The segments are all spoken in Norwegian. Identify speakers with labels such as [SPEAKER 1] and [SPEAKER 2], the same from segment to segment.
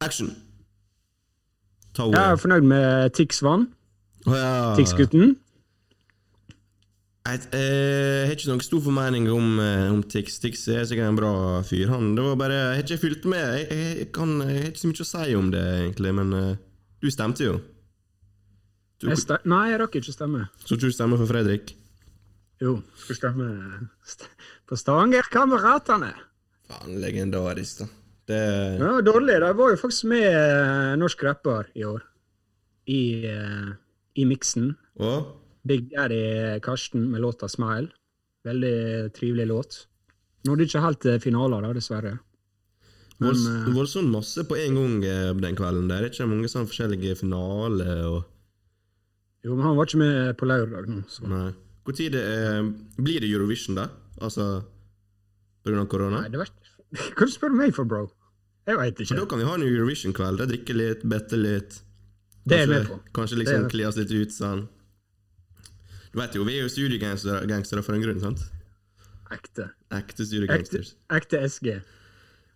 [SPEAKER 1] Action! Ta
[SPEAKER 2] Jeg er fornøyd med Tix Vann.
[SPEAKER 1] Oh, ja.
[SPEAKER 2] Tix-gutten.
[SPEAKER 1] Jeg eh, har ikke noen stor formening om, eh, om Tix. Tix er sikkert en bra fyr. Han, det var bare, Jeg har ikke fulgt med. Jeg, jeg, jeg, kan, jeg har ikke så mye å si om det, egentlig, men uh, du stemte jo. Du,
[SPEAKER 2] Jeg sta- Nei, jeg rakk ikke stemme.
[SPEAKER 1] så tror du stemmer for Fredrik?
[SPEAKER 2] Jo, skal stemme st på Stavanger-kameratene.
[SPEAKER 1] Faen, legendarisk, da. Det
[SPEAKER 2] var dårlig. De var jo faktisk med eh, norsk rapper i år. I, eh, i miksen.
[SPEAKER 1] Og
[SPEAKER 2] Big Daddy Karsten med låta 'Smile'. Veldig trivelig låt. Nådde ikke helt til finalen, da, dessverre. Men
[SPEAKER 1] det
[SPEAKER 2] eh,
[SPEAKER 1] sånn masse på en gang eh, den kvelden. der. Det er ikke mange sånne forskjellige finaler og
[SPEAKER 2] jo, men han var ikke med på lørdag nå. Så.
[SPEAKER 1] Nei. Hvor tid er, blir det Eurovision, da? Altså på grunn av korona?
[SPEAKER 2] Nei, det var Hva du spør meg for, bro? Jeg veit ikke.
[SPEAKER 1] da kan vi ha en Eurovision-kveld. der Drikke litt, bette litt.
[SPEAKER 2] Det er jeg med på.
[SPEAKER 1] Kanskje liksom kle oss litt ut sånn. Du vet jo, vi er jo studiegangstere for en grunn, sant?
[SPEAKER 2] Ekte.
[SPEAKER 1] Ekte
[SPEAKER 2] Ekte,
[SPEAKER 1] studiegangsters.
[SPEAKER 2] ekte SG.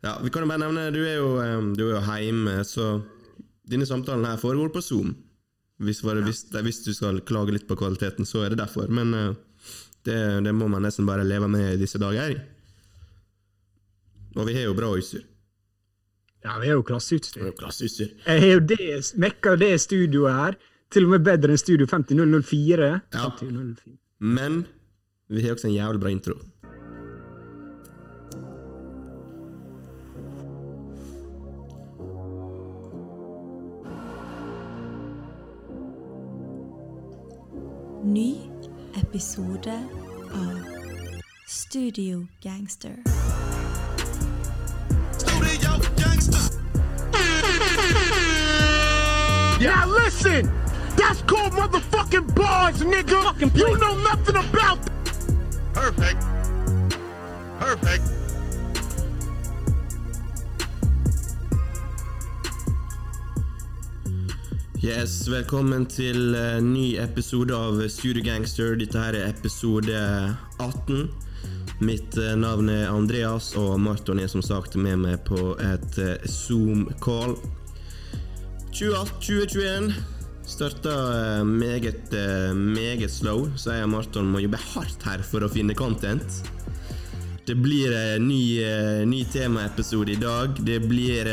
[SPEAKER 1] Ja, vi kan jo bare nevne, du er jo, du er jo hjemme, så denne samtalen her foregår på Zoom. Hvis, bare, hvis, hvis du skal klage litt på kvaliteten, så er det derfor. Men eh, det, det må man nesten bare leve med i disse dager. Og vi har jo bra utstyr.
[SPEAKER 2] Ja, vi er jo
[SPEAKER 1] Vi har jo Klasseutstyr.
[SPEAKER 2] Jeg har jo det, mekka det studioet her. Til og med bedre enn Studio 50004.
[SPEAKER 1] Ja.
[SPEAKER 2] 5004.
[SPEAKER 1] Men vi har også en jævlig bra intro.
[SPEAKER 3] Ny episode av Studio Gangster.
[SPEAKER 4] Now listen! That's called motherfucking bars, nigga! You know nothing about
[SPEAKER 5] Perfect. Perfect.
[SPEAKER 1] Yes, velkommen til uh, ny episode av Studio Gangster. Dette her er episode 18. Mitt uh, navn er Andreas, og Marton er som sagt med meg på et uh, Zoom-call. 2021 starta eh, meget, eh, meget slow, så jeg og Marton må jobbe hardt her for å finne content. Det blir en ny, eh, ny temaepisode i dag. Det blir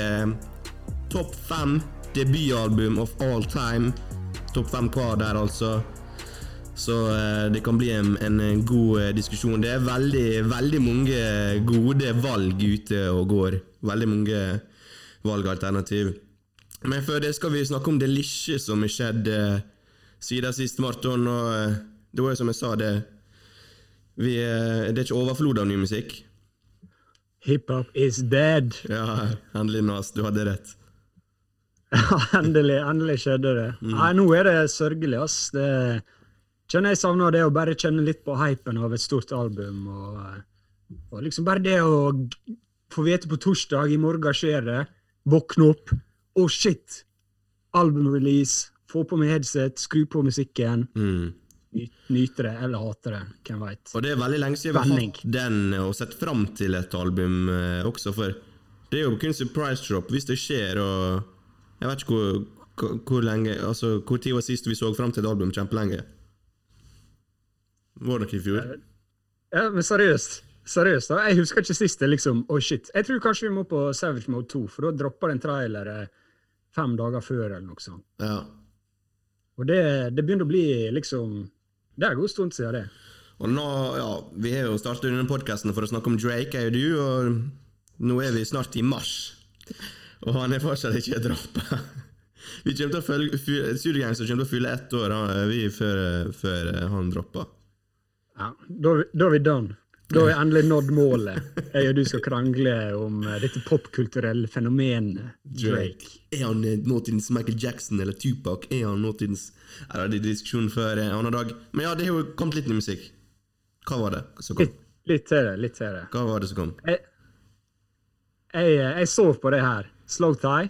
[SPEAKER 1] topp fem debutalbum of all time. Topp fem hver der, altså. Så det kan bli en, en god diskusjon. Det er veldig, veldig mange gode valg ute og går. Veldig mange valgalternativ. Men før det skal vi snakke om det lille som har skjedd eh, siden sist, Marton. Og eh, det var jo som jeg sa, det vi, eh, Det er ikke overflod av ny musikk.
[SPEAKER 2] Hiphop is dead.
[SPEAKER 1] Ja, endelig, Nas. Du hadde rett.
[SPEAKER 2] Ja, endelig, endelig skjedde det. Nei, nå er det sørgelig, ass. Det kjenner jeg savner det å bare kjenne litt på hypen av et stort album. Og, eh, og liksom bare det å få vite på torsdag, i morgen skjer det, våkne opp, å shit! Albumrelease, få på meg headset, skru på musikken,
[SPEAKER 1] Mm.
[SPEAKER 2] nyte det eller hate det, hvem veit.
[SPEAKER 1] Og det er veldig lenge siden vi har hatt den og sett fram til et album eh, også, for det er jo kun surprise drop hvis det skjer, og jeg vet ikke hvor, hvor, hvor lenge Altså, hvor tid var sist vi så fram til et album kjempelenge? Var det ikke i fjor?
[SPEAKER 2] Ja, men seriøst. Seriøst da, Jeg husker ikke sist det liksom Å, shit. Jeg tror kanskje vi må på Savage Mode 2, for da dropper det en trailer eh, fem dager før, eller noe sånt.
[SPEAKER 1] Ja.
[SPEAKER 2] Og det, det begynner å bli liksom Det er en god stund siden det.
[SPEAKER 1] Og nå, ja, Vi har jo startet denne podkasten for å snakke om Drake, er jo du, og nå er vi snart i mars. Og han er fortsatt ikke droppa. Vi kommer til å følge Studiogangster kommer til å fylle ett år vi før, før han dropper.
[SPEAKER 2] Ja, da er vi done. Da har vi endelig nådd målet. Jeg og du skal krangle om eh, dette popkulturelle fenomenet Drake.
[SPEAKER 1] Er han eh, nåtidens Michael Jackson eller Tupac? Er han nåtidens Ja, Det er diskusjon før en annen dag. Men ja, det har jo kommet litt ny musikk. Hva var det som kom?
[SPEAKER 2] Litt, litt til det. litt til det.
[SPEAKER 1] Hva var det som kom?
[SPEAKER 2] Jeg, jeg, jeg så på det her. Slow Tie.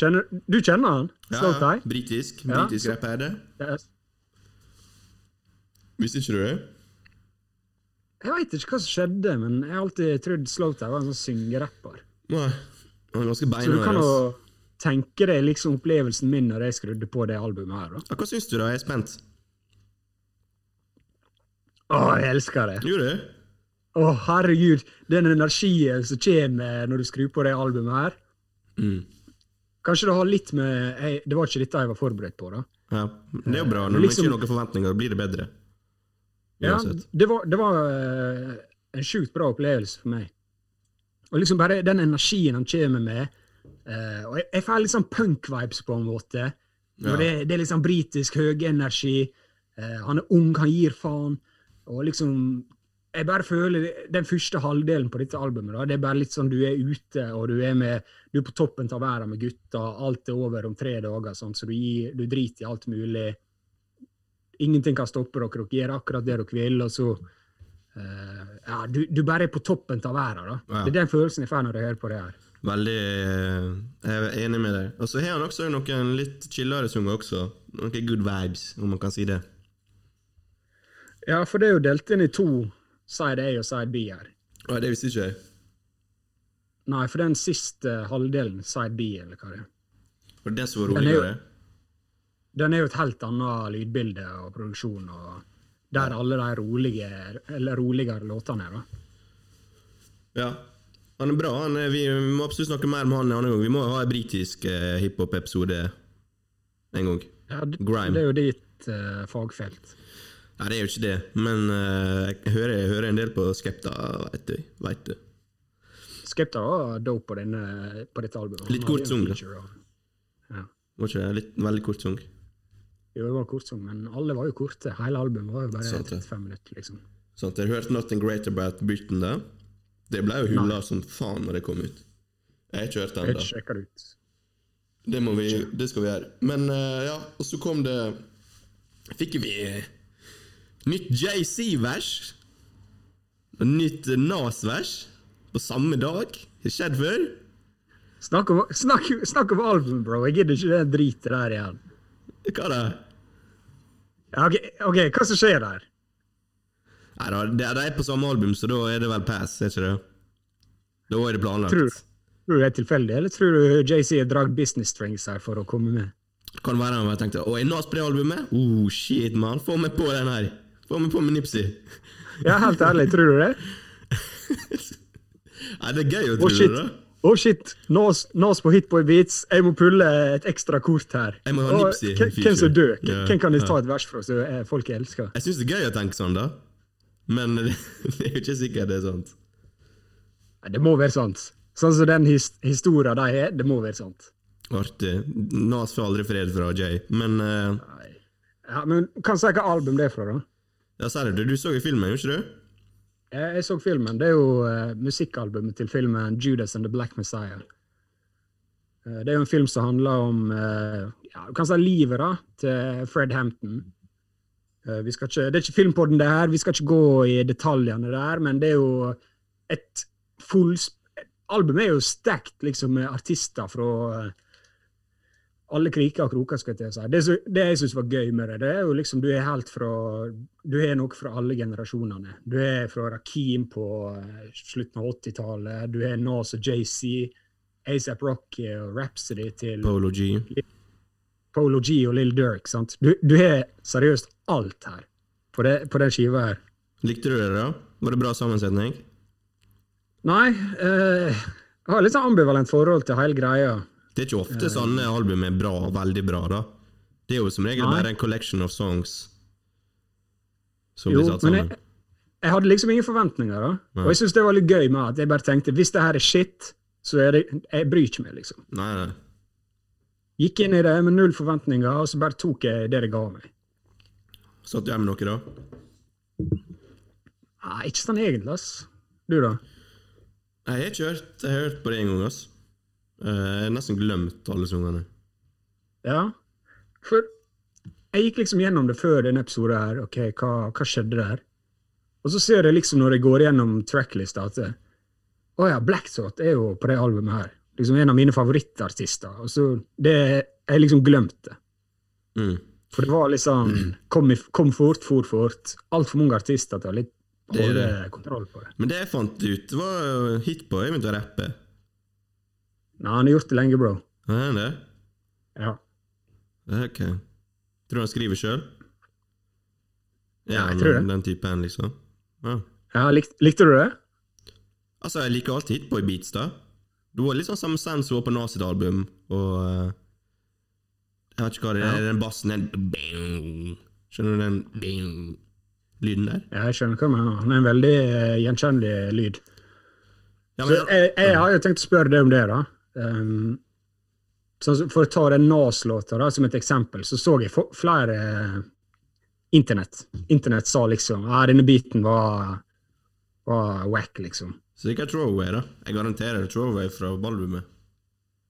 [SPEAKER 2] Kjenner, du kjenner han?
[SPEAKER 1] Ja,
[SPEAKER 2] Slow
[SPEAKER 1] ja? Britisk.
[SPEAKER 2] Ja.
[SPEAKER 1] Britisk rapp er det.
[SPEAKER 2] Det er-
[SPEAKER 1] Visste ikke du det?
[SPEAKER 2] Jeg veit ikke hva som skjedde, men jeg har alltid trodd Slowtow var en sånn syngerapper.
[SPEAKER 1] Nei. Han er ganske
[SPEAKER 2] Så du kan jo tenke deg liksom opplevelsen min når jeg skrudde på det albumet her. da.
[SPEAKER 1] Ja, hva syns du, da? Jeg er spent.
[SPEAKER 2] Å, jeg elsker det!
[SPEAKER 1] Gjorde du?
[SPEAKER 2] Å, herregud! Den energien som kommer når du skrur på det albumet her.
[SPEAKER 1] Mm.
[SPEAKER 2] Kanskje det har litt med jeg, Det var ikke dette jeg var forberedt på, da.
[SPEAKER 1] Ja. Det er jo bra.
[SPEAKER 2] Når
[SPEAKER 1] Når man
[SPEAKER 2] liksom-
[SPEAKER 1] ikke har noen forventninger, blir det bedre.
[SPEAKER 2] Ja, det var, det var eh, en sjukt bra opplevelse for meg. Og liksom bare den energien han kommer med. eh, og jeg, jeg får litt sånn punk-vibes på en måte.
[SPEAKER 1] Ja.
[SPEAKER 2] Det, det er liksom britisk høyenergi. Uh, han er ung, han gir faen. Og liksom Jeg bare føler Den første halvdelen på dette albumet, da, det er bare litt sånn du er ute, og du er med Du er på toppen av verden med gutta. Alt er over om tre dager, sånn, så du, gir, du driter i alt mulig. Ingenting kan stoppe dere. Dere gjør akkurat det dere vil, og så Uh, Ja, du, du bare er på toppen av verden, da.
[SPEAKER 1] Ja.
[SPEAKER 2] Det er den følelsen jeg får når jeg hører på det her.
[SPEAKER 1] Veldig eh, Jeg er enig med deg. Og så har han også noen litt chillere sanger også. Noen good vibes, om man kan si det.
[SPEAKER 2] Ja, for det er jo delt inn i to side A og side B her.
[SPEAKER 1] Ja, det visste ikke jeg.
[SPEAKER 2] Nei, for den siste halvdelen, side B, eller hva det er,
[SPEAKER 1] Og det som var
[SPEAKER 2] er
[SPEAKER 1] roligere?
[SPEAKER 2] Den er jo et helt annet lydbilde og produksjon, og der alle de rolige, eller roligere låtene er, da.
[SPEAKER 1] Ja. Han er bra. Han er, vi må absolutt snakke mer med han en annen gang. Vi må ha en britisk eh, hiphop-episode en gang.
[SPEAKER 2] Ja, det,
[SPEAKER 1] Grime.
[SPEAKER 2] det er jo ditt eh, fagfelt.
[SPEAKER 1] Nei, det er jo ikke det, men eh, jeg, hører, jeg hører en del på Skepta, veit du. Vet du.
[SPEAKER 2] Skepta var dope på, denne, på dette albumet.
[SPEAKER 1] Litt kort sung, da.
[SPEAKER 2] Ja.
[SPEAKER 1] Var ikke det litt, veldig kort sang?
[SPEAKER 2] Jo, det var kort sang, men alle var jo korte. Hele albumet var jo bare
[SPEAKER 1] Sant
[SPEAKER 2] 35 minutter, liksom.
[SPEAKER 1] Sånn, jeg hørte Nothing Great About Britain da. Det ble jo hulla som faen når det kom ut. Jeg har ikke hørt
[SPEAKER 2] Jeg
[SPEAKER 1] den da.
[SPEAKER 2] sjekka det ut.
[SPEAKER 1] Det, må vi, det skal vi gjøre. Men uh, ja, og så kom det Fikk vi nytt JC-vers. Og nytt Nas-vers på samme dag. Har skjedd før?
[SPEAKER 2] Snakk om, snakk, snakk om album, bro. Jeg gidder ikke det dritet der igjen.
[SPEAKER 1] Hva da?
[SPEAKER 2] Ja, ok, hva som skjer der?
[SPEAKER 1] Nei da, det de er på samme album, så da er det vel pass, er ikke det? Da er det planlagt.
[SPEAKER 2] Tror, tror du det er tilfeldig, eller tror du JC har dratt business strings her for å komme med?
[SPEAKER 1] Kan være han tenkte Å, er Nas på det albumet? Oh, shit, man. Få meg på den her. Få meg på med Nipsey.
[SPEAKER 2] Ja, helt ærlig, tror du det?
[SPEAKER 1] Nei, det er gøy å tro det, da.
[SPEAKER 2] Å, shit. Nas, Nas på Hitboy Beats. Jeg må pulle et ekstra kort her.
[SPEAKER 1] Jeg må ha Nipsey
[SPEAKER 2] hvem- som dør? Hvem hvem kan jeg ta et vers fra som folk folk elsker?
[SPEAKER 1] Jeg syns det er gøy å tenke sånn, da. Men det, det er jo ikke sikkert det er sant.
[SPEAKER 2] Nei, det må være sant. Sånn som den his historien de har, det må være sant.
[SPEAKER 1] Artig. Nas får aldri fred fra Jay. Men uh,
[SPEAKER 2] Ja, men kan si hva album det er fra, da?
[SPEAKER 1] ja, Serr, du så jo filmen, gjorde ikke du?
[SPEAKER 2] Jeg, jeg så filmen. Det er jo uh, musikkalbumet til filmen 'Judas and the Black Messiah'. Uh, det er jo en film som handler om uh, ja, du livet da, til Fred Hampton. Uh, ikke, det er ikke filmpodden det her, vi skal ikke gå i detaljene der, men det er jo et full... Albumet er jo stacked liksom, med artister fra eh, alle kriker og kroker, skal jeg si. Det, det jeg syns var gøy med det, det er jo liksom du er helt fra Du er noe fra alle generasjonene. Du er fra Rakeem på eh, slutten av 80-tallet, du er Nas og JC, ASAP Rocky og Rhapsody til
[SPEAKER 1] Polo G.
[SPEAKER 2] Polo G og Lill Durk. sant? Du, du har seriøst alt her på, det, på den skiva her.
[SPEAKER 1] Likte du det, da? Var det bra sammensetning?
[SPEAKER 2] Nei, eh, jeg har litt sånn ambivalent forhold til hele greia.
[SPEAKER 1] Det er ikke ofte sånne album er bra, veldig bra, da. Det er jo som regel bare en collection of songs som
[SPEAKER 2] Jo,
[SPEAKER 1] blir satt
[SPEAKER 2] men
[SPEAKER 1] sammen.
[SPEAKER 2] jeg, jeg hadde liksom ingen forventninger. da.
[SPEAKER 1] Nei.
[SPEAKER 2] Og jeg syns det var litt gøy med at jeg bare tenkte hvis det her er shit, så er det Jeg bryr ikke meg, liksom.
[SPEAKER 1] Nei, nei.
[SPEAKER 2] Gikk inn i det med null forventninger, og så bare tok jeg det det ga meg.
[SPEAKER 1] Satt du hjemme med noe, da?
[SPEAKER 2] Nei, ikke sånn egentlig, ass. Du, da?
[SPEAKER 1] Nei, Jeg har ikke hørt Jeg har hørt på det en gang, ass. Eh, Jeg har nesten glemt alle sangene.
[SPEAKER 2] Ja? For jeg gikk liksom gjennom det før denne episoden her. Ok, hva, hva skjedde der? Og så ser jeg liksom når jeg går gjennom tracklista at å oh ja, Blackthought er jo på det albumet her. Liksom en av mine favorittartister. Og så det Jeg liksom glemte det.
[SPEAKER 1] Mm.
[SPEAKER 2] For det var sånn Kom, i, kom fort, for fort. Altfor mange artister til å holde kontroll på det.
[SPEAKER 1] Men det jeg fant ut, var Hitboy begynte å rappe.
[SPEAKER 2] Nei, han har gjort det lenge, bro.
[SPEAKER 1] Er han det?
[SPEAKER 2] Ja.
[SPEAKER 1] Ok. Tror du han skriver sjøl?
[SPEAKER 2] Ja, jeg tror det.
[SPEAKER 1] Den typen, liksom? Ja.
[SPEAKER 2] ja lik, likte du det?
[SPEAKER 1] Altså, jeg liker alltid Hitboy-beats, da. Det var litt sånn samme sens som på Nas sitt album, og uh, Jeg vet ikke hva det er, den bassen den. Skjønner du den bing, lyden der?
[SPEAKER 2] Ja, jeg skjønner hva du mener. Han er en veldig uh, gjenkjennelig lyd.
[SPEAKER 1] Ja,
[SPEAKER 2] Så
[SPEAKER 1] men,
[SPEAKER 2] jeg, jeg har jo tenkt å spørre deg om det, da. Um, for å ta den Nas-låta som et eksempel, så så jeg flere eh, Internett. Internett sa liksom ja, denne beaten var, var wack, liksom.
[SPEAKER 1] sikkert Throwaway, da. Jeg garanterer Throwaway fra albumet.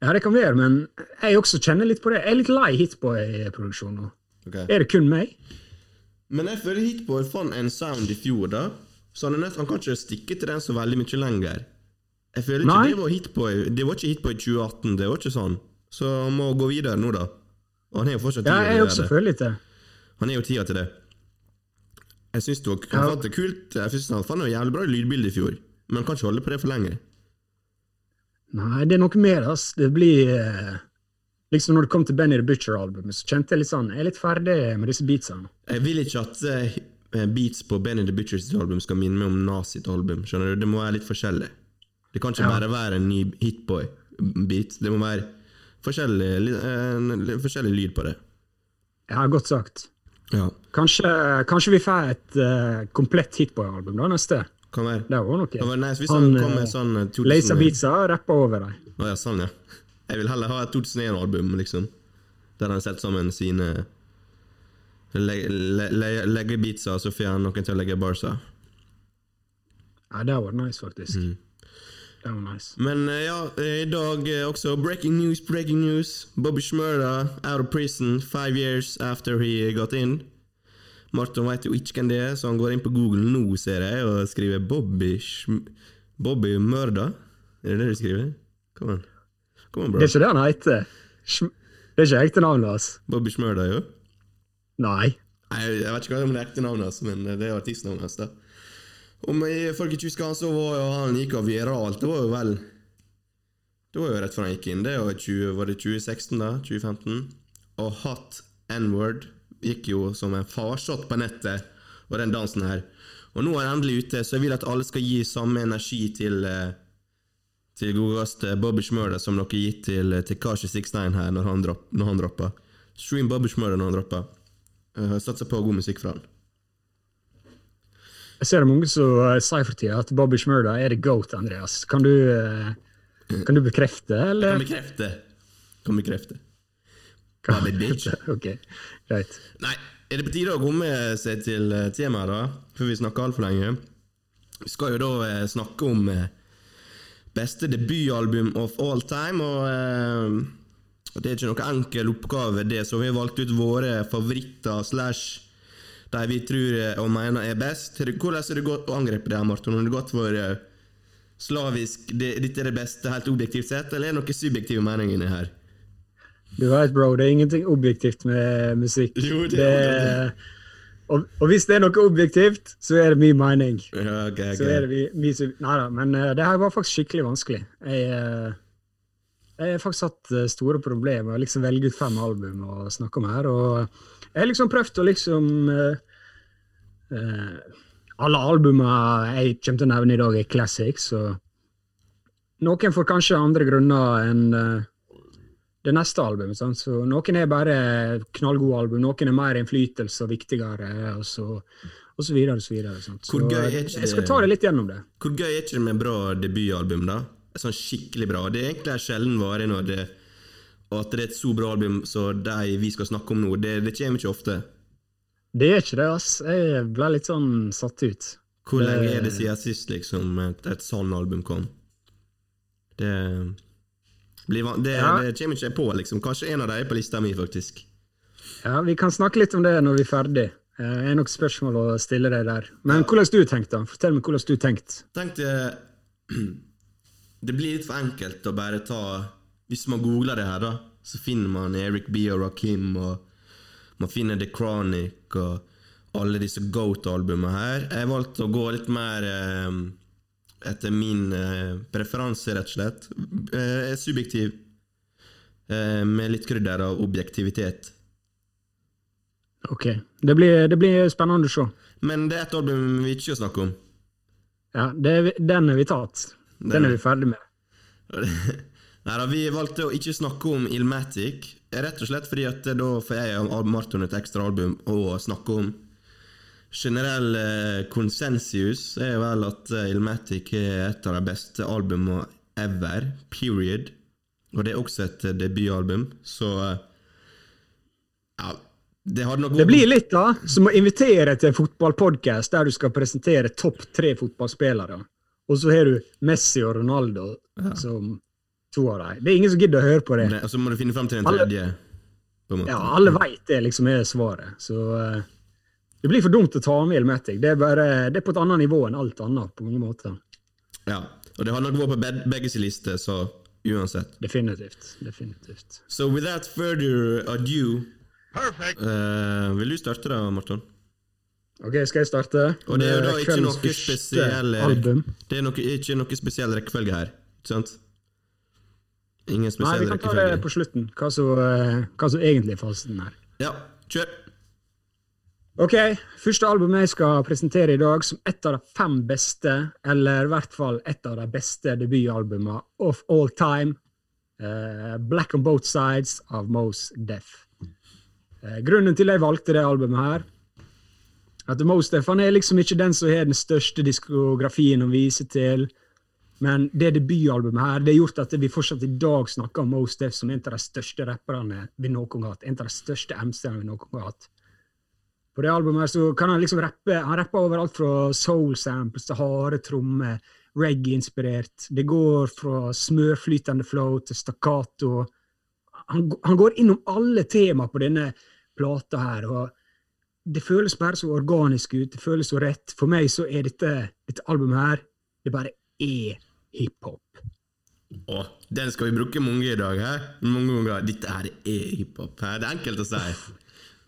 [SPEAKER 2] Ja, det kan være, men jeg også kjenner litt på det. Jeg er litt lei Hitboy-produksjon nå.
[SPEAKER 1] Okay.
[SPEAKER 2] Er det kun meg?
[SPEAKER 1] Men jeg føler Hitboy fant en sound i fjor, da. Så han, nødt, han kan ikke stikke til den så veldig mye lenger. Jeg føler ikke
[SPEAKER 2] Nei.
[SPEAKER 1] det var Hitboy Det var ikke Hitboy 2018, det var ikke sånn. Så han må gå videre nå, da. Og han er jo fortsatt
[SPEAKER 2] Ja,
[SPEAKER 1] tid til gjøre det.
[SPEAKER 2] det.
[SPEAKER 1] Han er jo tida til det. Jeg syns det var han
[SPEAKER 2] Ja.
[SPEAKER 1] fant det kult. Jeg synes han fant noe jævlig bra lydbilde i fjor, men han kan ikke holde på det for lenge.
[SPEAKER 2] Nei, det er noe mer, ass. Det blir eh, Liksom når det kom til Benny the Butcher-albumet, så kjente jeg litt sånn Jeg er litt ferdig med disse beatsene.
[SPEAKER 1] Jeg vil ikke at eh, beats på Benny the Butchers album skal minne meg om Nas sitt album. Skjønner du? Det må være litt forskjellig. Det kan ikke
[SPEAKER 2] Ja.
[SPEAKER 1] bare være en ny Hitboy-beat. Det må være forskjellig, li- eh, forskjellig lyd på det.
[SPEAKER 2] Ja, godt sagt.
[SPEAKER 1] Ja,
[SPEAKER 2] Kanskje, kanskje vi får et uh, komplett Hitboy-album da neste?
[SPEAKER 1] kan være.
[SPEAKER 2] Det var
[SPEAKER 1] Det
[SPEAKER 2] noe.
[SPEAKER 1] var nice hvis
[SPEAKER 2] Han,
[SPEAKER 1] han, kom med
[SPEAKER 2] eh,
[SPEAKER 1] sånn eh, 2000
[SPEAKER 2] Laser Beatsa rapper over dem.
[SPEAKER 1] Å ja, sånn, ja. Jeg vil heller ha et 2001-album, liksom. Der han setter sammen sine le- le- le- Legger beatsa, så får han noen til å legge barsa.
[SPEAKER 2] Ja, det var nice, faktisk.
[SPEAKER 1] Mm.
[SPEAKER 2] Det var nice.
[SPEAKER 1] Men uh, ja, eh, i dag uh, også breaking news, breaking news. Bobby Shmurda out of prison five years after he got in. Martin vet jo ikke hvem det er, så han går inn på Google nå, ser jeg, og skriver Bobby Shm Bobby Mørda. Er det det du skriver? Kom an. Kom an, bro.
[SPEAKER 2] Det er ikke det han heter. Det er ikke ekte navnet hans.
[SPEAKER 1] Bobby Shmurda, jo.
[SPEAKER 2] Nei.
[SPEAKER 1] Nei, Jeg vet ikke hva det er ekte navnet hans, men det er artistnavnet hans. da. Om folk ikke husker han, så var jo han gikk av viralt. Det var jo vel Det var jo rett før han gikk inn. Det var, 20, var det 2016, da? 2015? Og Hot N-word gikk jo som en farsott på nettet, og den dansen her. Og nå er han endelig ute, så jeg vil at alle skal gi samme energi til eh, til godeste Bobby Shmurda som dere gitt til eh, Tekashi 69 her når han, dropp, når han dropper. Stream Bobby Shmurda når han dropper. Uh, Satser på god musikk fra han.
[SPEAKER 2] Jeg ser det mange som uh, sier for tida at Bobby Schmurda er the goat, Andreas. Kan du, eh, kan du bekrefte,
[SPEAKER 1] Jeg kan bekrefte. Kan bekrefte. Kan bitch.
[SPEAKER 2] ok, greit.
[SPEAKER 1] Nei, er det på tide å komme seg til eh, temaet, da? Før vi snakker altfor lenge. Vi skal jo da eh, snakke om eh, beste debutalbum of all time, og eh, det er ikke noe enkel oppgave, det, så vi har valgt ut våre favoritter slash de vi tror eh, og mener er best. Hvordan har det gått å angripe det, her, Martin? Har det gått for eh, slavisk det, Dette er det beste helt objektivt sett, eller er det noen subjektive meninger inni her?
[SPEAKER 2] Du vet, bro, det er ingenting objektivt med musikk.
[SPEAKER 1] Jo, det er
[SPEAKER 2] og, og hvis det er noe objektivt, så er det min mening.
[SPEAKER 1] Ja, okay, okay.
[SPEAKER 2] Så er det vi, vi Nei da, men uh, det her var faktisk skikkelig vanskelig. Jeg, uh, jeg har faktisk hatt store problemer med å liksom velge ut fem album å snakke om her. Og jeg har liksom prøvd å liksom uh, uh, Alle albumene jeg kommer til å nevne i dag, er classics. Og noen får kanskje andre grunner enn uh, det neste albumet. Sant? Så noen er bare knallgode album, noen er mer innflytelse og viktigere, og så, og så videre og så videre. Sant? Så jeg skal ta det litt gjennom det.
[SPEAKER 1] Hvor gøy er ikke det med bra debutalbum, da? Sånn skikkelig bra. Det er egentlig en sjelden vare når det Og at det er et så bra album som de vi skal snakke om nå, det, det kommer ikke ofte.
[SPEAKER 2] Det er ikke det, ass. Jeg ble litt sånn satt ut.
[SPEAKER 1] Hvor
[SPEAKER 2] Det-
[SPEAKER 1] lenge er det siden sist liksom et, et sånn album kom? Det blir det,
[SPEAKER 2] Ja.
[SPEAKER 1] det kommer ikke jeg på, liksom. Kanskje en av dem er på lista mi, faktisk.
[SPEAKER 2] Ja, Vi kan snakke litt om det når vi er ferdig. Det er nok spørsmål å stille deg der. Men hvordan du tenkt da? Fortell meg hvordan du tenkt.
[SPEAKER 1] tenkte Det blir litt for enkelt å bare ta Hvis man googler det her, da, så finner man Eric B. og Rakim, og man finner The Chronic og alle disse Goat-albumene her. Jeg valgte å gå litt mer eh, etter min eh, preferanse, rett og slett. Eh, subjektiv, eh, med litt krydder av objektivitet.
[SPEAKER 2] Ok. Det blir, det blir spennende å se.
[SPEAKER 1] Men det er et album vi ikke skal snakke om.
[SPEAKER 2] Ja, det, den har vi tatt. Den er vi ferdig med.
[SPEAKER 1] Nei da, Vi valgte å ikke snakke om Ilmatic, rett og slett fordi at da får jeg og Marton et ekstra album å snakke om. Generell eh, konsensus er vel at eh, Ilmatic er et av de beste albumene ever, period. Og det er også et eh, debutalbum, så eh, Ja, det
[SPEAKER 2] Det blir litt da, som å invitere til en fotballpodkast der du skal presentere topp tre fotballspillere, og så har du Messi og Ronaldo som to av dem. Det er ingen som gidder å høre på det.
[SPEAKER 1] Nei, Og så må du finne fram til den
[SPEAKER 2] Alle-
[SPEAKER 1] tredje. På en måte.
[SPEAKER 2] Ja, alle veit det liksom er svaret. Så uh, det blir for dumt å ta med Ilmatic. Det er, bare, det er på et annet nivå enn alt annet, på mange måter.
[SPEAKER 1] Ja, Og det har nok vært på begge sin liste, så uansett.
[SPEAKER 2] Definitivt. Definitivt.
[SPEAKER 1] So without further ado
[SPEAKER 5] Perfect.
[SPEAKER 1] eh, Vil du starte da, Marton?
[SPEAKER 2] Ok, skal jeg starte?
[SPEAKER 1] Og det er jo da ikke noe spesiell
[SPEAKER 2] album.
[SPEAKER 1] Det er noe, ikke noe spesiell rekkefølge her, ikke sant? Ingen
[SPEAKER 2] Nei, vi kan ta det på slutten, hva som, eh, hva som egentlig er fasiten her.
[SPEAKER 1] Ja, kjør!
[SPEAKER 2] Ok, første albumet jeg skal presentere i dag som et av de fem beste, eller i hvert fall et av de beste debutalbumene of all time, uh, Black on Both Sides av Mose Deaf. Uh, grunnen til jeg valgte det albumet her, at Mos Def han er liksom ikke den som har den største diskografien å vise til, men det debutalbumet her, det har gjort at vi fortsatt i dag snakker om Mos Def som en av de største rapperne vi noen gang har hatt, en av de største MC-ene vi noen gang har hatt. På det albumet her så kan han liksom rappe Han rapper overalt fra soul samples til harde trommer, reggae-inspirert. Det går fra smørflytende flow til stakkato. Han, han går innom alle tema på denne plata her, og det føles bare så organisk ut. Det føles så rett. For meg så er dette, dette albumet her Det bare er hiphop.
[SPEAKER 1] Å, den skal vi bruke mange i dag, hæ? Mange ganger. Dette her er hiphop. hæ? Det er enkelt å si.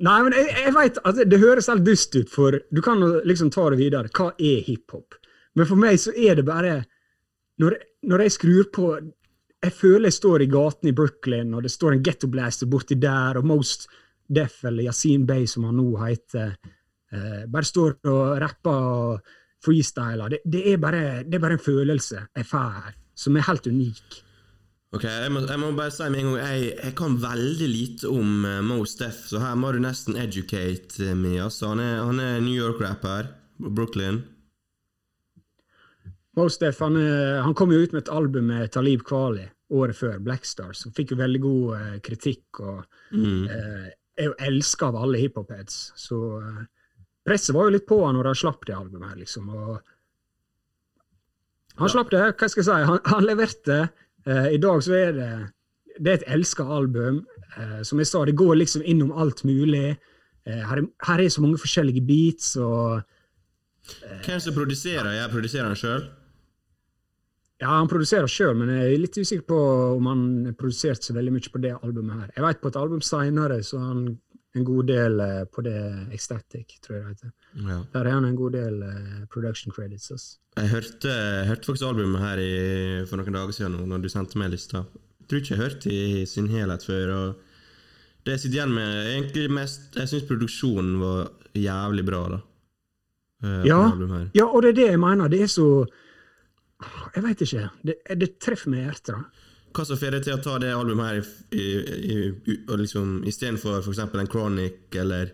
[SPEAKER 2] Nei, men jeg, jeg vet at det høres helt dust ut, for du kan liksom ta det videre. Hva er hiphop? Men for meg så er det bare Når, når jeg skrur på Jeg føler jeg står i gaten i Brooklyn, og det står en ghetto blaster borti der, og Most Def, eller Yasin Bey, som han nå heter, eh, bare står og rapper og freestyler. Det, det, er bare, det er bare en følelse jeg får her, som er helt unik.
[SPEAKER 1] Ok, jeg må, jeg må bare si med en gang jeg, jeg kan veldig lite om uh, Mos Def, så her må du nesten educate meg. Altså. Han, er, han er New York-rapper. Brooklyn.
[SPEAKER 2] Mos Def han, eh, han kom jo ut med et album med Talib Kvali året før, Blackstars, og fikk jo veldig god uh, kritikk. og
[SPEAKER 1] Mm.
[SPEAKER 2] uh, er jo elska av alle hiphop-heads. Så eh, presset var jo litt på han når han slapp det albumet her, liksom. Han slapp det, hva skal jeg si, han, han leverte. Eh, I dag så er det det er et elska album. Eh, som jeg sa, det går liksom innom alt mulig. Eh, her, er, her er så mange forskjellige beats, og
[SPEAKER 1] Hvem er som produserer? Jeg produserer han sjøl?
[SPEAKER 2] Ja, han produserer sjøl, men jeg er litt usikker på om han produserte så veldig mye på det albumet her. Jeg vet på et album seinere så han en god del eh, på det Ecstatic, tror jeg det heter.
[SPEAKER 1] Ja.
[SPEAKER 2] Der er han en god del eh, production credits. Også.
[SPEAKER 1] Jeg hørte, jeg hørte faktisk albumet her i, for noen dager siden, nå, når du sendte meg lista. Jeg tror ikke jeg hørte i sin helhet før. og Det jeg sitter igjen med, egentlig mest Jeg syns produksjonen var jævlig bra. da. eh,
[SPEAKER 2] Ja. Ja, og det er det jeg mener. Det er så Jeg veit ikke. Det, det treffer meg i hjertet. da.
[SPEAKER 1] Hva som får deg til å ta det albumet her i, i, i, liksom, istedenfor f.eks. en Chronic eller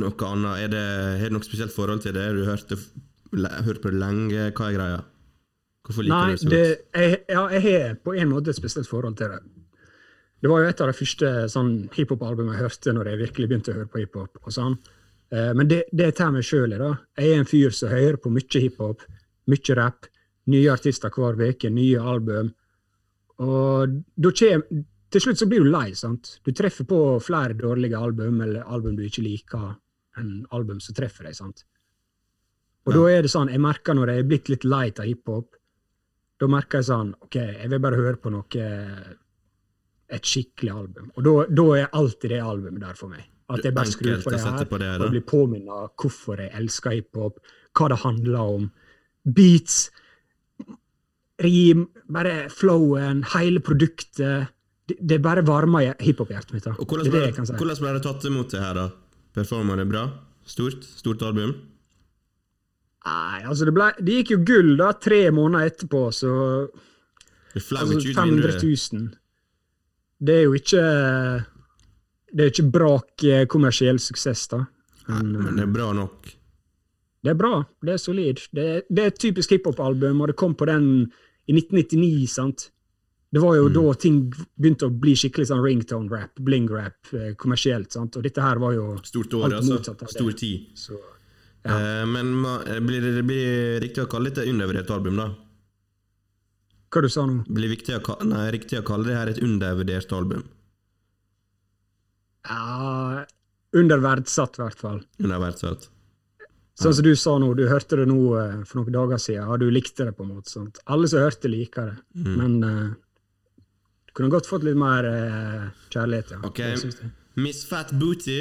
[SPEAKER 1] noe annet? Er det, har du noe spesielt forhold til det? Har Du hørt, det, hørt på det lenge? Hva er greia? Hvorfor liker
[SPEAKER 2] Nei,
[SPEAKER 1] du det så godt?
[SPEAKER 2] jeg, ja, jeg har på en måte et spesielt forhold til det. Det var jo et av de første sånn, hiphop-albumene jeg hørte når jeg virkelig begynte å høre på hiphop. og sånn. Eh, men det, det tar meg sjøl i, da. Jeg er en fyr som hører på mye hiphop, mye rap, nye artister hver uke, nye album. Og da kjem, til slutt så blir du lei. sant? Du treffer på flere dårlige album, eller album du ikke liker, enn album som treffer deg. sant? Og da er det sånn, jeg merker når jeg er blitt litt lei av hiphop, da merker jeg sånn OK, jeg vil bare høre på noe Et skikkelig album. Og da, er alltid det albumet der for meg. At jeg bare skrur på det her
[SPEAKER 1] på det,
[SPEAKER 2] og blir påminnet hvorfor jeg elsker hiphop, hva det handler om. Beats, rim, bare flowen, hele produktet. Det, det bare varmer hiphop-hjertet mitt. da.
[SPEAKER 1] Og
[SPEAKER 2] Det
[SPEAKER 1] hvordan
[SPEAKER 2] er det
[SPEAKER 1] ble,
[SPEAKER 2] jeg si.
[SPEAKER 1] hvordan ble det tatt imot det her, da? Performa det bra? Stort? Stort album?
[SPEAKER 2] Nei, altså det, ble, det gikk jo gull da, tre måneder etterpå, så
[SPEAKER 1] Det
[SPEAKER 2] altså,
[SPEAKER 1] ikke ut
[SPEAKER 2] 500 000. Det er jo ikke Det er jo ikke brak eh, kommersiell suksess, da. Men,
[SPEAKER 1] Men det er bra nok.
[SPEAKER 2] Det er bra. Det er solid. Det det er et typisk hiphop-album, og det kom på den i 1999, sant? Det var jo
[SPEAKER 1] Mm.
[SPEAKER 2] da ting begynte å bli skikkelig sånn ringtone-rap, bling-rap, eh, kommersielt, sant? Og dette her var jo
[SPEAKER 1] Stort år,
[SPEAKER 2] alt
[SPEAKER 1] altså. Stor tid.
[SPEAKER 2] Så,
[SPEAKER 1] Eh, men ma- blir det, blir riktig å kalle dette et undervurdert album, da?
[SPEAKER 2] hva du sa nå?
[SPEAKER 1] Blir viktig å, kalle, nei, riktig å kalle det her et undervurdert album?
[SPEAKER 2] Ja, underverdsatt, i hvert fall.
[SPEAKER 1] Underverdsatt.
[SPEAKER 2] Sånn som du sa nå, du hørte det nå eh, for noen dager siden, og du likte det på en måte. Sant? Alle som hørte, liker det.
[SPEAKER 1] Mm.
[SPEAKER 2] Men uh, du kunne godt fått litt mer uh, kjærlighet, ja.
[SPEAKER 1] Ok. Miss Fat Booty.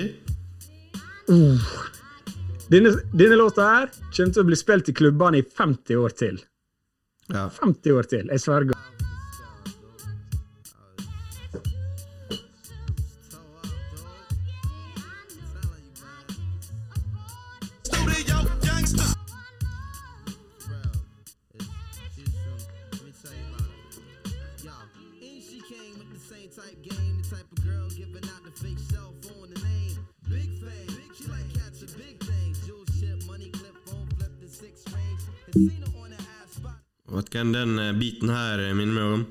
[SPEAKER 2] Denne, denne låta her kommer til å bli spilt i klubbene i 50 år til.
[SPEAKER 1] Ja.
[SPEAKER 2] 50 år til, jeg sverger.
[SPEAKER 1] Hvem den eh, biten her eh, minner meg om?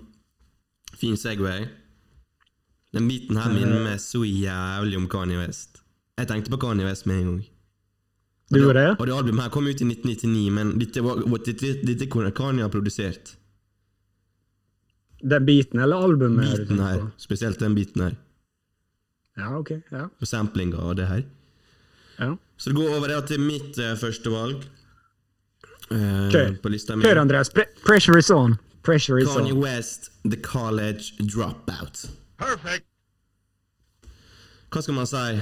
[SPEAKER 1] Fin Segway. Den biten her minner meg så jævlig om Kanye West. Jeg tenkte på Kanye West med en gang.
[SPEAKER 2] Du gjorde det?
[SPEAKER 1] Og det albumet her kom ut i 1999, men dette, var, dette, dette kunne Kanye ha produsert.
[SPEAKER 2] Den biten, eller albumet?
[SPEAKER 1] Biten her. Spesielt den biten her.
[SPEAKER 2] Ja, ok. Ja.
[SPEAKER 1] Og samplinga og det her.
[SPEAKER 2] ja.
[SPEAKER 1] Så det går over det til mitt eh, første valg. Eh,
[SPEAKER 2] Ok.
[SPEAKER 1] På lista mi.
[SPEAKER 2] Hør, Andreas. Pre pressure is on. Pressure is
[SPEAKER 1] Kanye
[SPEAKER 2] on.
[SPEAKER 1] West, The College Dropout.
[SPEAKER 5] Perfect.
[SPEAKER 1] Hva skal man si?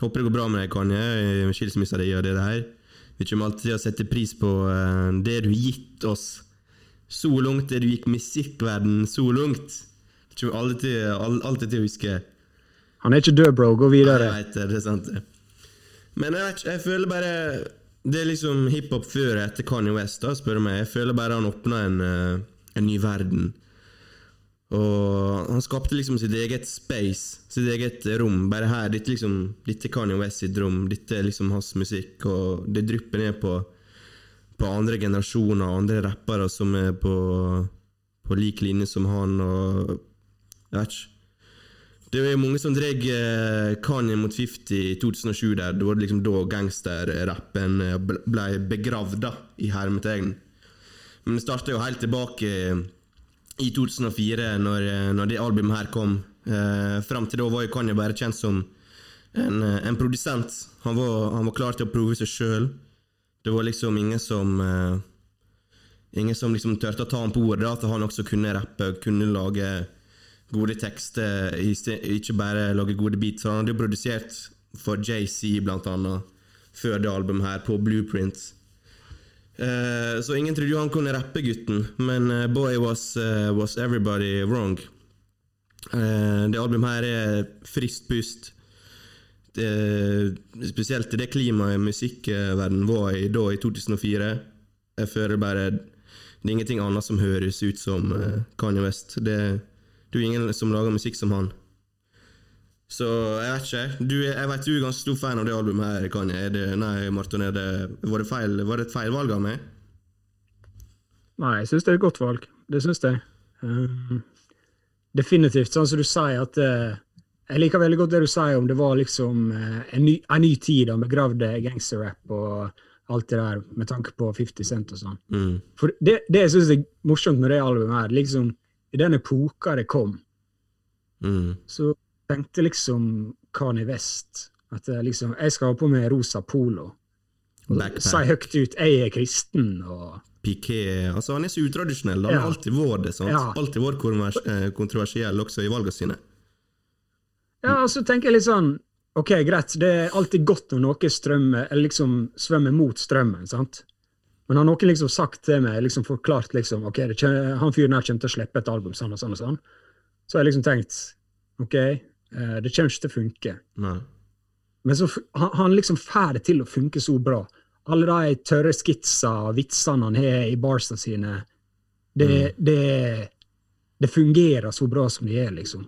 [SPEAKER 1] Håper det går bra med deg, Kanye. Skilsmissa di og det der. Vi kommer alltid til å sette pris på eh, det du har gitt oss så langt, det du gikk musikkverden så langt. Det kommer vi alltid, all- alltid til å huske.
[SPEAKER 2] Han er ikke død, bro. Gå videre.
[SPEAKER 1] Jeg vet det, det er sant. Men jeg, vet ikke, jeg føler bare Det er liksom hiphop før og etter Kanye West, da, spør du meg. Jeg føler bare han åpna en, eh, en ny verden. Og han skapte liksom sitt eget space, sitt eget rom. Bare her, dette liksom Dette er Kanye West sitt rom, dette er liksom hans musikk, og det drypper ned på på andre generasjoner, andre rappere som er på, på lik linje som han, og Jeg vet ikke. Det er mange som dreg eh, Kanye mot 50 i 2007. der Det var liksom da gangsterrappen eh, ble- begravd, i hermetegn. Men det starta jo helt tilbake i 2004, når, eh, når det albumet her kom. Eh, Fram til da var jo Kanye bare kjent som en, eh, en produsent. Han var, han var klar til å prove seg sjøl. Det var liksom ingen som eh, Ingen som liksom turte å ta ham på ordet, at han også kunne rappe, kunne lage gode tekster, ikke bare lage gode beats. Han hadde jo produsert for JC, blant annet, før det albumet her, på Blueprint. Uh, så ingen trodde jo han kunne rappe, gutten, men uh, boy was, uh, was everybody wrong. Eh, det albumet her er friskt pust. Spesielt i det klimaet musikkverdenen var i da, i 2004. Jeg føler bare Det er ingenting annet som høres ut som eh, Kanye West. Det, det er jo ingen som lager musikk som han. Så jeg vet ikke. Du, jeg vet du er ganske stor fan av det albumet her, Kanye. Det, nei, Marton, det, var, det feil, var det et feil valg av meg?
[SPEAKER 2] Nei, jeg syns det er et godt valg. Det syns jeg. Um, definitivt. Sånn som du sier at uh, Jeg liker veldig godt det du sier om det var liksom uh, en, ny, en ny tid da, med gravde gangsterrap og alt det der, med tanke på 50 Cent og sånn.
[SPEAKER 1] Mm.
[SPEAKER 2] For det, det jeg syns er morsomt med det albumet, her, liksom i den epoka det kom,
[SPEAKER 1] Mm.
[SPEAKER 2] så tenkte liksom Kani West at liksom, jeg skal ha på meg rosa polo. Og si høyt ut 'jeg er kristen', og
[SPEAKER 1] Piqué altså Han er så utradisjonell. Han har
[SPEAKER 2] Ja.
[SPEAKER 1] alltid vært det. sant?
[SPEAKER 2] Ja.
[SPEAKER 1] Alltid vært kontroversiell også i valgene sine.
[SPEAKER 2] Ja, og så tenker jeg litt sånn Ok, greit, det er alltid godt når noe strømmer, eller liksom svømmer mot strømmen, sant? Men har noen liksom sagt til meg, liksom forklart liksom, ok, kjem, han fyren her kommer til å slippe et album sånn og sånn, og sånn, så har jeg liksom tenkt ok, eh, det kommer ikke til å funke.
[SPEAKER 1] Nei.
[SPEAKER 2] Men så han, han liksom får det til å funke så bra. Alle de tørre skitsa, vitsene han har i barsa sine, det, det, det fungerer så bra som det er, liksom.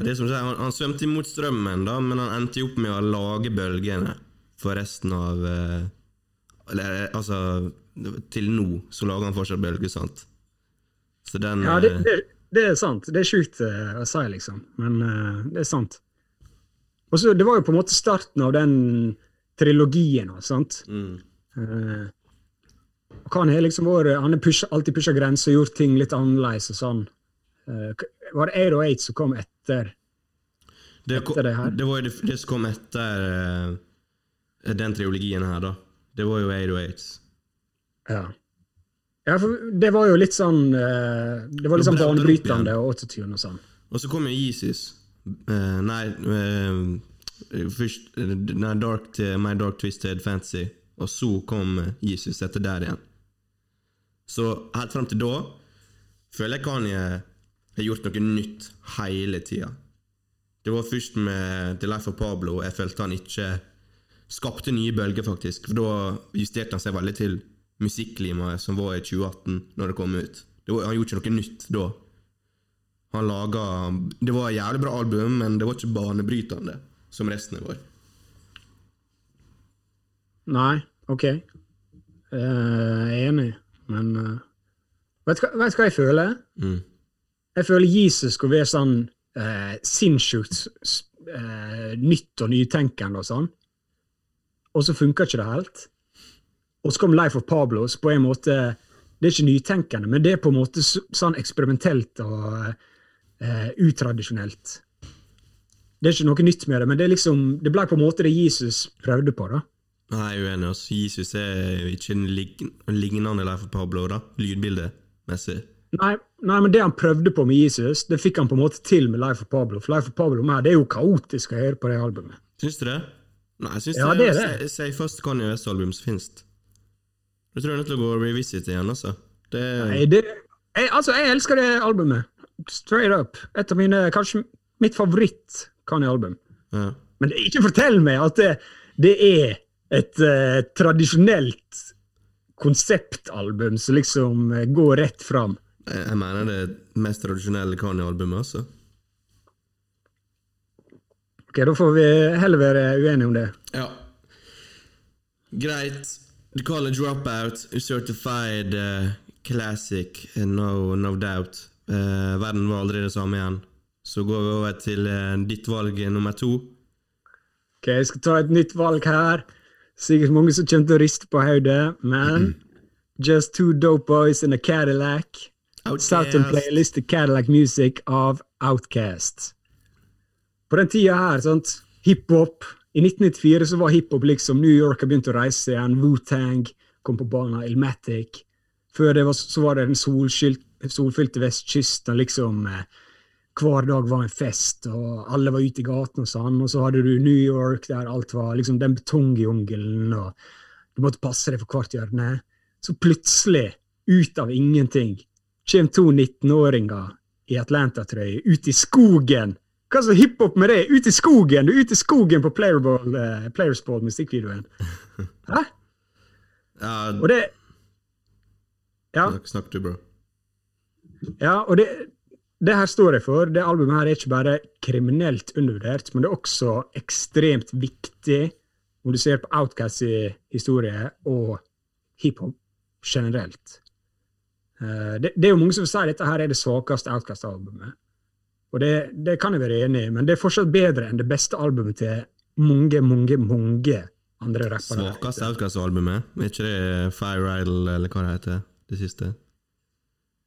[SPEAKER 1] Det er som du sier, han, han svømte imot strømmen, da, men han endte jo opp med å lage bølgene for resten av eh, Eller altså Til nå så lager han fortsatt bølger, sant? Så den
[SPEAKER 2] Ja, det,
[SPEAKER 1] eh,
[SPEAKER 2] det, det er sant. Det er sjukt eh, å si, liksom. Men eh, det er sant. Og så, Det var jo på en måte starten av den trilogien. sant?
[SPEAKER 1] mm.
[SPEAKER 2] Eh, han har liksom vært, han har pusha, alltid pusha grenser og gjort ting litt annerledes. og sånn. Eh, var det 808 som kom etter?
[SPEAKER 1] det, ko-
[SPEAKER 2] etter det her.
[SPEAKER 1] det var jo det, det som kom etter uh, den trilogien her, da. Det var jo 808s.
[SPEAKER 2] Ja. ja, for det var jo litt sånn eh, Det var litt sånn
[SPEAKER 1] det opp
[SPEAKER 2] banebrytende og autotune og sånn.
[SPEAKER 1] Og så kom jo Jesus. Uh, nei uh, Først eh, nei, Dark til My Dark Twisted Fantasy, og så kom eh, Jesus etter der igjen. Så helt fram til da føler jeg Kanye har gjort noe nytt hele tida. Det var først med The Life of Pablo jeg følte han ikke skapte nye bølger, faktisk. For da justerte han seg veldig til musikklimaet som var i 2018, når det kom ut. Det var, han gjorde ikke noe nytt da. Han laga Det var et jævlig bra album, men det var ikke banebrytende som resten var.
[SPEAKER 2] Nei, OK. Eh, Jeg er enig, men uh, vet, du hva, jeg føler?
[SPEAKER 1] Mm.
[SPEAKER 2] Jeg føler Jesus skulle være sånn uh, sinnssykt eh, nytt og nytenkende og sånn, og så funker ikke det helt. Og så kom Life of Pablo, så på en måte Det er ikke nytenkende, men det er på en måte sånn eksperimentelt og uh, utradisjonelt. Det er ikke noe nytt med det, men det er liksom Det ble på en måte det Jesus prøvde på, da.
[SPEAKER 1] Nei, jeg er uenig. Også. Jesus er ikke en lig lignende Life of Pablo, da. Lydbildemessig.
[SPEAKER 2] Nei, nei, men det han prøvde på med Jesus, det fikk han på en måte til med Life of Pablo. For Life of Pablo med, det er jo kaotisk å høre på det albumet.
[SPEAKER 1] Syns du det? Nei, jeg syns
[SPEAKER 2] Ja,
[SPEAKER 1] det,
[SPEAKER 2] det er
[SPEAKER 1] er Si safeste Kanye West-album som finnes. Jeg tror jeg er nødt til å gå og revisit igjen, altså. Det
[SPEAKER 2] Nei, det, jeg, altså, jeg elsker det albumet. Straight up. Et av mine, kanskje mitt favoritt Kanye-album.
[SPEAKER 1] ja.
[SPEAKER 2] Men ikke fortell meg at det, det er et uh, tradisjonelt konseptalbum som liksom eh, går rett fram.
[SPEAKER 1] Jeg, jeg mener det er det mest tradisjonelle Kanye-albumet, altså.
[SPEAKER 2] Ok, Da får vi heller være uenige om det.
[SPEAKER 1] Ja. Greit. The college dropout, certified uh, classic, uh, no, no doubt. Uh, verden var aldri det samme igjen. Så går vi over til uh, ditt valg nummer to.
[SPEAKER 2] Ok, Jeg skal ta et nytt valg her. Sikkert mange som kommer til å riste på hodet, men Just Two Dope Boys in a Cadillac. Southern Playlist to Cadillac Music av Outcast. På den tida her, sant, hiphop I 1994 så var hiphop liksom New York har begynt å reise igjen, Wu-Tang kom på banen, Ilmatic. Før det var, så var det den solfylte vestkysten, liksom eh, hver dag var en fest, og alle var ute i gaten og sånn. Og så hadde du New York, der alt var liksom den betongjungelen, og du måtte passe deg for hvert hjørne. Så plutselig, ut av ingenting, kommer to 19-åringer i Atlanta-trøye ut i skogen. Hva så hiphop med det? Ut i skogen! Du er ute i skogen på Playerball, uh, Players Ball-musikkvideoen. Hæ?
[SPEAKER 1] Ja,
[SPEAKER 2] Og det Ja.
[SPEAKER 1] snakk du, bro.
[SPEAKER 2] Ja, og det, det her står jeg for. Det albumet her er ikke bare kriminelt undervurdert, men det er også ekstremt viktig om du ser på Outcasts historie og hiphop generelt. Uh, det, det er jo mange som sier dette her er det svakeste Outcast-albumet. Og det, det kan jeg være enig i, men det er fortsatt bedre enn det beste albumet til mange, mange, mange andre rappere.
[SPEAKER 1] Svakeste Outcast-albumet. Er ikke det Fire Idol, eller hva det heter? Det siste?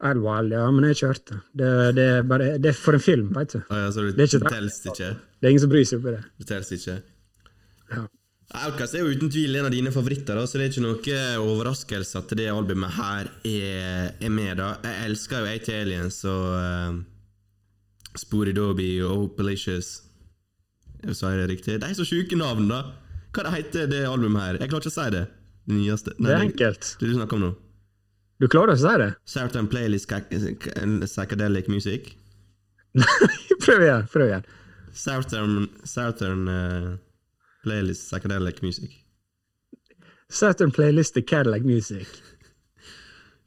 [SPEAKER 2] Idlewild, ja, men jeg hørt det. Det, er bare, det er for en film, veit du.
[SPEAKER 1] Ah, ja, så det,
[SPEAKER 2] Det er ikke
[SPEAKER 1] det ikke?
[SPEAKER 2] Det er ingen som bryr seg på det.
[SPEAKER 1] Det telles ikke?
[SPEAKER 2] Ja.
[SPEAKER 1] Outcast er jo uten tvil en av dine favoritter, da, så det er ikke noe overraskelse at det albumet her er, er med. da. Jeg elsker jo Eight Aliens og Dobby og Hopelicious. Sa jeg det riktig? De er så sjuke navn, da! Hva det heter det albumet her? Jeg klarer ikke å si det. Det nyeste.
[SPEAKER 2] Det er enkelt.
[SPEAKER 1] Det du snakker om nå.
[SPEAKER 2] Du klarer å si det?
[SPEAKER 1] Southern Playlist Psychedelic Music.
[SPEAKER 2] prøv igjen. prøv igjen.
[SPEAKER 1] Southern, Southern uh, Playlist Psychedelic Music.
[SPEAKER 2] Southern playlist Cadillac Music.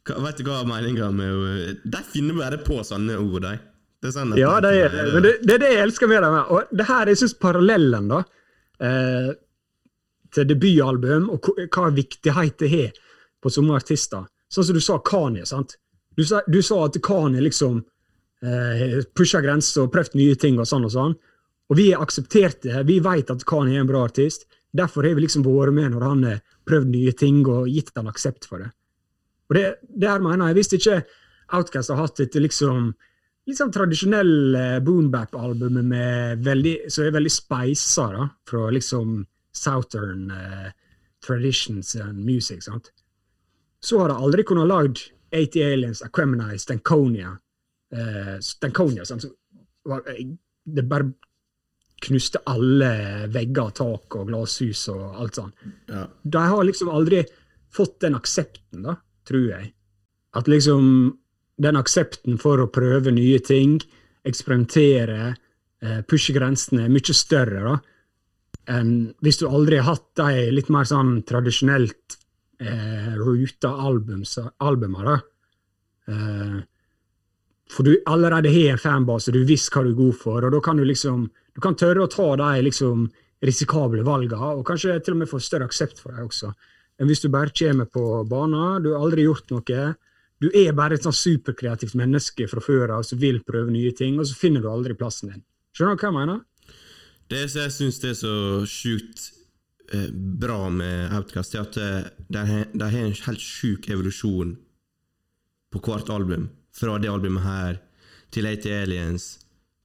[SPEAKER 1] Hva, vet du hva meninga med De finner bare på sånne ord, de. Det er sånn
[SPEAKER 2] Ja, det er, men det, det er det jeg elsker med dem. Og det her, jeg syns parallellen da, eh, til debutalbum, og hva- viktighet det har på sånne artister. Sånn som du sa Kanye. sant? Du sa, du sa at Kanye liksom eh, pusha grenser og prøvd nye ting og sånn og sånn. Og vi har akseptert det. Vi vet at Kanye er en bra artist. Derfor har vi liksom vært med når han har prøvd nye ting og gitt han aksept for det. Og det, her mener jeg, Hvis ikke Outcast har hatt et liksom litt sånn tradisjonell eh, boombap-album som er veldig speisa da, fra liksom Southern uh, traditions and music. sant? Så har de aldri kunnet lagd 80 Aliens, Aquemini, Stankonia uh, Stankonia, sant? Så var, eh, Det bare knuste alle vegger, tak og glasshus og alt sånt.
[SPEAKER 1] Ja.
[SPEAKER 2] de har liksom aldri fått den aksepten, da, tror jeg. At liksom den aksepten for å prøve nye ting, eksperimentere, eh, pushe grensene, er mye større da, enn hvis du aldri har hatt de litt mer sånn tradisjonelt eh, ruta albumer. Eh, for du allerede har en fanbase, du visst hva du er god for, og da kan du liksom du kan tørre å ta de liksom risikable valgene, og kanskje til og med få større aksept for dem også. Enn hvis du bare kommer på banen, du har aldri gjort noe, du er bare et sånn superkreativt menneske fra før av som vil prøve nye ting, og så finner du aldri plassen din. Skjønner du hva jeg mener?
[SPEAKER 1] Det som jeg syns er så sjukt eh, bra med Outcast, er at eh, de har en helt sjuk evolusjon på hvert album. Fra det albumet her til 80 Aliens,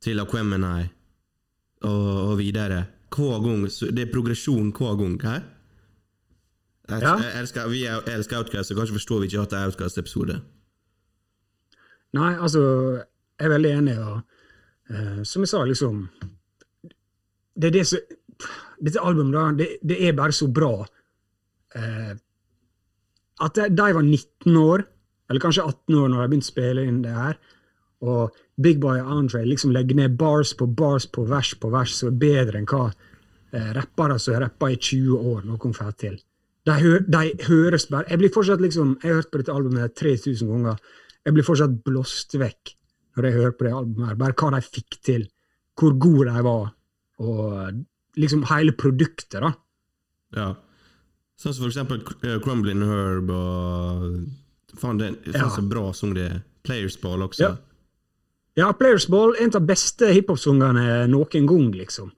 [SPEAKER 1] til Aquemini og, og videre. Hver gang. Det er progresjon hver gang. Hæ? Jeg,
[SPEAKER 2] Ja.
[SPEAKER 1] jeg, elsker, vi er- elsker Outcast, så kanskje forstår vi ikke at det er Outcast-episode.
[SPEAKER 2] Nei, altså, jeg er veldig enig, og uh, som jeg sa, liksom Det er det som Dette albumet, da, det, det er bare så bra. Uh, at de var 19 år, eller kanskje 18 år, når de begynte å spille inn det her, og Big Boy og Andre liksom legger ned bars på bars på vers på vers som er bedre enn hva eh, rappere som har rappa i 20 år, noen får til. De, hø de høres bare Jeg blir fortsatt liksom Jeg har hørt på dette albumet 3000 ganger. Jeg blir fortsatt blåst vekk når jeg hører på det albumet. her. Bare hva de fikk til, hvor gode de var, og liksom hele produktet, da.
[SPEAKER 1] Ja. Sånn som for eksempel eh, Crumbling Herb og Faen, det er
[SPEAKER 2] Ja.
[SPEAKER 1] så bra sang det er. Players Ball også.
[SPEAKER 2] Ja. Ja, Players Ball er en av de beste hiphop-sangene noen gang, liksom.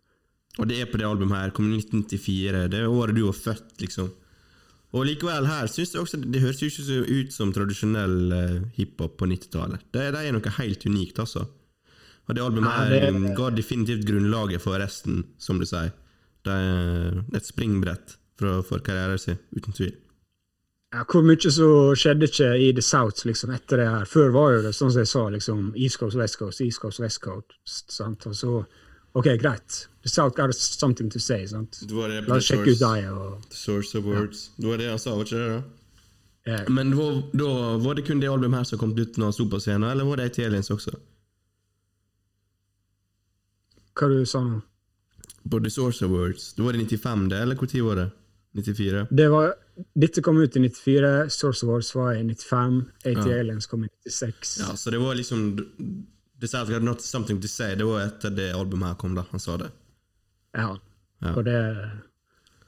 [SPEAKER 1] Og det er på det albumet her. Kom 1994. Det er året du var født, liksom. Og likevel her synes jeg også det høres jo ikke ut som tradisjonell uh, hiphop på 90-tallet. Det, det er noe helt unikt, altså. Og det albumet her
[SPEAKER 2] ja,
[SPEAKER 1] mm, ga definitivt grunnlaget for resten, som du sier. Det er et springbrett for, for karrieren sin, uten tvil.
[SPEAKER 2] Ja, hvor mye så skjedde ikke i The South liksom, etter det her. Før var jo det sånn som jeg sa, liksom, East Coast, West Coast, East Coast, West Coast. Sant? Og så, ok, greit. The South got something to say. sant?
[SPEAKER 1] Det var det
[SPEAKER 2] La oss sjekke ut deg. og...
[SPEAKER 1] The Source of Words. Det var det han sa, var ikke det? da?
[SPEAKER 2] Yeah.
[SPEAKER 1] Men da, da var det kun det albumet her som kom ut når han sto på scenen, eller var det et aliens også?
[SPEAKER 2] Hva du sa nå?
[SPEAKER 1] På The Source of Words. Da var det 95, det, eller når var det? 94?
[SPEAKER 2] Det var, dette kom ut i 94, Source of Wars var i 95, AT
[SPEAKER 1] Ja.
[SPEAKER 2] Aliens kom i 96.
[SPEAKER 1] Ja, så det var liksom South Got Not Something To Say, det var etter det albumet her kom, da. Han sa det.
[SPEAKER 2] Ja.
[SPEAKER 1] Ja.
[SPEAKER 2] Og det,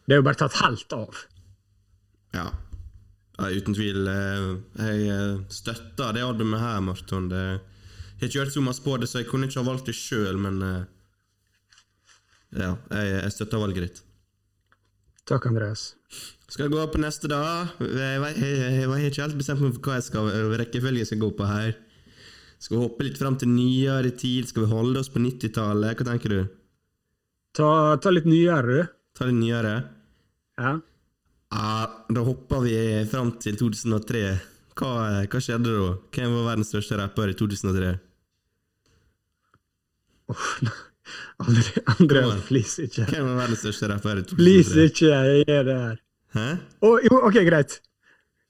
[SPEAKER 2] det er jo bare tatt helt av.
[SPEAKER 1] Ja. ja uten tvil. eh, Jeg eh, støtter det albumet her, Marton. Det, jeg har ikke hørt så masse på det, så jeg kunne ikke ha valgt det sjøl, men eh, Ja, jeg, jeg støtter valget ditt.
[SPEAKER 2] Takk, Andreas.
[SPEAKER 1] Skal jeg gå på neste, da? Jeg, jeg, jeg, jeg har ikke helt bestemt meg for hva jeg skal, rekkefølge jeg skal gå på her. Skal vi hoppe litt fram til nyere tid? Skal vi holde oss på 90-tallet? Hva tenker du?
[SPEAKER 2] Ta, ta litt nyere, du.
[SPEAKER 1] Ta litt nyere?
[SPEAKER 2] Ja.
[SPEAKER 1] Ja, da hopper vi fram til 2003. Hva, hva skjedde da? Hvem var verdens største rapper i 2003?
[SPEAKER 2] Andre,
[SPEAKER 1] André,
[SPEAKER 2] Andreas,
[SPEAKER 1] an.
[SPEAKER 2] please ikke.
[SPEAKER 1] Hvem var verdens største rapper i 2003?
[SPEAKER 2] Please ikke gjør det her.
[SPEAKER 1] Hæ?
[SPEAKER 2] Oh, jo, ok, greit.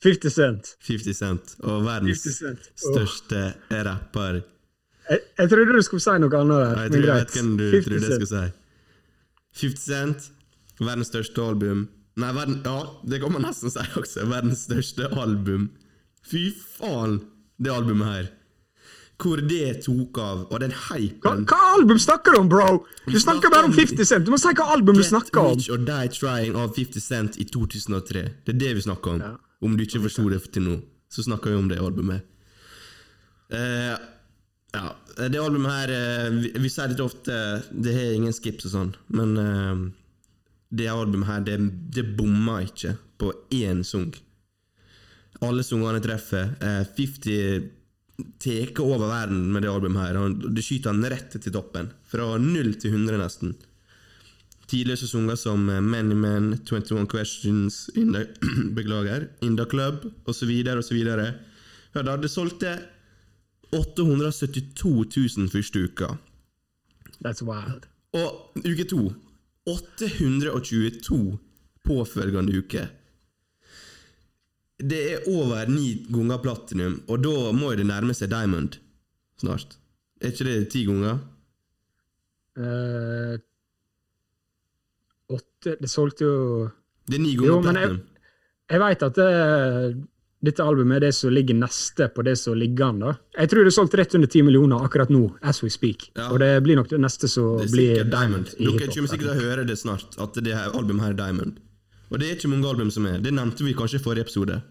[SPEAKER 2] 50 Cent.
[SPEAKER 1] 50 Cent. Og verdens
[SPEAKER 2] Cent.
[SPEAKER 1] Største rapper.
[SPEAKER 2] Jeg, jeg trodde du skulle si noe annet der,
[SPEAKER 1] Jeg
[SPEAKER 2] men
[SPEAKER 1] tror jeg vet hvem du
[SPEAKER 2] 50
[SPEAKER 1] trodde jeg skulle si. 50 Cent, verdens største album. Nei, verden, ja, det kan man nesten si også. Verdens største album. Fy faen, det albumet her. Hvor det tok av, og den
[SPEAKER 2] Hva,
[SPEAKER 1] hypen
[SPEAKER 2] hva album snakker du om, bro? Du snakker bare om
[SPEAKER 1] om-
[SPEAKER 2] 50 Cent. Du må si hva album du snakker om.
[SPEAKER 1] Get Rich or Die Trying av 50 Cent i 2003. Det er det vi snakker om. Om du ikke forsto det til nå, så snakker vi om det albumet. Uh, ja, det albumet her uh, vi, vi sier litt ofte Det har ingen skips og sånn, men uh, det albumet her, det, det bomma ikke på én sang. Alle sangene treffer. Eh, 50 tar over verden med det albumet her. Det skyter han rett til toppen. Fra 0 til 100, nesten. Tidligere sanger som eh, Many Men, 21 Questions, in the, beklager, In The Club osv. osv. Ja, da, det solgte 872 000 første uka.
[SPEAKER 2] That's wild.
[SPEAKER 1] Og uke to 822 påfølgende uke. Det er over ni ganger platinum, og da må det nærme seg Diamond snart. Er ikke det ti ganger?
[SPEAKER 2] Eh, åtte Det solgte jo
[SPEAKER 1] Det er ni ganger
[SPEAKER 2] jeg-
[SPEAKER 1] platinum.
[SPEAKER 2] Jeg veit at det, dette albumet er det som ligger neste på det som ligger an. da. Jeg tror det er solgt rett under 10 millioner akkurat nå, as we speak.
[SPEAKER 1] Ja.
[SPEAKER 2] Og det blir nok det neste som blir
[SPEAKER 1] sikkert
[SPEAKER 2] Diamond.
[SPEAKER 1] Dere kommer sikkert til å høre det snart, at det her albumet her er Diamond. Og det er ikke mange album som er. Det nevnte vi kanskje i forrige episode.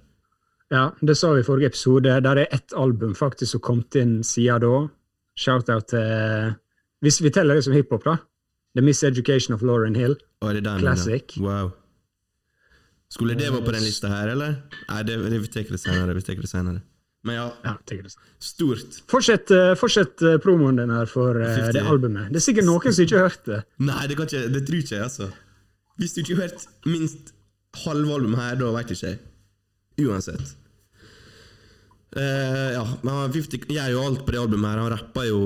[SPEAKER 2] Ja, det sa vi i forrige episode. Der er ett album faktisk som kom inn siden da. Shout-out til Hvis vi teller det som hiphop, da. The Miseducation of Lauren Hill.
[SPEAKER 1] Oh, det den,
[SPEAKER 2] Classic.
[SPEAKER 1] Ja. Wow. Skulle det være på den lista her, eller? Nei, det, det vi tar det senere. Vi tar det senere. Men ja,
[SPEAKER 2] Ja, det.
[SPEAKER 1] stort.
[SPEAKER 2] Fortsett, eh, fortsett eh, promoen din her for
[SPEAKER 1] uh,
[SPEAKER 2] det albumet. Det er sikkert noen som ikke har hørt det.
[SPEAKER 1] Nei, det, kan ikke, det tror ikke jeg, altså. Hvis du ikke har hørt minst halve albumet her, da veit ikke jeg. Uansett. Eh, ja, men han 50 gjør jo alt på det albumet her. Han rapper jo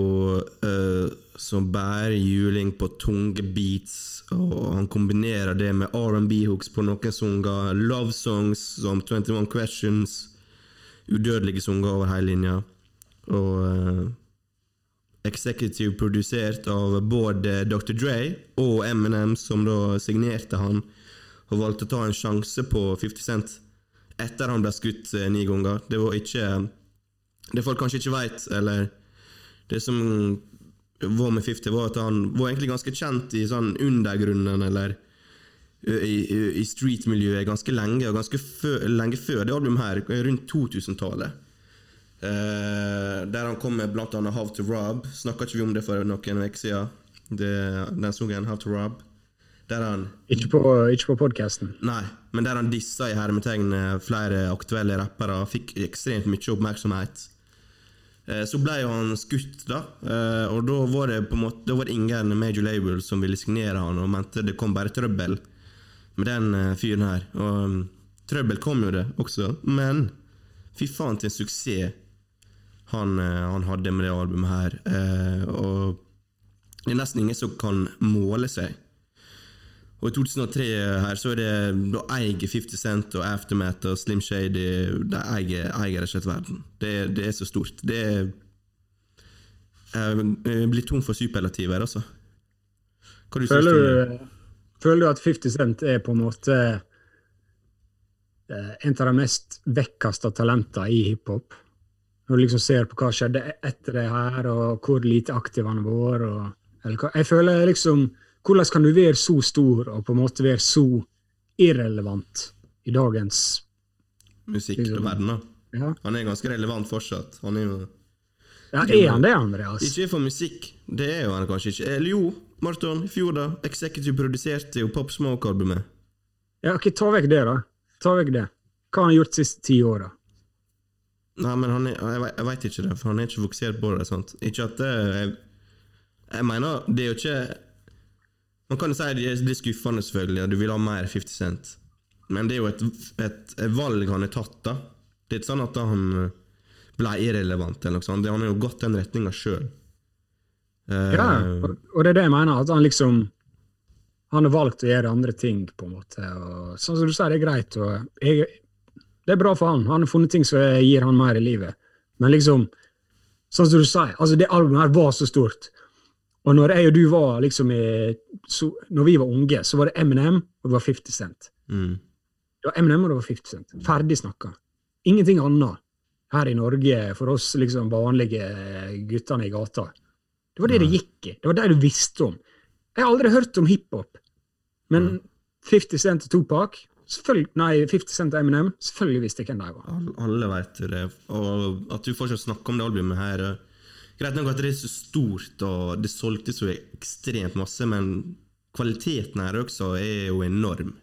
[SPEAKER 1] uh, som bare juling på tunge beats, og han kombinerer det med R&B-hooks på noen sanger, love songs som 21 Questions, udødelige sanger over hele linja, og uh, executive produsert av både Dr. Dre og Eminem, som da signerte han og valgte å ta en sjanse på 50 Cent etter han ble skutt eh, ni ganger. Det var ikke Det folk kanskje ikke veit, eller det som var med 50, var at han var egentlig ganske kjent i sånn undergrunnen, eller i, i- i street-miljøet ganske lenge, og ganske fø, lenge før det albumet her, rundt 2000-tallet. Uh, der han kom med blant annet How to Rob. Snakka ikke vi om det for noen uker siden? Den sangen, How to Rob. Der han
[SPEAKER 2] Ikke på, ikke på podkasten.
[SPEAKER 1] Nei, men der han dissa i hermetegn eh, flere aktuelle rappere, fikk ekstremt mye oppmerksomhet. Eh, Så ble jo han skutt, da, eh, og da var det på en måte Da var det ingen major label som ville signere han, og mente det kom bare trøbbel med den fyren her. Og um, trøbbel kom jo det også, men fy faen til en suksess han, han hadde med det albumet her. Og det er nesten ingen som kan måle seg. Og i 2003 her så er det Da eier 50 Cent og Aftermath og Slim Shady De eier, eier rett og slett verden. Det, det er så stort. Det er Jeg blir tom for superlativer, altså. Hva du
[SPEAKER 2] Føler
[SPEAKER 1] du
[SPEAKER 2] du, føler du at 50 Cent er på en måte eh, en av de mest vekkaste talentene i hiphop? Når du liksom ser på hva skjedde etter det her, og hvor lite aktiv han har vært. Jeg føler liksom Hvordan kan du være så stor og på en måte være så irrelevant i dagens
[SPEAKER 1] Musikk til verden, da.
[SPEAKER 2] Ja,
[SPEAKER 1] Han er ganske relevant fortsatt. Han er jo
[SPEAKER 2] ja er han det, Andreas?
[SPEAKER 1] Ikke for musikk, det er jo han kanskje ikke. Eller jo, Marton, i fjor, da. Executive produserte jo Pop Smoke-albumet.
[SPEAKER 2] Ja, ok, Ta vekk det, da. Ta vekk det. Hva har han gjort de siste ti åra?
[SPEAKER 1] Nei, men han er, jeg, vet- jeg veit ikke det, for han er ikke fokusert på det. sant? Ikke at det jeg, jeg mener, det er jo ikke Man kan jo si det det er skuffende, selvfølgelig, og du vil ha mer 50 Cent. Men det er jo et, et, et valg han har tatt, da. Det er ikke sånn at han ble irrelevant, eller noe sånt. Han har jo gått den retninga sjøl.
[SPEAKER 2] Ja, og, det er det jeg mener. At han liksom han har valgt å gjøre andre ting, på en måte. Og, sånn som du sier, det er greit. Jeg, det er bra for han. Han har funnet ting som gir han mer i livet. Men liksom, sånn som du sier, altså det albumet her var så stort. Og når jeg og du var liksom i, så, når vi var unge, så var det Eminem og det var 50 Cent.
[SPEAKER 1] Mm.
[SPEAKER 2] Det var Eminem og det var 50 Cent. Ferdig snakka. Ingenting annet her i Norge for oss liksom vanlige guttene i gata. Det var det det gikk i. Det var det du visste om. Jeg har aldri hørt om hiphop. Men 50 Cent og Tupac Nei, 50 Cent og Eminem, selvfølgelig visste jeg hvem de var.
[SPEAKER 1] Alle, veit det. Og at du fortsatt snakker om det albumet her Greit nok at det er så stort, og det solgte så ekstremt masse, men kvaliteten her også er jo enorm.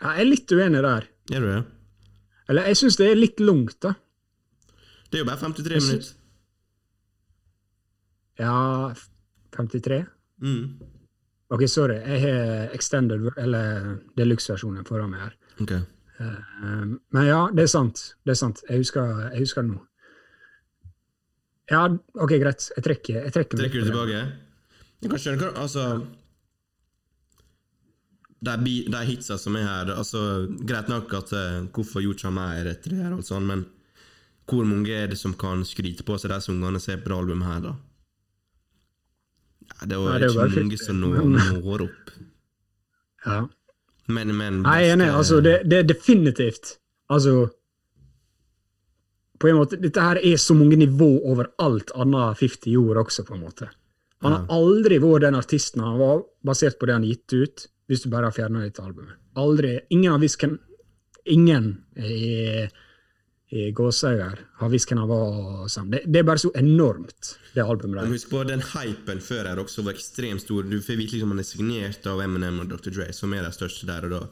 [SPEAKER 2] Jeg er litt uenig der.
[SPEAKER 1] Er du det?
[SPEAKER 2] Eller jeg syns det er litt langt, da.
[SPEAKER 1] Det er jo bare 53
[SPEAKER 2] synes...
[SPEAKER 1] minutter.
[SPEAKER 2] Ja 53?
[SPEAKER 1] Mm.
[SPEAKER 2] Ok, sorry. Jeg har extended, eller deluxe-versjonen foran meg her.
[SPEAKER 1] Ok.
[SPEAKER 2] Eh, Men ja, det er sant. Det er sant. Jeg husker, jeg husker det nå. Ja, ok, greit. Jeg trekker, jeg trekker
[SPEAKER 1] Trekker du tilbake? Jeg kan skjønne hva Altså De, de hitsa som er her altså, Greit nok at uh, hvorfor gjorde ikke mer etter det her, og sånn, men hvor mange er det som kan skryte på seg de sangene som er på det albumet her, da? Ja, det er jo
[SPEAKER 2] Nei, det
[SPEAKER 1] ikke
[SPEAKER 2] bare
[SPEAKER 1] mange som når, når opp.
[SPEAKER 2] Ja.
[SPEAKER 1] Men, men
[SPEAKER 2] Jeg er enig. Altså, det, det er definitivt Altså På en måte, Dette her er så mange nivå over alt annet 50 gjorde også, på en måte. Han har aldri vært den artisten han var, basert på det han gitt ut, hvis du bare har fjerna dette albumet. Aldri. Ingen har visst hvem Ingen i, i gåseøyer har visst hvem han var. sammen sånn. Det, det er bare så enormt, det albumet der.
[SPEAKER 1] husk på, den hypen før her også var ekstremt stor. Du får vite liksom han er signert av Eminem og Dr. Dre, som er de største der og da.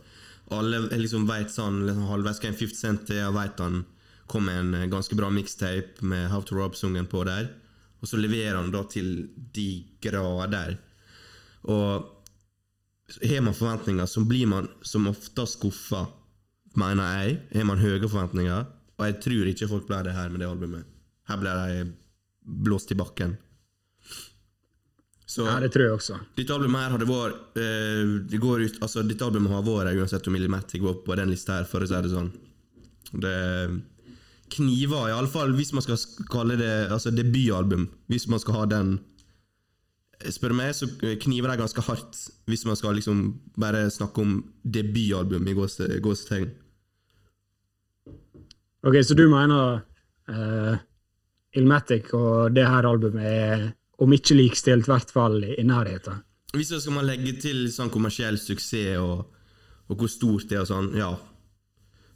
[SPEAKER 1] Alle liksom vet sånn liksom, halvveis hvem en 50 Cent er, og vet han kom en eh, ganske bra mixtape med How to Rob-sungen på der. Og så leverer han da til de grader. Og har man forventninger, så blir man som oftest skuffa, mener jeg. Har man høye forventninger, og jeg tror ikke folk ble det her med det albumet. Her ble de blåst i bakken. Så
[SPEAKER 2] Ja, det tror jeg også.
[SPEAKER 1] dette albumet her hadde vært eh, det går ut, altså Dette albumet har vært uansett om Millimatic var på den lista her, for å si det sånn. Det kniver iallfall, hvis man skal kalle det altså debutalbum. Hvis man skal ha den Spør du meg, så kniver de ganske hardt hvis man skal liksom bare snakke om debutalbum i gåse- gåsetegn.
[SPEAKER 2] Ok, så du mener uh, Ilmatic og det her albumet er om ikke likestilt, i hvert fall i nærheten?
[SPEAKER 1] Hvis så skal man legge til sånn kommersiell suksess og, og hvor stort det er og sånn, ja.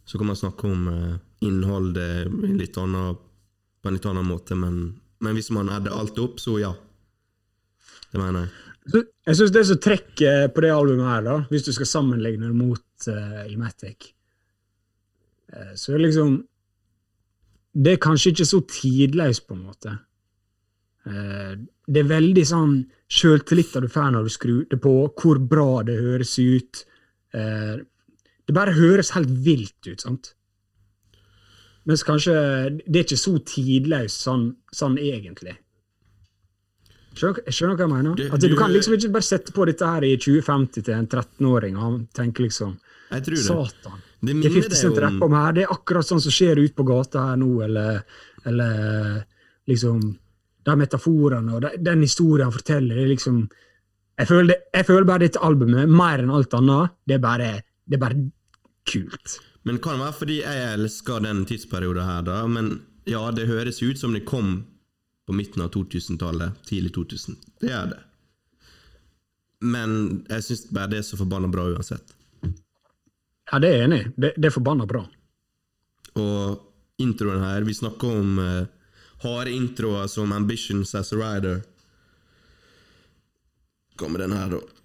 [SPEAKER 1] Så kan man snakke om eh, innholdet litt annet, på en litt annen måte, men, men hvis man adder alt opp, så ja. Det mener jeg.
[SPEAKER 2] Jeg syns det som trekker på det albumet her, da, hvis du skal sammenligne det mot uh, Ilmatic, eh, så er liksom Det er kanskje ikke så tidløst, på en måte. Eh, det er veldig sånn sjøltillit du får når du skrur det på, hvor bra det høres ut. Det bare høres helt vilt ut, sant? Mens kanskje det er ikke så tidløst sånn, sånn egentlig. Skjønner, skjønner hva jeg mener?
[SPEAKER 1] Du,
[SPEAKER 2] altså, du
[SPEAKER 1] du-
[SPEAKER 2] kan liksom ikke bare sette på dette her i 2050 til en 13-åring, og han tenker liksom
[SPEAKER 1] Jeg tror det.
[SPEAKER 2] Satan.
[SPEAKER 1] Det
[SPEAKER 2] Det 50
[SPEAKER 1] deg
[SPEAKER 2] Cent rapper om her, det er akkurat sånn som skjer ute på gata her nå, eller, eller liksom De metaforene og de, den historien han forteller, det er liksom jeg føler, det, jeg føler bare dette albumet, mer enn alt annet, det er bare, det er bare kult.
[SPEAKER 1] Men det kan være fordi jeg elsker den tidsperioden her, da. Men ja, det høres ut som det kom på midten av 2000-tallet. Tidlig 2000. Det gjør det. Men jeg syns bare det er så forbanna bra uansett.
[SPEAKER 2] Ja, det er jeg enig i. Det, det er forbanna bra.
[SPEAKER 1] Og introen her Vi snakker om uh, harde introer som Ambitions as a Rider. Kommer den her, da.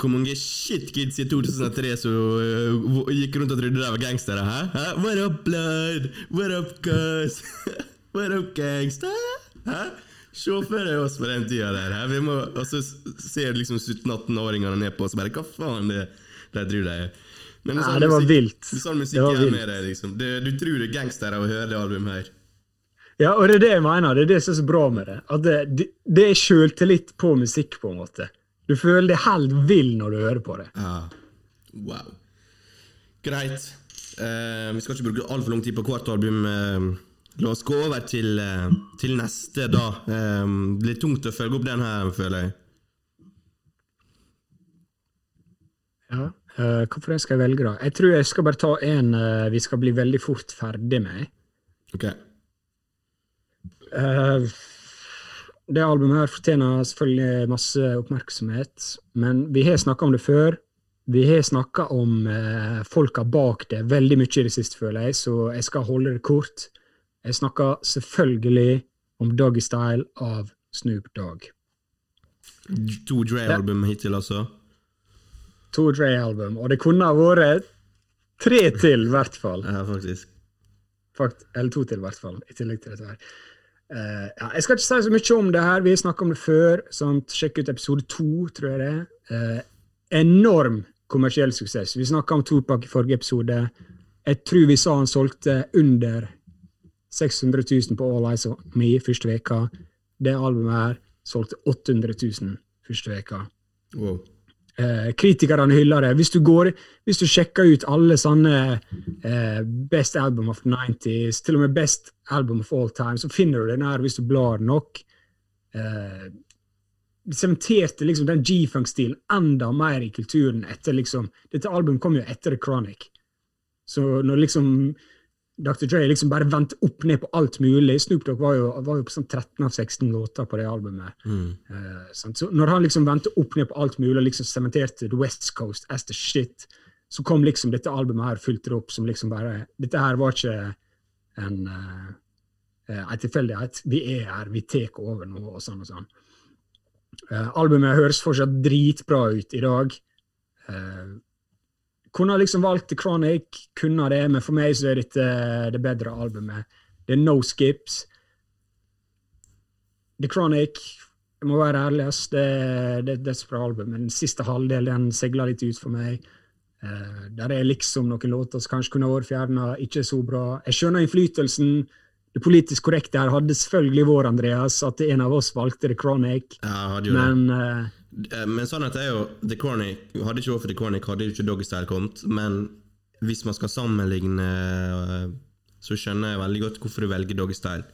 [SPEAKER 1] Hvor mange shitkids i 2003 som gikk rundt og trodde de var gangstere? Hæ? Hæ? What up, blood? What up, guys? What up, gangster? Hæ? Se for deg oss på den tida der. Hæ? Vi må, og så ser liksom 17-18-åringene ned på oss og bare Hva faen det de tror de er? Men sånn Nei,
[SPEAKER 2] det var
[SPEAKER 1] musikk-
[SPEAKER 2] vilt.
[SPEAKER 1] Sånn musikk
[SPEAKER 2] Det var vilt.
[SPEAKER 1] med deg, liksom. Det, du tror det er gangstere å høre det albumet her.
[SPEAKER 2] Ja, og det er det jeg mener. Det er det som er så bra med det. At det, det, det er sjøltillit på musikk, på en måte. Du føler deg helt vill når du hører på det.
[SPEAKER 1] Ja. Wow. Greit. Uh, vi skal ikke bruke altfor lang tid på hvert album. Uh, la oss gå over til, uh, til neste, da. Det blir tungt å følge opp den her, føler jeg.
[SPEAKER 2] Ja. Uh, jeg skal jeg velge, da? Jeg tror jeg skal bare ta en vi skal bli veldig fort ferdig med.
[SPEAKER 1] Ok.
[SPEAKER 2] Eh, det albumet her fortjener selvfølgelig masse oppmerksomhet, men vi har snakka om det før. Vi har snakka om eh, folka bak det veldig mye i det siste, føler jeg, så jeg skal holde det kort. Jeg snakker selvfølgelig om Doggy Style av Snoop Dogg.
[SPEAKER 1] To Dre-album hittil, altså.
[SPEAKER 2] To Dre-album, og det kunne ha vært tre til, i hvert fall.
[SPEAKER 1] Ja, faktisk.
[SPEAKER 2] Fakt, eller to til, i hvert fall. I tillegg til dette her. Eh, ja, jeg skal ikke si så mye om det her. Vi har snakka om det før. Sant? Sjekk ut episode to, tror jeg det er. Uh, enorm kommersiell suksess. Vi snakka om Topak i forrige episode. Jeg tror vi sa han solgte under 600 000 på All Eyes on Me første veka. Det albumet her solgte 800 000 første veka.
[SPEAKER 1] Wow.
[SPEAKER 2] Eh, kritikerne hyller det. Hvis du, går, hvis du sjekker ut alle sånne eh, Best Album of the 90s, til og med Best Album of All Time, så finner du den her hvis du blar nok. Eh, sementerte liksom den G-funk-stilen enda mer i kulturen etter liksom Dette albumet kom jo etter The Chronic. Så når liksom Dr. Dre liksom bare vendte opp ned på alt mulig Snoop Dogg var jo, var jo på sånn 13 av 16 låter på det albumet. Mm. Uh, så når han liksom vendte opp ned på alt mulig og liksom sementerte The West Coast as the shit, så kom liksom dette albumet her fullt opp som liksom bare Dette her var ikke en uh, en tilfeldighet. Vi er her, vi tar over nå, og sånn og sånn. Uh, albumet høres fortsatt dritbra ut i dag. Eh, kunne liksom valgt The Chronic, kunne det, men for meg så er dette det bedre albumet. Det er no skips. The Chronic, jeg må være ærlig, det, det er et dødsbra album, men den siste halvdelen seiler litt ut for meg. Uh, der er liksom noen låter som kanskje kunne vært fjerna, ikke så bra. Jeg skjønner innflytelsen. Det politisk korrekte her hadde selvfølgelig vært, Andreas, at en av oss valgte The Chronic,
[SPEAKER 1] Ja,
[SPEAKER 2] men eh,
[SPEAKER 1] Eh, Men sannheten er jo The Cornic, Hadde ikke vært for The Cornic, hadde jo ikke Doggystyle kommet. Men hvis man skal sammenligne, eh, så skjønner jeg veldig godt hvorfor du velger Doggystyle.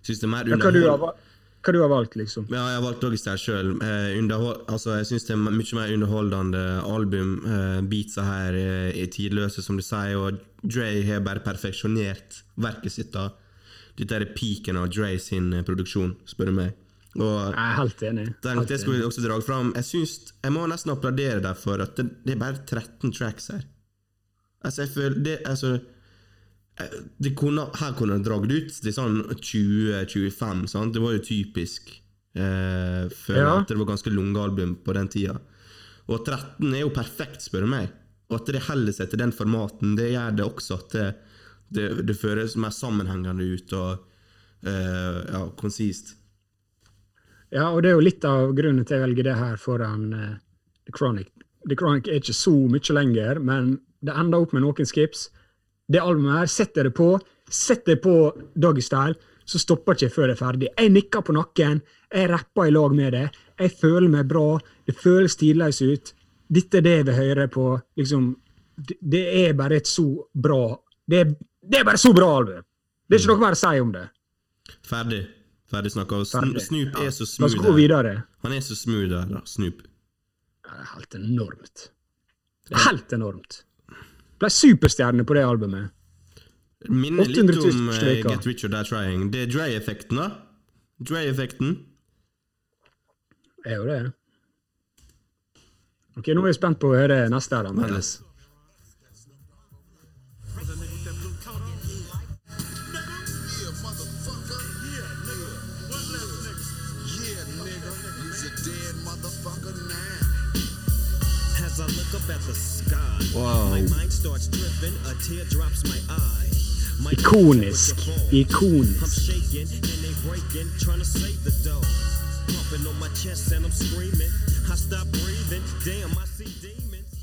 [SPEAKER 1] Syns det er mer underhold...
[SPEAKER 2] hva du har valgt, liksom?
[SPEAKER 1] Ja, jeg har valgt Doggystyle sjøl. Eh, altså, jeg syns det er mye mer underholdende album. Eh, beatsa her eh, er tidløse, som du sier, og Dre har bare perfeksjonert verket sitt. da. Dette er peaken av Dre sin eh, produksjon, spør du meg. Og
[SPEAKER 2] Jeg er helt enig.
[SPEAKER 1] den,
[SPEAKER 2] Helt
[SPEAKER 1] det skulle jeg også dra fram. Jeg synes, jeg må nesten applaudere deg for at det, det er bare 13 tracks her. Altså, jeg føler det, altså, det kunne, Her kunne det dratt ut til sånn 20-25, sant? Det var jo typisk. Eh, føler
[SPEAKER 2] Ja.
[SPEAKER 1] at det var ganske lange album på den tida. Og 13 er jo perfekt, spør du meg. Og at det holder seg til den formaten, det gjør det også at det, det, det føles mer sammenhengende ut og eh, ja, konsist.
[SPEAKER 2] Ja, og det er jo litt av grunnen til jeg velger det her foran uh, The Chronic. The Chronic er ikke så mye lenger, men det ender opp med noen skips. Det albumet her, setter det på, setter det på Doggystyle, så stopper ikke jeg før det er ferdig. Jeg nikker på nakken, jeg rapper i lag med det, jeg føler meg bra, det føles tidløs ut. Dette er det jeg vil høre på. Liksom, det, det er bare et så bra Det er, det er bare så bra album! Det er ikke noe mer å si om det.
[SPEAKER 1] Ferdig. Ferdig snakka. Snoop er så
[SPEAKER 2] La oss
[SPEAKER 1] smooth.
[SPEAKER 2] gå videre.
[SPEAKER 1] Han er så smooth der, da. Snoop.
[SPEAKER 2] Ja, det er helt enormt. Det er helt enormt. Ble superstjerne på det albumet.
[SPEAKER 1] Minner litt om
[SPEAKER 2] uh.
[SPEAKER 1] Get Richard Die Trying. Det er Dre-effekten, da. Dre-effekten.
[SPEAKER 2] Er jo det. Ok, Nå er jeg spent på å høre neste her. Andreas.
[SPEAKER 6] I see demons.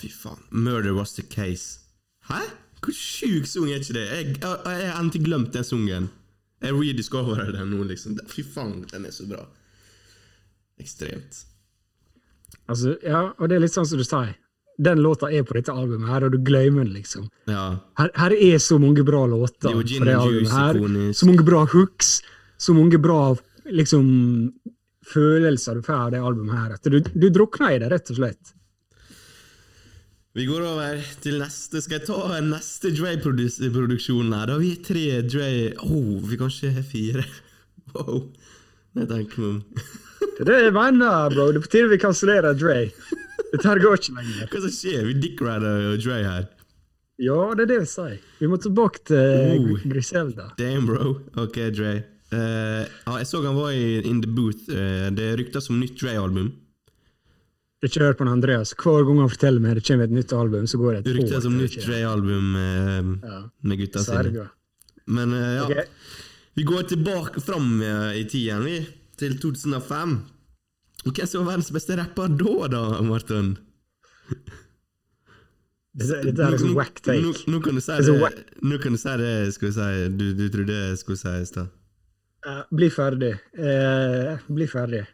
[SPEAKER 1] Fy faen. Murder was the case. Hæ? Hvor sjuk sang er ikke det? Jeg, jeg, jeg har endelig glemt den sangen. Jeg rediscoverer den nå, liksom. Fy faen, den er så bra. Ekstremt.
[SPEAKER 2] Altså, ja, og det er litt sånn som du sier. Den låta er på dette albumet, her, og du glemmer den, liksom.
[SPEAKER 1] Ja.
[SPEAKER 2] Her, her er så mange bra låter
[SPEAKER 1] er jo
[SPEAKER 2] på det albumet. Her. Så mange bra hooks, så mange bra liksom, følelser du får av det albumet her. At du, du drukner i det, rett og slett.
[SPEAKER 1] Vi går over til neste. Skal jeg ta neste Dre-produksjon her? Da har vi tre Dre oh, vi kanskje har fire. Wow. Jeg tenker meg om.
[SPEAKER 2] Det er det jeg mener, bro. Det betyr vi kansellerer Dre. Dette her går ikke lenger.
[SPEAKER 1] Hva som skjer? Vi dickrider Dre her.
[SPEAKER 2] Ja, det er det vi sier. Vi må tilbake til
[SPEAKER 1] Oh.
[SPEAKER 2] Griselda.
[SPEAKER 1] Damn, bro. Ok, Dre. Uh, ja, jeg så han var i In The Booth. Uh, det ryktes om nytt Dre-album.
[SPEAKER 2] Ikke hør på Andreas. Hver gang han forteller meg det kommer et nytt album, så går det et
[SPEAKER 1] ryktes om nytt. Dre-album uh,
[SPEAKER 2] Ja.
[SPEAKER 1] med gutta sine. Men eh, ja,
[SPEAKER 2] okay.
[SPEAKER 1] vi går tilbake fram eh, i tiden, vi. Til 2005. Hvem som var verdens beste rapper da, da, Martin?
[SPEAKER 2] Dette, er liksom
[SPEAKER 1] Nå-
[SPEAKER 2] whack take.
[SPEAKER 1] Nå, nå kan du si
[SPEAKER 2] Det
[SPEAKER 1] nå kan du si det skal vi si, du, du trodde jeg skulle si i stad.
[SPEAKER 2] Uh, bli ferdig. Uh, bli ferdig.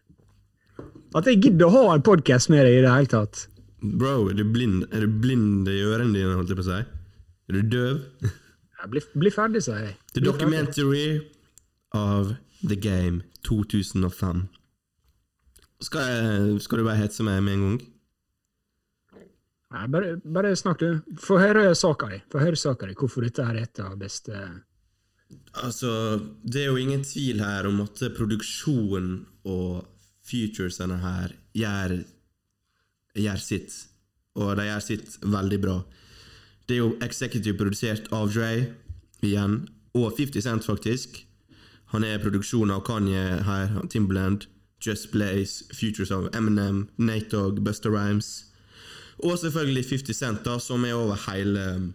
[SPEAKER 2] At jeg gidder å ha en podkast med deg i det hele tatt.
[SPEAKER 1] Bro, er du blind, er du blind i ørene dine, holdt jeg på å si? Er du døv?
[SPEAKER 2] Ja, bli, bli ferdig, sier jeg.
[SPEAKER 1] The
[SPEAKER 2] Bli ferdig.
[SPEAKER 1] Documentary of The Game 2005. Skal, jeg, skal du bare hetse meg med en gang?
[SPEAKER 2] Nei, bare, bare snakk, du. Få høre saka di. Få høre saka di. Hvorfor dette her er et av beste
[SPEAKER 1] Altså, det er jo ingen tvil her om at produksjonen og futuresene her gjør, gjør sitt. Og de gjør sitt veldig bra. Det er jo executive produsert av Dre, igjen, og 50 Cent, faktisk. Han er produksjon av Kanye her, Timberland, Just Blaze, Futures of Eminem, Nate Dogg, Buster Rhymes. Og selvfølgelig 50 Cent, da, som er over hele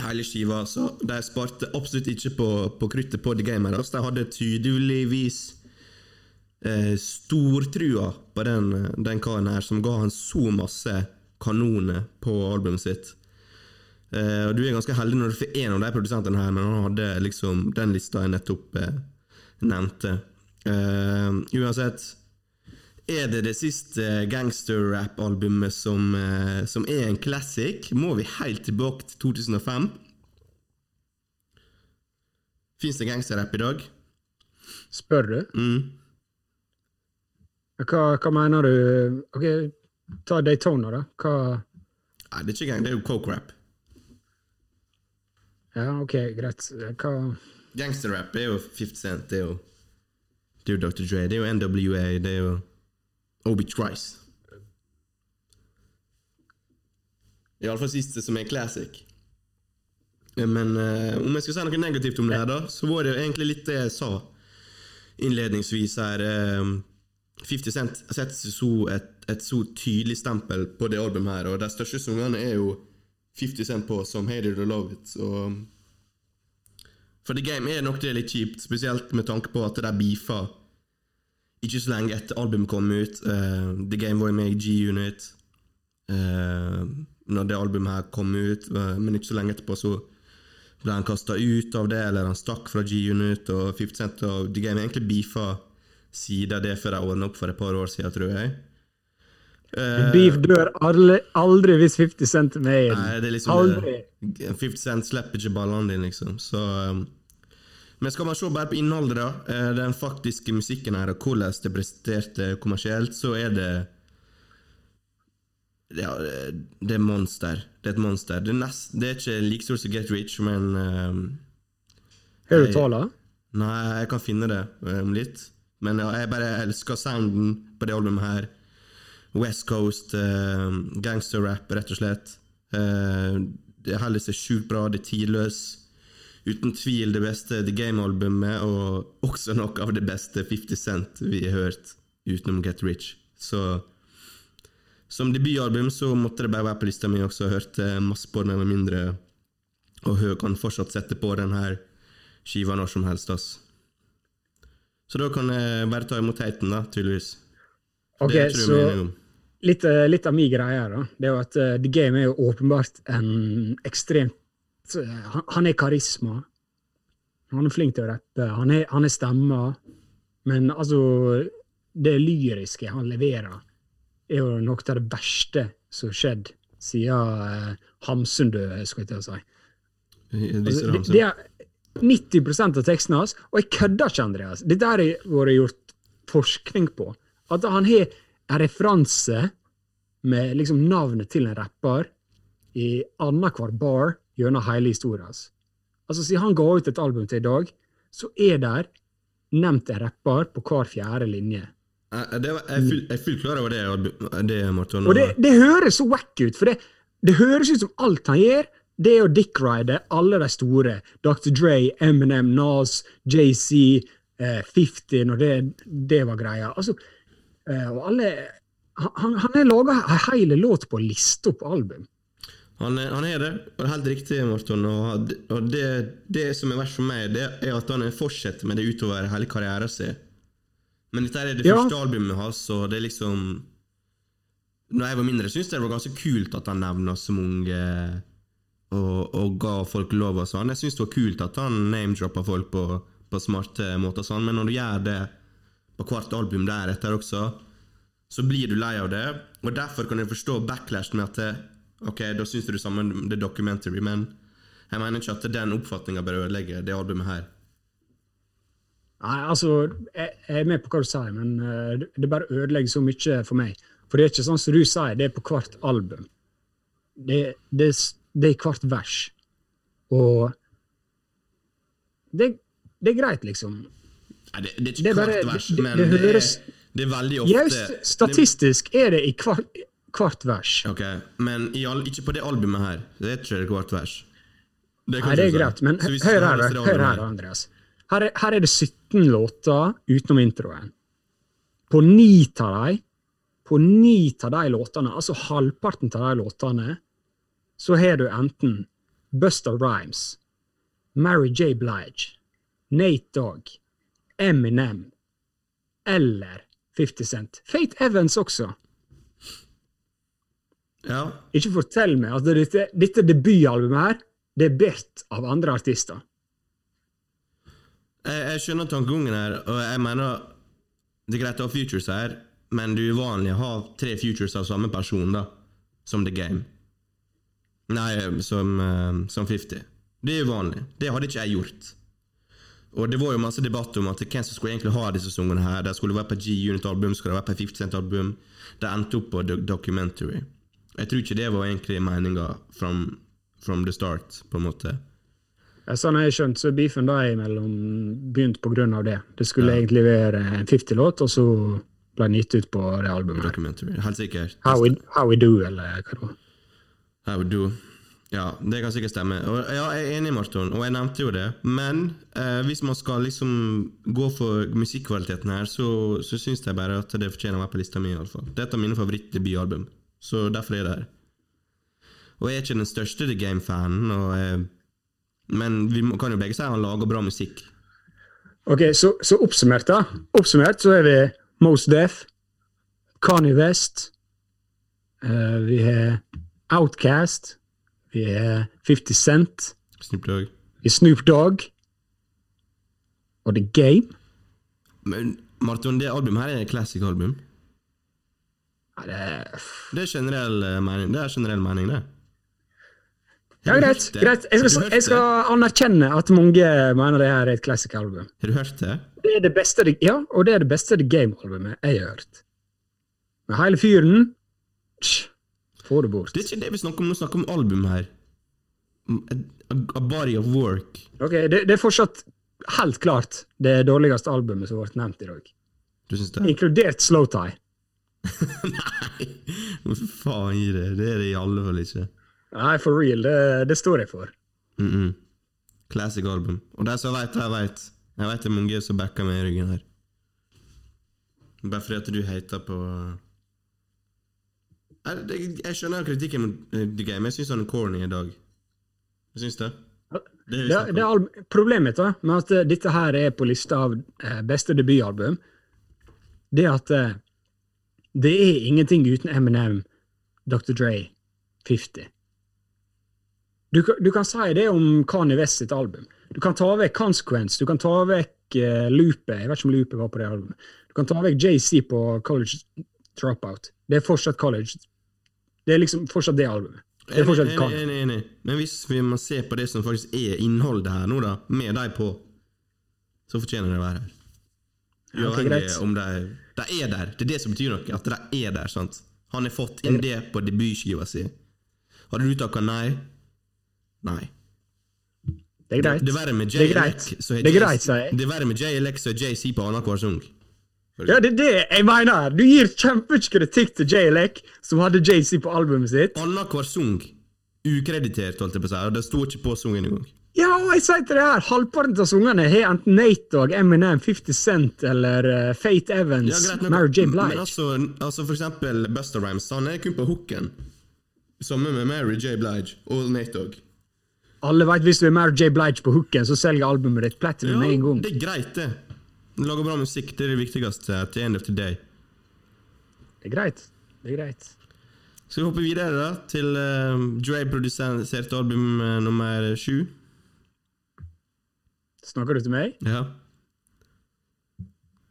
[SPEAKER 1] hele skiva, så de sparte absolutt ikke på, på kruttet på The Gamer. Altså, de hadde tydeligvis eh, stortrua på den, den karen her, som ga han så masse kanoner på albumet sitt. Eh, og Du er ganske heldig når du får en av de produsentene her, men han hadde liksom den lista jeg nettopp eh, nevnte. Eh, uansett er det det siste gangsterrap-albumet som, uh, som er en classic? Må vi helt tilbake til 2005? Fins det gangsterrap i dag?
[SPEAKER 2] Spør du?
[SPEAKER 1] Mm.
[SPEAKER 2] Hva, hva mener du? Ok, ta Daytona, da. Hva
[SPEAKER 1] Nei, det er ikke gang, det er jo coke-rap.
[SPEAKER 2] Ja, ok, greit. Hva
[SPEAKER 1] Gangsterrap er jo 50 Cent, det er jo Det er jo Dr. Dre, det er jo NWA, det er jo Obi Trice. Iallfall siste som er classic. Men eh, om jeg skal si noe negativt om det her, da, så var det jo egentlig litt det jeg sa innledningsvis her. eh, 50 Cent setter så et, et så tydelig stempel på det albumet her, og de største sangene er jo 50 Cent på, som Hated or Love It. Og for The Game er nok det litt kjipt, spesielt med tanke på at de beefa ikke så lenge etter albumet kom ut. Uh, The Game var jo med i G-Unit uh, når det albumet her kom ut, uh, men ikke så lenge etterpå så ble han kasta ut av det, eller han stakk fra G-Unit, og 50 Cent og The Game egentlig beefa siden av det før de ordna opp for et par år siden, tror jeg. Uh,
[SPEAKER 2] Beef dør aldri, aldri hvis 50 Cent er med i den.
[SPEAKER 1] Det liksom
[SPEAKER 2] Aldri.
[SPEAKER 1] det- 50 Cent slipper ikke ballene dine, liksom. Så um, Men skal man se bare på innholdet, da, eh, den faktiske musikken her, og hvordan det presterte kommersielt, så er det Ja, det er monster. Det er et monster. Det er, nest, det er ikke like stort som Get Rich, men um,
[SPEAKER 2] Har du tallene?
[SPEAKER 1] Nei, jeg kan finne det om om litt. Men ja, jeg bare elsker sounden på det albumet her. West Coast, uh, gangsterrap, rett og slett. Uh, det holder seg sjukt bra, det er tidløs. Uten tvil det beste The Game-albumet, og også noe av det beste 50 Cent vi har hørt utenom Get Rich. Så som debutalbum så måtte det bare være på lista mi også. Jeg hørte masse på den eller mindre, og hø- kan fortsatt sette på den her skiva når som helst. ass. Så da kan jeg bare ta imot heiten, da, tydeligvis.
[SPEAKER 2] Ok, så litt, eh, litt av min greie her, da, det er jo at uh, The Game er jo åpenbart en ekstremt eh, han, han er karisma. Han er flink til å rappe. Han er, han er stemma. Men altså Det lyriske han leverer, er jo noe av det verste som har skjedd siden eh, Hamsun døde, skulle jeg til å si. Altså, det, det er 90% av teksten hans, og jeg kødder ikke, Andreas. Dette har det vært gjort forskning på. At han har en referanse med liksom navnet til en rapper i annenhver bar gjennom hele historien hans. Altså, siden han ga ut et album til i dag, så er der nevnt en rapper på hver fjerde linje.
[SPEAKER 1] Eh, det var, jeg er full- jeg er fullt klar over det, albu- det Martin.
[SPEAKER 2] Og det, det høres så wack ut, for det, det høres ut som alt han gjør, det er å dickride alle de store. Dr. Dre, Eminem, Nas, JC, eh, 50, når det, det var greia. Altså, eh, og alle Han, han har laga ei hel låt på lista på album.
[SPEAKER 1] Han, han er det, og det er helt riktig, Morten. Og, og det, det som er verst for meg, det er at han fortsetter med det utover hele karrieren sin. Men dette er det
[SPEAKER 2] Ja.
[SPEAKER 1] første albumet hans, og det er liksom Når jeg var mindre, syntes jeg det var ganske kult at han nevna så mange og, og ga folk lov og sånn. Jeg syns det var kult at han name-droppa folk på, på smarte måter, sånn, men når du gjør det på hvert album deretter også, så blir du lei av det. Og derfor kan jeg forstå backlashen med at det, Ok, da syns du det samme om The documentary, men jeg mener ikke at den oppfatninga bør ødelegge det albumet her.
[SPEAKER 2] Nei, altså, jeg, jeg er med på hva du sier, men uh, det- det bare ødelegger så mye for meg. For det er ikke sånn som du sier, det er på hvert album. Det, det, det er i hvert vers. Og det, det er greit, liksom.
[SPEAKER 1] Nei, det, det er ikke
[SPEAKER 2] Det er
[SPEAKER 1] hvert vers,
[SPEAKER 2] det- det-
[SPEAKER 1] men
[SPEAKER 2] det
[SPEAKER 1] det,
[SPEAKER 2] høres-
[SPEAKER 1] det er veldig ofte
[SPEAKER 2] Ja, statistisk er det i hvert, hvert vers.
[SPEAKER 1] Ok, Men i all, ikke på det albumet her. Det er ikke hvert vers. Det
[SPEAKER 2] Nei, det er greit, men hør her,
[SPEAKER 1] her,
[SPEAKER 2] hør
[SPEAKER 1] albumet
[SPEAKER 2] her, Andreas. Her er, her er det 17 låter utenom introen. På ni av de, på ni av de låtene, altså halvparten av de låtene, så har du enten Buster Rhymes, Mary J. Blige, Nate Dogg, Eminem eller 50 Cent. Fate Evans også.
[SPEAKER 1] Ja,
[SPEAKER 2] Ikke fortell meg at dette, dette debutalbumet her, det er bedt av andre artister.
[SPEAKER 1] jeg, jeg skjønner tankegangen her, og jeg mener det er greit å ha futures her, men det er uvanlig å ha tre futures av samme person, da, som The Game. Nei, som, eh, som 50. Det er uvanlig. Det hadde ikke jeg gjort. Og det var jo masse debatt om at hvem som skulle egentlig ha disse sangene her. Det skulle være på G-Unit-album, skulle det være på 50 Cent-album. Det endte opp på Documentary. Jeg tror ikke det var egentlig meninga from, from the start, på en måte.
[SPEAKER 2] Ja, Sånn jeg skjønt, så er beefen da imellom begynt på grunn av det. Det skulle egentlig være en 50-låt, og så ble den gitt ut på det albumet.
[SPEAKER 1] Documentary. Helt sikkert.
[SPEAKER 2] How we, how we Do, eller hva det var.
[SPEAKER 1] How we do. Ja, det kan sikkert stemme. Og, ja, jeg er enig, Marton, og jeg nevnte jo det. Men eh, hvis man skal liksom gå for musikkvaliteten her, så, så syns jeg bare at det fortjener å være på lista mi. i alle fall. Det er et av mine favorittdebutalbum, så derfor er det her. Og jeg er ikke den største The Game-fanen, eh, men vi kan jo begge si at han lager bra musikk.
[SPEAKER 2] Ok, så, så oppsummert, da. Oppsummert så er vi Most Death, Kanye West, uh, vi har Outcast, vi har 50 Cent,
[SPEAKER 1] Snoop Dogg.
[SPEAKER 2] vi har Snoop Dogg og The Game.
[SPEAKER 1] Men Marton, det albumet her er et classic-album.
[SPEAKER 2] Det er
[SPEAKER 1] Det er generell eh, mening, det. er generell mening, det.
[SPEAKER 2] Ja, greit. greit. Jeg skal, jeg skal anerkjenne at mange mener det her er et classic album.
[SPEAKER 1] Har du hørt det?
[SPEAKER 2] Det er det beste, ja, og det er det beste The Game-albumet jeg har hørt. Med hele fyren tsk, Få det bort.
[SPEAKER 1] Det er ikke det vi snakker om, vi snakker om album her. A, a body of work.
[SPEAKER 2] Ok, det, det er fortsatt helt klart det dårligste albumet som ble nevnt i dag.
[SPEAKER 1] Du syns det?
[SPEAKER 2] Inkludert Slowtie.
[SPEAKER 1] Nei! Faen gir det? Det er det i alle fall ikke.
[SPEAKER 2] Nei, for real. Det, det står jeg for.
[SPEAKER 1] Mm -mm. Classic album. Og de som veit, de veit. Jeg veit det er mange som backer meg i ryggen her. Bare fordi at du hater på Jeg, det- jeg skjønner kritikken mot eh, The Game. Jeg syns han er corny i dag. Jeg syns det. Det
[SPEAKER 2] Det, det problemet da, med at eh, dette her er på lista av eh, beste debutalbum, det er at eh, det er ingenting uten Eminem, Dr. Dre, 50. Du, kan- du kan si det om Kanye West sitt album. Du kan ta vekk Consequence, du kan ta vekk uh, Loopet, jeg vet ikke om Loopet var på det albumet. Du kan ta vekk JC på College Dropout. Det er fortsatt College. Det er liksom fortsatt det albumet. Det er fortsatt Kanye.
[SPEAKER 1] enig, enig, enig. Men hvis vi må se på det som faktisk er innholdet her nå, da, med de på, så fortjener det å være her. Uavhengig
[SPEAKER 2] greit.
[SPEAKER 1] om de, de er der. Det er det som betyr noe, at de er der. sant? Han har fått inn det på debutskiva si. Hadde du takka nei? Nei.
[SPEAKER 2] Det er greit.
[SPEAKER 1] Det er verre med
[SPEAKER 2] Det er greit.
[SPEAKER 1] Så er
[SPEAKER 2] Det er
[SPEAKER 1] er verre med Jay Elec og JC på annenhver sang.
[SPEAKER 2] Ja, det er det jeg mener! Du gir kjempekritikk til J-Lek, som hadde JC på albumet sitt.
[SPEAKER 1] Annenhver sang. Ukreditert, holdt jeg på å si. Og det sto ikke på sangen engang.
[SPEAKER 2] Ja, og jeg sier til det her, halvparten av sangene har enten Nate Dogg, Eminem, 50 Cent eller uh, Fate Evans,
[SPEAKER 1] Ja, greit.
[SPEAKER 2] Mary J.
[SPEAKER 1] Men
[SPEAKER 2] Blige.
[SPEAKER 1] altså, altså for eksempel Buster Rhymes, han er kun på hooken. Sammen med Mary J. Blige og Nate Dogg.
[SPEAKER 2] Alle vet hvis du er Mary J. Blige på hooken, så selger albumet ditt platinum med en gang.
[SPEAKER 1] det er greit, det. Lager bra musikk, det er det viktigste Til end of the day.
[SPEAKER 2] Det er greit. Det er greit.
[SPEAKER 1] Skal vi hoppe videre da til uh, Dre produserte album uh, nummer sju?
[SPEAKER 2] Snakker du til meg?
[SPEAKER 1] Ja.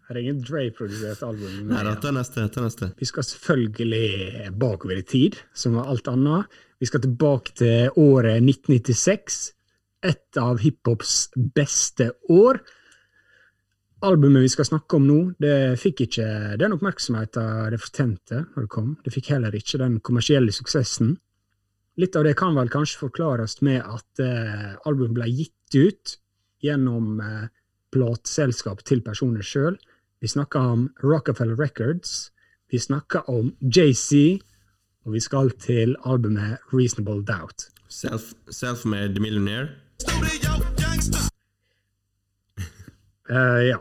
[SPEAKER 2] Her er ingen Dre-produsert album.
[SPEAKER 1] Nei da, ta neste. ta neste.
[SPEAKER 2] Vi skal selvfølgelig bakover i tid, som med alt annet. Vi skal tilbake til året 1996. Et av hiphops beste år. Albumet vi skal snakke om nå, det fikk ikke den oppmerksomheten det fortjente når det kom. Det fikk heller ikke den kommersielle suksessen. Litt av det kan vel kanskje forklares med at eh, albumet ble gitt ut gjennom eh, plateselskap til personer sjøl. Vi snakker om Rockefeller Records. Vi snakker om JC, og vi skal til albumet Reasonable Doubt.
[SPEAKER 1] Self, Self-made millionaire.
[SPEAKER 2] Uh, ja.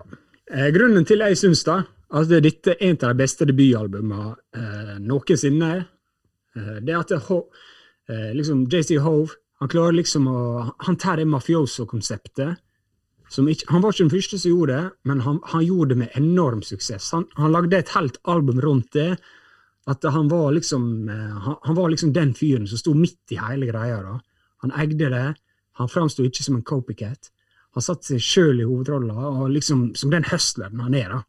[SPEAKER 2] Eh, grunnen til jeg syns da, at dette er en av de beste debutalbumene uh, noensinne, eh, det er at det, eh, liksom JC Hove han klarer liksom å Han tar det mafioso-konseptet. Ikke, Han var ikke den første som gjorde det, men han, han gjorde det med enorm suksess. Han, han lagde et helt album rundt det. At han var liksom eh, han, var liksom den fyren som sto midt i hele greia. da. Han eide det. Han framsto ikke som en copycat. Han satte seg sjøl i hovedrolla, liksom som den hustleren han er. da.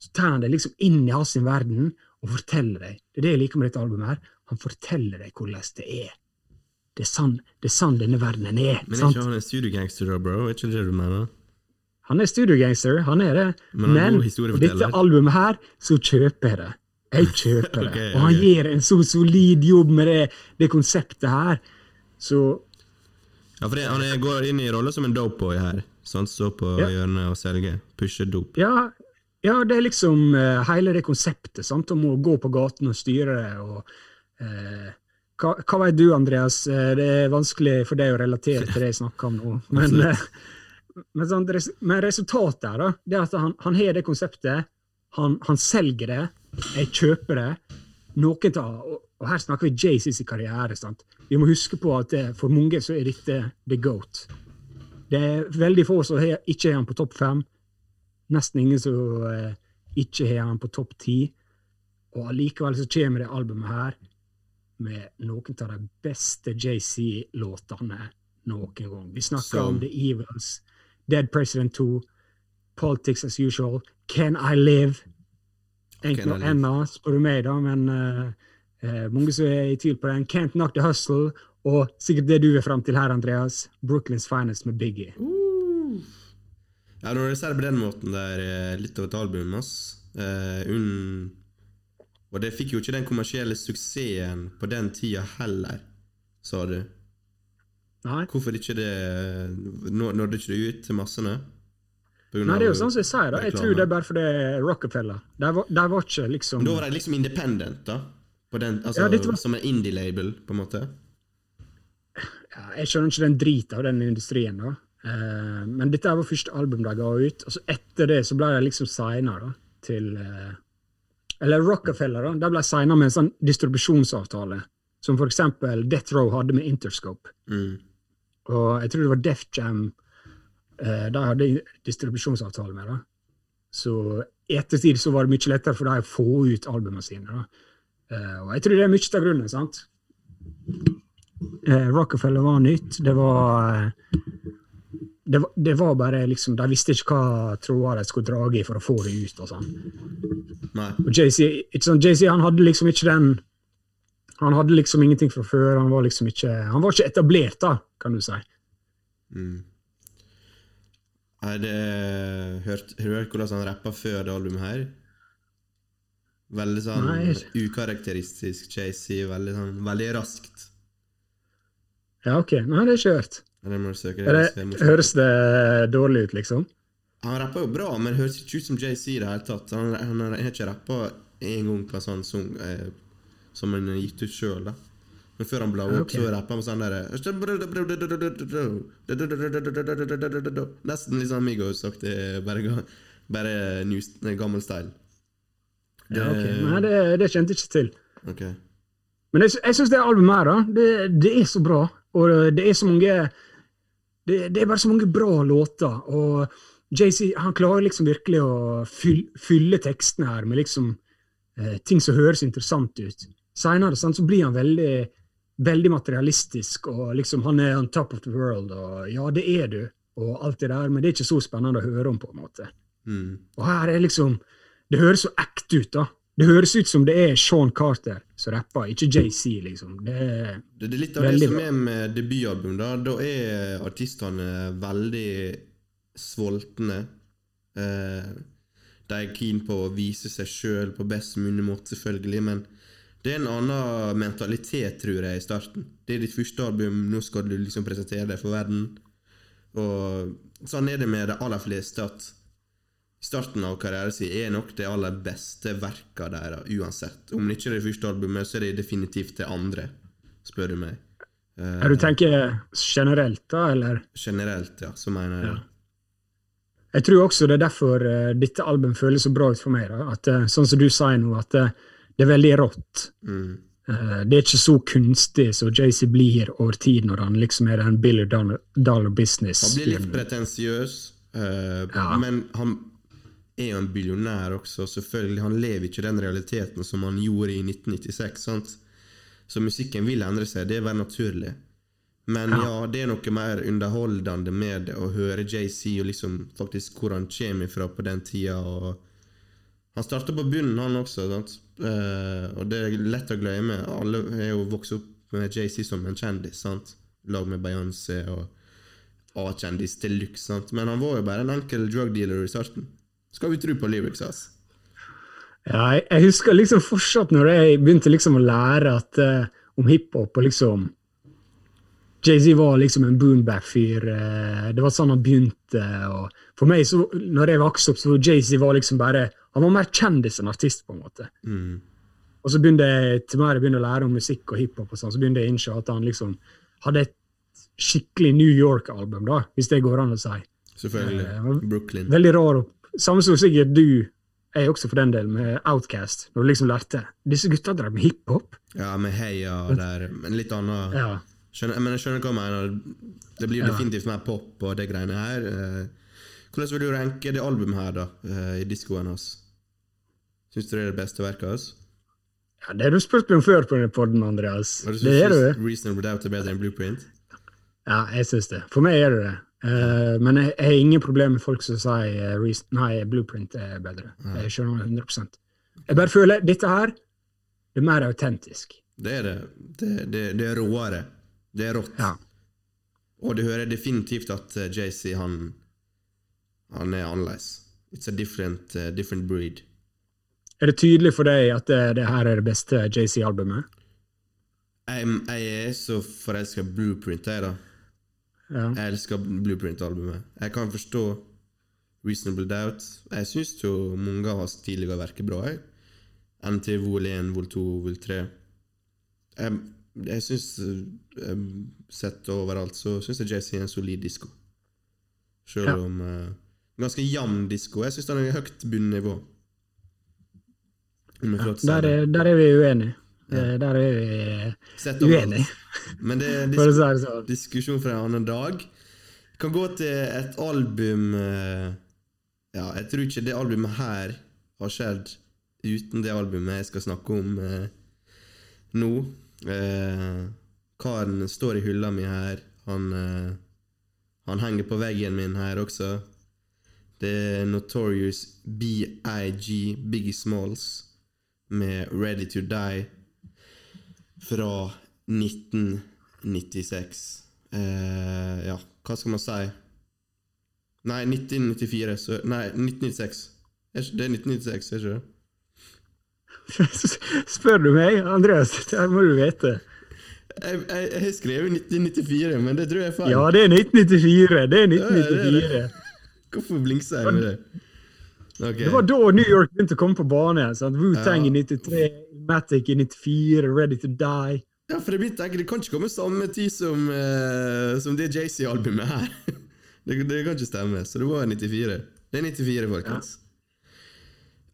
[SPEAKER 2] Så tar han deg liksom inn i hans verden og forteller deg. Det er det jeg liker med dette albumet. her. Han forteller deg hvordan det er. Det er sann, det er sann denne verdenen er.
[SPEAKER 1] Men er
[SPEAKER 2] sant?
[SPEAKER 1] ikke han en studiogangster, da, bro? Er ikke det du mener?
[SPEAKER 2] Han er studiogangster, han er det.
[SPEAKER 1] Men han er
[SPEAKER 2] Men dette albumet her, så kjøper jeg det. Jeg kjøper det. Og han
[SPEAKER 1] okay.
[SPEAKER 2] gjør en så solid jobb med det, det konseptet her. Så
[SPEAKER 1] Ja, for det, Han er, går inn i rolla som en dopeboy her. Så han står på
[SPEAKER 2] Ja.
[SPEAKER 1] hjørnet og selger. Pusher dop.
[SPEAKER 2] ja, ja det er liksom uh, hele det konseptet sant, om å gå på gaten og styre det. og eh, hva, hva vet du, Andreas? Eh, Det er vanskelig for deg å relatere til det jeg snakker om nå. Men, eh, men, sånn, men resultatet er da, det er at han, han har det konseptet, han, han selger det, jeg kjøper det. Noen tar, og, og her snakker vi Jay-Z's karriere. sant? Vi må huske på at det, for mange så er dette the goat. Det er veldig få som har- ikke har han på topp fem. Nesten ingen som eh, ikke har han på topp ti. Og allikevel så kommer det albumet her med noen av de beste JC-låtene noen gang. Vi snakker
[SPEAKER 1] Som?
[SPEAKER 2] om The Evils, Dead President 2, Politics as Usual, Can I Live? enkelt
[SPEAKER 1] noe
[SPEAKER 2] enda, spør du meg, da, men uh, uh, mange som er i tvil på den. Can't Knock The Hustle, og sikkert det du er fram til her, Andreas, Brooklyns Finest med Biggie.
[SPEAKER 1] Ja, Når du ser det på den måten, det er eh, litt av et album, ass. Uh, og det fikk jo ikke den kommersielle suksessen på den tida heller, sa du.
[SPEAKER 2] Nei.
[SPEAKER 1] Hvorfor ikke det nå- Nådde ikke det ut til massene?
[SPEAKER 2] Nei, det er jo sånn som jeg sier. da. Jeg tror det er bare fordi Rockefeller. De var, de var ikke liksom
[SPEAKER 1] Da var de liksom independent, da? På den, altså,
[SPEAKER 2] Ja, var-
[SPEAKER 1] Som en indie-label, på en måte?
[SPEAKER 2] ja, Jeg skjønner ikke den driten av den industrien, da. Uh, men dette var første album de ga ut. Og så etter det så ble de liksom signa til, eh, eller Rockefeller, da, de ble signa med en sånn distribusjonsavtale, som eksempel Death Row hadde med Interscope.
[SPEAKER 1] Mm.
[SPEAKER 2] Og jeg tror det var Def Jam eh, de hadde distribusjonsavtale med. da. Så i ettertid så var det mye lettere for dem å få ut albumene sine. Eh, og jeg tror det er mye av grunnen. sant? Eh, Rockefeller var nytt. Det var eh, det, det var bare liksom De visste ikke hva tråder de skulle dra i for å få det ut. og sånn. Og Jay-Z sånn, han hadde liksom ikke den Han hadde liksom ingenting fra før. Han var liksom ikke han var ikke etablert, da, kan du si.
[SPEAKER 1] Mm. Nei, det hørt, Har du hørt hvordan han rappa før det albumet her? Veldig sånn
[SPEAKER 2] Nei.
[SPEAKER 1] ukarakteristisk Jay-Z. Veldig sånn, veldig raskt.
[SPEAKER 2] Ja, ok. Nei, det har jeg ikke hørt.
[SPEAKER 1] Det Det,
[SPEAKER 2] det, høres det dårlig ut, liksom?
[SPEAKER 1] Han rapper jo bra, men det høres ikke ut som JC i det hele tatt. Han, han har ikke rappa en gang på en sånn sang eh, som han har gitt ut sjøl. Men før han bla opp,
[SPEAKER 2] okay.
[SPEAKER 1] så rapper han sånn derre Nesten litt sånn Migos-aktig, bare, bare new, gammel style.
[SPEAKER 2] Ja, ok. Nei, det, det kjente jeg ikke til.
[SPEAKER 1] Ok.
[SPEAKER 2] Men jeg, jeg syns det albumet her, da, det, det er så bra. Og det er så mange Det, det er bare så mange bra låter. Og JC han klarer liksom virkelig å fylle tekstene her med liksom eh, ting som høres interessant ut. Seinere så blir han veldig, veldig materialistisk, og liksom han er on top of the world, og ja, det er du, og alt det der, men det er ikke så spennende å høre om, på en måte.
[SPEAKER 1] Mm.
[SPEAKER 2] Og her er liksom Det høres så ekte ut, da. Det høres ut som det er Sean Carter som rapper, ikke JC, liksom. Det er,
[SPEAKER 1] Det, er litt av det som er med debutalbum. Da Da er artistene veldig sultne. Eh, de er keen på å vise seg sjøl på best mulig måte, selvfølgelig, men det er en annen mentalitet, tror jeg, i starten. Det er ditt første album, nå skal du liksom presentere deg for verden. Og sånn er det med de aller fleste, at starten av karrieren sin er nok det aller beste verka deres, uansett. Om det ikke er det første albumet, så er det definitivt det andre, spør du meg.
[SPEAKER 2] Uh, du tenker generelt, da, eller?
[SPEAKER 1] generelt, ja, så mener jeg det.
[SPEAKER 2] Jeg tror også det er derfor uh, dette albumet føles så bra ut for meg. Da. At, uh, sånn som du sier nå, at det er veldig rått.
[SPEAKER 1] Mm.
[SPEAKER 2] Det er ikke så kunstig som JC blir over tid, når han liksom er den Billy dollar, business.
[SPEAKER 1] Han blir litt pretensiøs,
[SPEAKER 2] Ja.
[SPEAKER 1] men han er jo en billionær også, selvfølgelig. Han lever ikke den realiteten som han gjorde i 1996. sant? Så musikken vil endre seg, det er veldig naturlig. Men ja, det er noe mer underholdende med det å høre JC og liksom faktisk hvor han kommer ifra på den tida. Han starta på bunnen, han også. sant? Eh, og det er lett å glemme. Alle er jo vokst opp med JC som en kjendis. sant? Lag med Beyoncé og A-kjendis til luxe. sant? Men han var jo bare en enkel drug dealer i starten. Skal vi tro på lyrics hans?
[SPEAKER 2] Ja, jeg, jeg husker liksom fortsatt når jeg begynte liksom å lære at, uh, om hiphop og liksom Jay-Z var liksom en boomback-fyr. eh, det var sånn han begynte. For meg, så, når jeg vokste opp, så var Jay-Z liksom bare Han var mer kjendis enn artist, på en måte.
[SPEAKER 1] Mm.
[SPEAKER 2] Og så begynte jeg til mer jeg begynte å lære om musikk og hiphop, og sånn, så begynte jeg å innse at han liksom hadde et skikkelig New York-album, da, hvis det går an å si.
[SPEAKER 1] Selvfølgelig.
[SPEAKER 2] Eh,
[SPEAKER 1] Brooklyn.
[SPEAKER 2] Veldig rar opp. Samme som sikkert du er også for den del, med Outcast, når du liksom lærte Disse gutta drev med hiphop.
[SPEAKER 1] Ja, med heia der, men litt annet
[SPEAKER 2] Ja.
[SPEAKER 1] skjønner, Men jeg skjønner hva jeg mener. Det blir
[SPEAKER 2] Ja.
[SPEAKER 1] definitivt mer pop og det greiene her. Eh, Hvordan vil du ranke det albumet her, da, eh, i diskoen hans? Syns du det er det beste verket hans?
[SPEAKER 2] ja, Det har du spurt meg om før på denne podden, Andreas.
[SPEAKER 1] Og du
[SPEAKER 2] Det er du.
[SPEAKER 1] Reasonable Doubt er bedre enn Blueprint?
[SPEAKER 2] Ja, jeg syns det. For meg er det det. Eh, men jeg, jeg har ingen problemer med folk som sier uh, nei, Blueprint er bedre. Jeg skjønner det 100% Jeg bare føler dette her det er mer autentisk.
[SPEAKER 1] Det er det. Det, det, det er råere. Det er rått.
[SPEAKER 2] Ja.
[SPEAKER 1] Og du hører definitivt at eh, JC, han Han er annerledes. It's a different, different breed.
[SPEAKER 2] Er det tydelig for deg at det, det her er det beste JC-albumet?
[SPEAKER 1] Jeg, jeg er så forelska i Blueprint, jeg, da.
[SPEAKER 2] Ja.
[SPEAKER 1] Jeg elsker Blueprint-albumet. Jeg kan forstå Reasonable Doubt. Jeg syns jo mange av hans tidligere verk er bra. Jeg. NT Vol 1, Vol 2, Vol 3. Jeg, jeg syns Sett overalt så syns jeg JC er en solid disko. Selv
[SPEAKER 2] Ja.
[SPEAKER 1] om uh, Ganske jevn disko. Jeg syns den er høyt bunnivå. Si
[SPEAKER 2] Der er, der er vi uenige. Eh, Der er vi uenige,
[SPEAKER 1] Men det er
[SPEAKER 2] det sånn.
[SPEAKER 1] diskusjon for en annen dag. Kan gå til et album eh, Ja, jeg tror ikke det albumet her har skjedd uten det albumet jeg skal snakke om eh, nå. Eh, karen står i hylla mi her. Han, eh, han henger på veggen min her også. Det er Notorious BIG, Biggie Smalls, med Ready to Die fra 1996. Eh, ja, hva skal man si? Nei, 1994. Så, nei, 1996. Er Det er 1996, er ikke det?
[SPEAKER 2] Spør du meg, Andreas, det må du vite.
[SPEAKER 1] Jeg, jeg, jeg skrev 1994, men det tror jeg er feil.
[SPEAKER 2] Ja, det er 1994. Det er
[SPEAKER 1] Ja, det er
[SPEAKER 2] 1994.
[SPEAKER 1] Hvorfor blingser jeg med det? Ok.
[SPEAKER 2] Det var da New York begynte å komme på banen. sant? Wu-Tang i 93, Matic i 94, Ready to Die.
[SPEAKER 1] Ja, for det, blir, Det kan ikke komme samme tid som, uh, som det JC-albumet her. det, det kan ikke stemme. Så det var 94. Det er 94, folkens.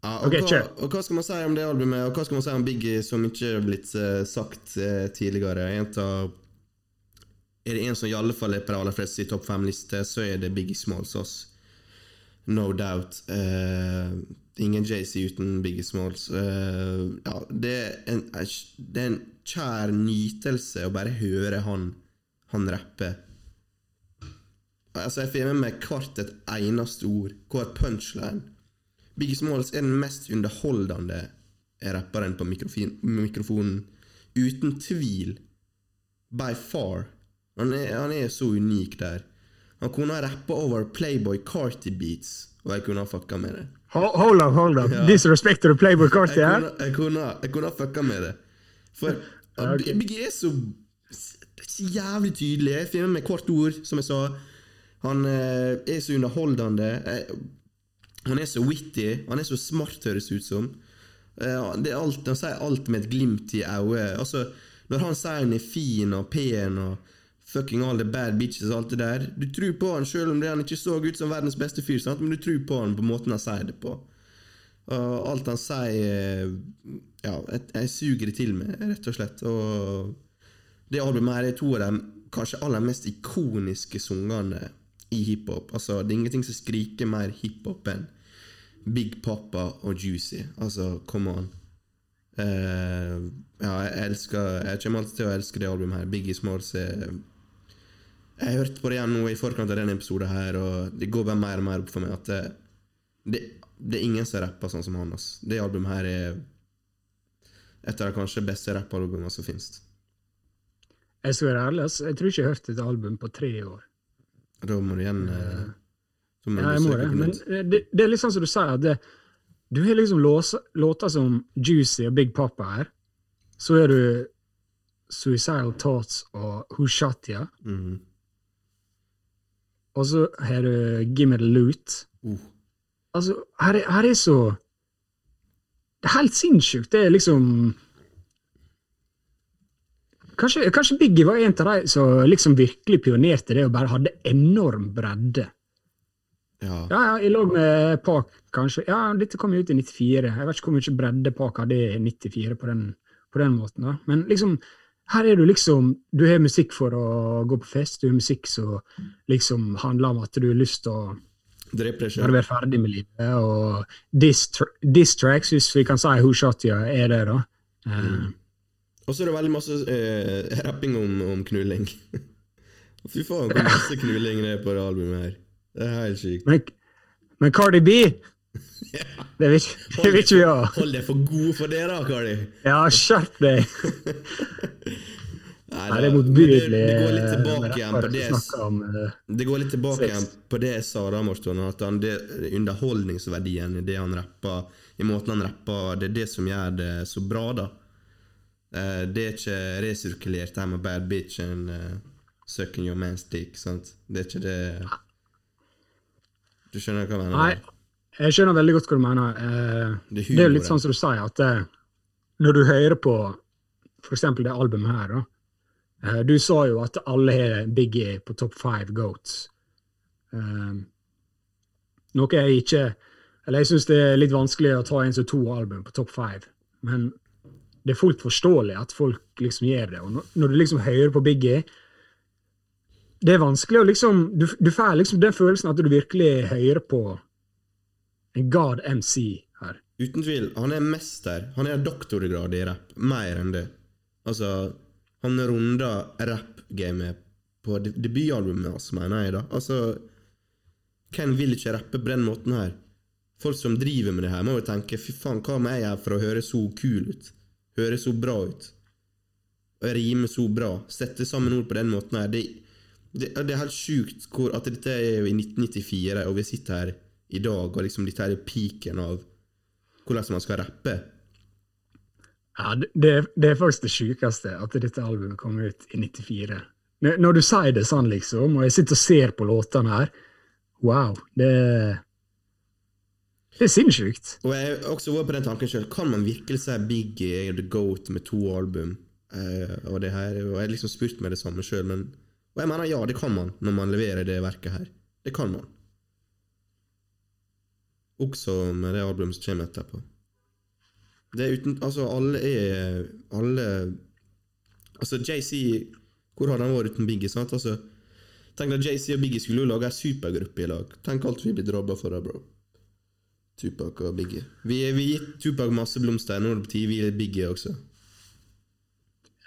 [SPEAKER 1] Ja, og,
[SPEAKER 2] Ok,
[SPEAKER 1] hva, og hva skal man si om det albumet, og hva skal man si om Biggie som ikke har blitt uh, sagt uh, tidligere? En av, er det en som i alle fall er på de aller fleste i topp fem-liste, så er det Biggie Smalls. Ass. No doubt. Uh, ingen JC uten Biggie Smalls. Uh, ja, det, er en, det er en kjær nytelse å bare høre han, han rappe. Altså, jeg får med meg hvert et eneste ord, hver punchline. Biggie Smalls er den mest underholdende rapperen på mikrofin, mikrofonen. Uten tvil. By far. Han er, han er så unik der. Han kunne ha rappa over Playboy Carty-beats, og jeg kunne ha fucka med det.
[SPEAKER 2] Hold up, hold up.
[SPEAKER 1] Ja.
[SPEAKER 2] Disrespect to Playboy Carty
[SPEAKER 1] Jeg
[SPEAKER 2] her.
[SPEAKER 1] jeg kunne, jeg kunne ha fucka med det. For
[SPEAKER 2] okay.
[SPEAKER 1] Biggie er så, så jævlig tydelig. Jeg finner med hvert ord, som jeg sa. Han eh, er så underholdende. Jeg, han er så witty. Han er så smart, høres ut som. Eh, det alt, han sier alt med et glimt i øyet. Altså, når han sier han er fin og pen og fucking all the bad bitches og alt det der Du tror på han selv om det han ikke så ut som verdens beste fyr, sant? men du tror på han på måten han sier det på. Og alt han sier Ja, jeg, jeg suger det til meg, rett og slett. Og det albumet her er to av de kanskje aller mest ikoniske sangene i hiphop. Altså, det er ingenting som skriker mer hiphop enn Big Papa og Juicy. Altså, come on. Uh, ja, jeg elsker Jeg kommer alltid til å elske det albumet her. Biggie Smalls er Jeg hørte på det igjen nå i forkant av denne episoden her, og det går bare mer og mer opp for meg at det, det, det er ingen som rapper sånn som han. ass. Det albumet her er et av de kanskje beste rappalbumene som finnes.
[SPEAKER 2] Jeg skal være ærlig, ass. jeg tror ikke jeg har hørt et album på tre år.
[SPEAKER 1] Da må du igjen eh, må
[SPEAKER 2] Ja, jeg må det. Men det, det er litt sånn som du sier, at det, du har liksom låter som Juicy og Big Papa her. Så er du Suicidal Thoughts og Who Shot Ya.
[SPEAKER 1] Mhm.
[SPEAKER 2] Og så har du Gimme the Loot.
[SPEAKER 1] Uh.
[SPEAKER 2] Altså, her er, her er så Det er helt sinnssykt. Det er liksom Kanskje, kanskje Biggie var en av de som liksom virkelig pionerte det og bare hadde enorm bredde.
[SPEAKER 1] Ja.
[SPEAKER 2] Ja, ja, i lag med Park, kanskje. Ja, dette kom jo ut i 94. Jeg vet ikke hvor mye bredde Park hadde i 94 på den, på den måten. da. Men liksom, her er du liksom Du har musikk for å gå på fest, du har musikk som liksom handler om at du har lyst til å
[SPEAKER 1] Drep deg sjøl.
[SPEAKER 2] være ferdig med livet. Og diss tracks, hvis vi kan si Who Shot You, er det, da. Eh,
[SPEAKER 1] Og så er det veldig masse eh, rapping om, om knulling. Fy faen, hvor masse knulling det er på det albumet her. Det er helt sykt.
[SPEAKER 2] men, men Cardi B Det vil det vil ikke vi ha.
[SPEAKER 1] Hold deg for god for det, da, Kari.
[SPEAKER 2] Ja, skjerp deg!
[SPEAKER 1] Nei, da-
[SPEAKER 2] det er motbydelig.
[SPEAKER 1] det, det går litt tilbake igjen på det
[SPEAKER 2] om, eh,
[SPEAKER 1] Det går litt tilbake igjen på det jeg sa da, Morten. At han, det, underholdningsverdien i det han rapper, i måten han rapper, det er det som gjør det så bra, da. Eh, det er ikke resirkulert her med bad bitch and uh, sucking your man's dick. Sant? Det er ikke det Du skjønner hva jeg mener?
[SPEAKER 2] Nei, jeg skjønner veldig godt hva du mener. Eh,
[SPEAKER 1] Det er
[SPEAKER 2] jo litt sånn som du sier, at eh, når du hører på eksempel det albumet her, da. eh, du sa jo at alle har Biggie på top five goats. Noe jeg ikke Eller jeg syns det er litt vanskelig å ta en som to album på top five. men det er fullt forståelig at folk liksom gjør det. Og når du liksom hører på Biggie Det er vanskelig å liksom Du, du får liksom den følelsen at du virkelig hører på god MC her.
[SPEAKER 1] Uten tvil. Han er mester. Han er doktorgrad i rapp. Mer enn det. Altså, han runda rap-gamet på de- debutalbumet hans, mener jeg, da. Altså, hvem vil ikke rappe på den måten her? Folk som driver med det her, må jo tenke fy faen, hva må jeg gjøre for å høre så kul ut? Høre så bra ut? Og rime så bra? Sette sammen ord på den måten her. Det, det, det er helt sjukt at dette er jo i 1994, og vi sitter her i dag, og liksom dette er peaken av hvordan man skal rappe.
[SPEAKER 2] Ja, det, det, er- faktisk det sjukeste, at dette albumet kom ut i 94. Når, når du sier det sånn, liksom, og jeg sitter og ser på låtene her Wow. Det, det er sinnssykt.
[SPEAKER 1] Og jeg har også vært på den tanken sjøl. Kan man virkelig si Biggie er the goat med to album? Uh, og det her, og jeg har liksom spurt meg det samme sjøl, men Og jeg mener ja, det kan man når man leverer det verket her. Det kan man. Også med det albumet som kommer etterpå. Det er uten Altså, alle er Alle Altså, JC Hvor hadde han vært uten Biggie? sant? Altså, Tenk at JC og Biggie skulle jo lage ei supergruppe i lag. Tenk alt vi blir drabba for det, bro. Tupac og Biggie. Vi har gitt Tupac masse blomster, nå er det på tide vi gir Biggie også.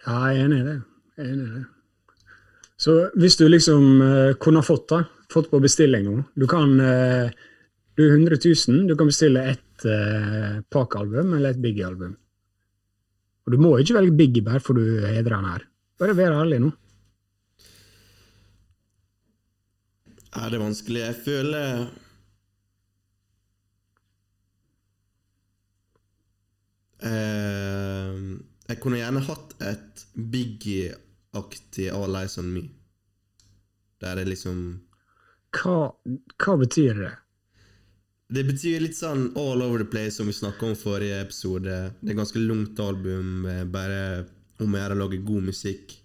[SPEAKER 2] Ja, jeg er enig i det. Jeg er enig i det. Så hvis du liksom uh, kunne fått det, fått på bestilling nå Du kan eh, Du er 100 000, du kan bestille ett uh, Park-album eller et Biggie-album. Og du må ikke velge Biggie bare for du hedrer han her. Bare vær ærlig nå.
[SPEAKER 1] Ja, det er vanskelig. Jeg føler eh, Jeg kunne gjerne hatt et Biggie-aktig All Eyes On Me. Der det liksom
[SPEAKER 2] Hva, hva betyr det?
[SPEAKER 1] Det betyr litt sånn all over the place, som vi snakka om forrige episode. Det er ganske langt album, eh, bare om å gjøre å lage god musikk.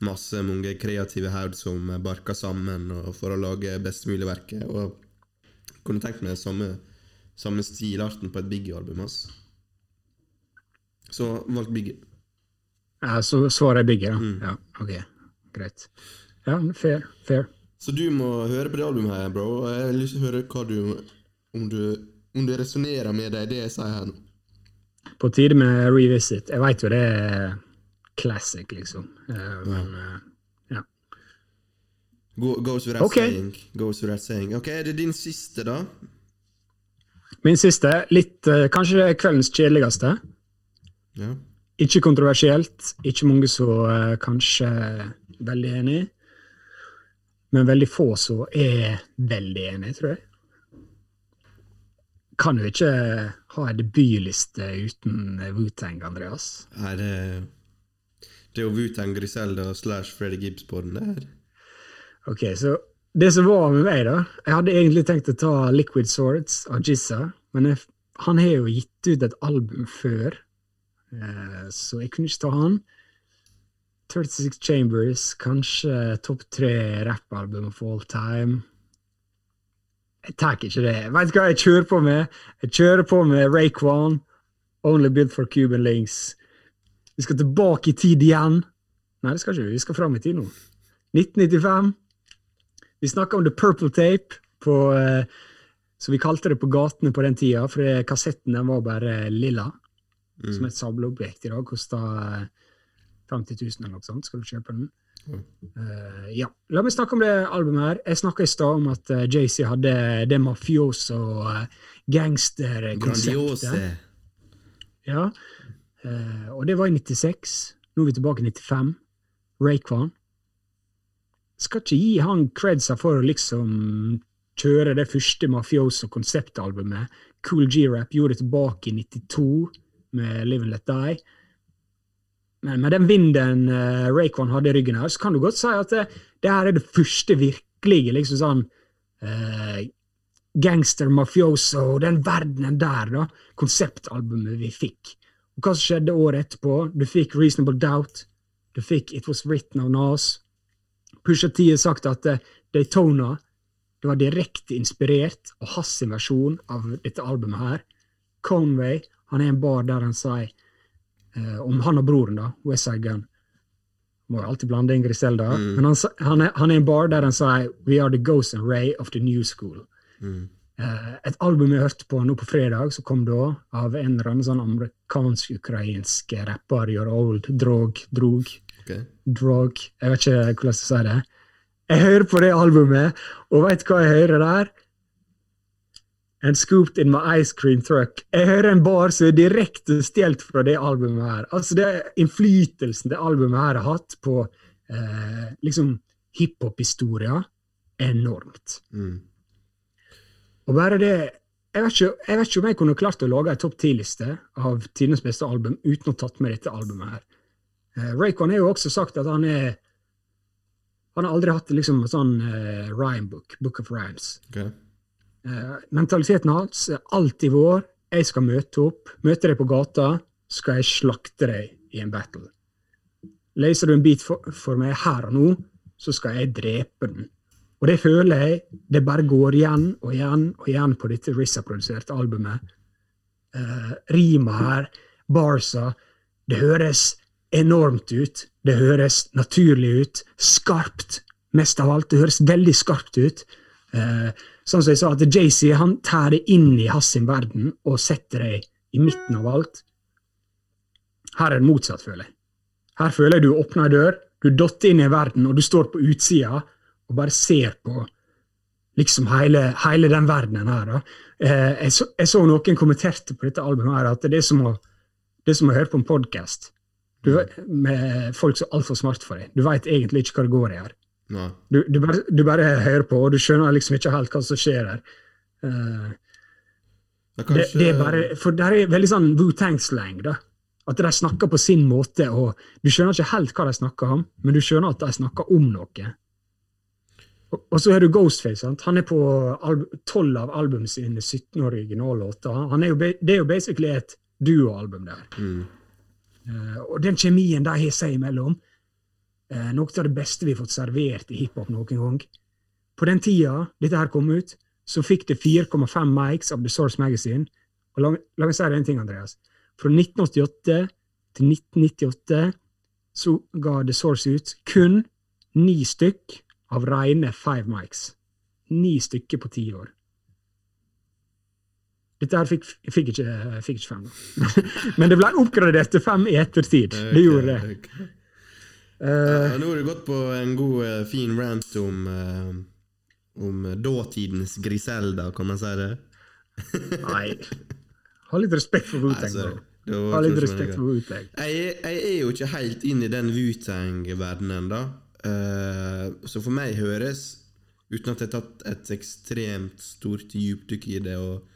[SPEAKER 1] Masse mange kreative hoder som barker sammen for å lage best mulig verket. Og jeg kunne tenkt meg samme, samme stilarten på et Biggie-album. ass. Så valgte Biggie.
[SPEAKER 2] Ja, så svaret er Biggie, da. Ja, ok. Greit. Ja, fair. Fair.
[SPEAKER 1] Så du må høre på det albumet her, bro. Jeg har lyst til å høre hva du om du, om du resonnerer med det, det jeg sier her nå.
[SPEAKER 2] På tide med revisit. Jeg veit jo det er classic, liksom. Eh, Men eh, ja.
[SPEAKER 1] Go, goes without
[SPEAKER 2] okay.
[SPEAKER 1] saying. Goes without saying. Ok, er det din siste, da?
[SPEAKER 2] Min siste, litt eh, kanskje kveldens kjedeligste.
[SPEAKER 1] Ja.
[SPEAKER 2] Ikke kontroversielt. Ikke mange som kanskje er veldig enig. Men veldig få som er veldig enig, tror jeg. Kan jo ikke ha en debutliste uten Wu-Tang, Andreas.
[SPEAKER 1] Nei, det Det er jo Wutang Griselda slash Freddy Gibbs på den der.
[SPEAKER 2] Ok, så det som var med meg, da Jeg hadde egentlig tenkt å ta Liquid Swords av Jizza, men jeg, han har jo gitt ut et album før, eh, så jeg kunne ikke ta han. 36 Chambers, kanskje topp tre rappalbum of all time. Jeg tar ikke det. Vet du hva jeg kjører på med? Jeg kjører på med Rayquan, Only Built for Cuban Links. Vi skal tilbake i tid igjen. Nei, det skal ikke vi. Vi skal fram i tid nå. 1995. Vi snakka om The Purple Tape, på, eh, som vi kalte det på gatene på den tida, for kassetten den var bare lilla. Som et sableobjekt i dag. Kosta 50 000 eller noe sånt. Skal du kjøpe den? Eh, ja. La meg snakke om det albumet her. Jeg snakka i stad om at uh, JC hadde det mafioso uh, gangsterkonseptet. Ja. Uh, og det var i 96. Nå er vi tilbake i 95. Rayquan. Skal ikke gi han credsa for å liksom kjøre det første mafioso-konseptalbumet. Cool G-Rap gjorde det tilbake i 92 med Live and Let Die. Men med den vinden uh, Raycon hadde i ryggen her, så kan du godt si at det, det her er det første virkelige liksom sånn uh, gangster, mafioso, den verdenen der, da, konseptalbumet vi fikk. Og hva som skjedde året etterpå? Du fikk Reasonable Doubt, du fikk It Was Written of Nas. Pusha T har sagt at uh, Daytona det var direkte inspirert av hans versjon av dette albumet her. Conway Han er en bar der han sier eh, om han og broren, da, Westside Gun. Må jo alltid blande inn Griselda. Men han, han, er, han er en bar der han sier We are the ghost and ray of the new school. Eh, et album jeg hørte på nå på fredag, som kom da, av en eller annen sånn amerikansk-ukrainsk rapper, Your Old Drog, Drog,
[SPEAKER 1] Okay.
[SPEAKER 2] Drog Jeg vet ikke hvordan jeg sier det. Jeg hører på det albumet, og vet hva jeg hører der? And scooped in my ice cream truck. Jeg hører en bar som er direkte stjålet fra det albumet her. Altså det er Innflytelsen det albumet her har hatt på eh, liksom hiphop-historia, er enormt.
[SPEAKER 1] Mm.
[SPEAKER 2] Og bare det jeg vet, ikke, jeg vet ikke om jeg kunne klart å lage en topp ti-liste av tidenes beste album uten å ha tatt med dette albumet her. Eh, Raycon har jo også sagt at han er Han har aldri hatt liksom en sånn eh, rhyme book, book of rhymes.
[SPEAKER 1] Ok.
[SPEAKER 2] Eh, mentaliteten hans er alltid vår. Jeg skal møte opp. Møter deg på gata, skal jeg slakte deg i en battle. Leser du en bit for, meg her og nå, så skal jeg drepe den. Og det føler jeg det bare går igjen og igjen og igjen på dette RZA-produserte albumet. Uh, rima her, barsa, det høres enormt ut. Det høres naturlig ut. Skarpt, mest av alt. Det høres veldig skarpt ut. Eh, sånn som jeg sa, at JC han tar det inn i hans sin verden og setter deg i midten av alt. Her er det motsatt, føler jeg. Her føler jeg du åpner en dør, du dotter inn i verden, og du står på utsida og bare ser på liksom hele, hele den verdenen her. Da. Eh, jeg, så, jeg så noen kommenterte på dette albumet her at det er som å, det er som å høre på en podkast med folk som er altfor smart for deg. Du veit egentlig ikke hva det går i her. Du, du, bare, du bare hører på, og du skjønner liksom ikke helt hva som skjer her.
[SPEAKER 1] Uh,
[SPEAKER 2] det,
[SPEAKER 1] kanskje-
[SPEAKER 2] det er bare, for det er veldig sånn Wu-Tang-slang. da. At de snakker på sin måte, og du skjønner ikke helt hva de snakker om, men du skjønner at de snakker om noe. Og, og så har du Ghostface. sant? Han er på tolv av albumene sine 17 originallåter. Han er jo, det er jo basically et duoalbum der. Eh, og den kjemien de har seg imellom, noe av det beste vi har fått servert i hiphop noen gang. På den tida dette her kom ut, så fikk det 4,5 mics av The Source Magazine. Og la, la meg si deg en ting, Andreas. Fra 1988 til 1998 så ga The Source ut kun ni stykk av rene five mics. Ni stykker på ti år. Dette her fikk, fikk, ikke, fikk ikke fem, da. Men det ble oppgradert til fem i ettertid. Det gjorde det.
[SPEAKER 1] Ok. Ja, nå har du gått på en god, eh, fin rant om eh, om dåtidens Griselda, kan man si det?
[SPEAKER 2] Nei. Ha litt respekt for Wutang, bro. Ha litt respekt for Wu-Tang.
[SPEAKER 1] Jeg, jeg er jo ikke helt inn i den Wu-Tang-verdenen, ennå, uh, så for meg høres, uten at jeg har tatt et ekstremt stort dypdykk i det og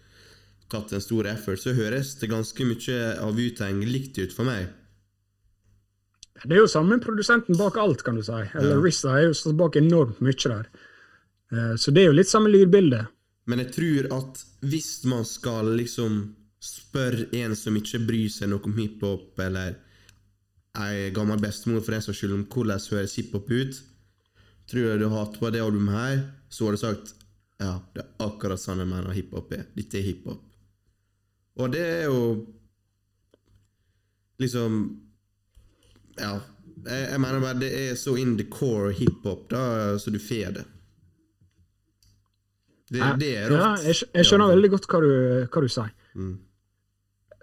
[SPEAKER 1] tatt en stor effort, så høres det ganske mye av Wu-Tang likt ut for meg.
[SPEAKER 2] Det er jo samme produsenten bak alt, kan du si. Eller
[SPEAKER 1] Ja.
[SPEAKER 2] RZA er jo stått bak enormt mye der. Eh, Så det er jo litt samme lydbilde.
[SPEAKER 1] Men jeg tror at hvis man skal liksom spørre en som ikke bryr seg noe om hiphop, eller ei gammel bestemor for den saks skyld, om hvordan høres hiphop ut, tror jeg du har hatt på det albumet her, så har du sagt ja, det er akkurat sånn jeg mener hiphop er. Dette er hiphop. Og det er jo liksom Ja. Jeg, jeg mener bare det er så in the core hiphop, da, så du får det. Det, det er
[SPEAKER 2] Ja,
[SPEAKER 1] rått.
[SPEAKER 2] jeg, jeg skjønner
[SPEAKER 1] Ja.
[SPEAKER 2] veldig godt hva du, hva du sier.
[SPEAKER 1] Mm.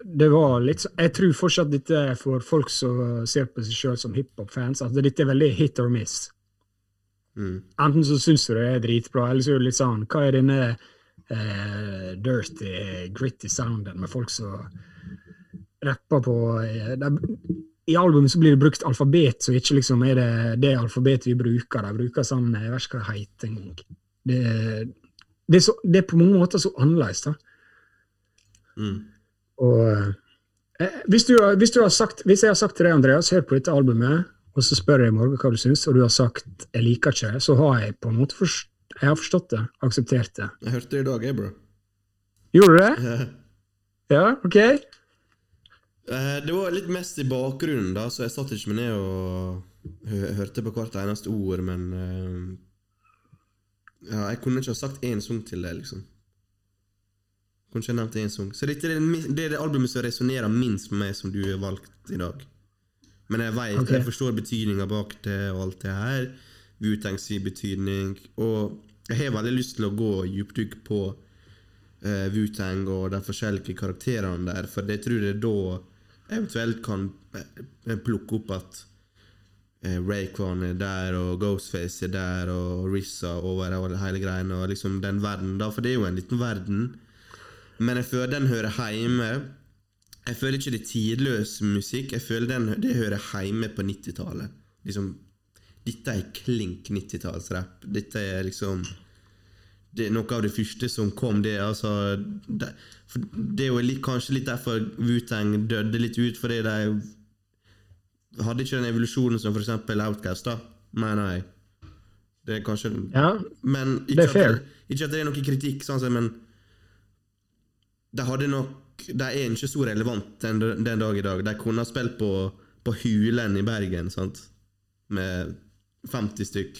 [SPEAKER 2] Det var litt så- Jeg tror fortsatt dette er for folk som ser på seg sjøl som hiphop-fans, at dette er veldig hit or miss.
[SPEAKER 1] Mm.
[SPEAKER 2] Enten så syns du det er dritbra, eller så er det litt sånn Hva er denne eh, dirty, gritty sounden med folk som rapper på eh, de, I albumet så blir det brukt alfabet, så ikke liksom er det det alfabetet vi bruker. De bruker sånn Jeg vet ikke hva det heter engang. Det, det, er så- det er på mange måter så annerledes, da.
[SPEAKER 1] Mm.
[SPEAKER 2] Og eh, hvis, du, hvis, du har sagt, hvis jeg har sagt til deg, Andreas, hør på dette albumet, og så spør jeg i morgen hva du syns, og du har sagt 'jeg liker ikke så har jeg på en måte forst, jeg har forstått det, akseptert det.
[SPEAKER 1] Jeg hørte det i dag, jeg, bro.
[SPEAKER 2] Gjorde du det? Ja, ok.
[SPEAKER 1] Det var litt mest i bakgrunnen, da, så jeg satt ikke meg ned og hørte på hvert eneste ord, men eh, Ja, jeg kunne ikke ha sagt én sang til det, liksom. Kanskje jeg nevnte en sang. Så dette er det, det er det albumet som resonnerer minst med meg, som du har valgt i dag. Men jeg vet,
[SPEAKER 2] okay.
[SPEAKER 1] jeg forstår betydninga bak det og alt det her. Wu-Tang betydning. Og jeg har veldig lyst til å gå dypdykk på uh, Wu-Tang og de forskjellige karakterene der, for jeg tror det er da eventuelt kan eh, plukke opp at eh, Rayquan er der, og Ghostface er der, og Rissa over hele greiene, og liksom den verden da, for det er jo en liten verden. Men jeg føler den hører hjemme Jeg føler ikke det er tidløs musikk. Jeg føler den, det hører hjemme på 90-tallet. Liksom, dette er klink 90-tallsrapp. Dette er liksom det er Noe av det første som kom, det altså det, det er jo litt, kanskje litt derfor Wu-Tang døde litt ut, fordi de hadde ikke den evolusjonen som f.eks. Outcast, da, mener jeg. Det er kanskje
[SPEAKER 2] Ja,
[SPEAKER 1] Men
[SPEAKER 2] Det er fair.
[SPEAKER 1] At, det- ikke at det er noe kritikk, sånn men de hadde nok De er ikke så relevant den, den dag i dag. De kunne ha spilt på, på Hulen i Bergen, sant? Med 50 stykk.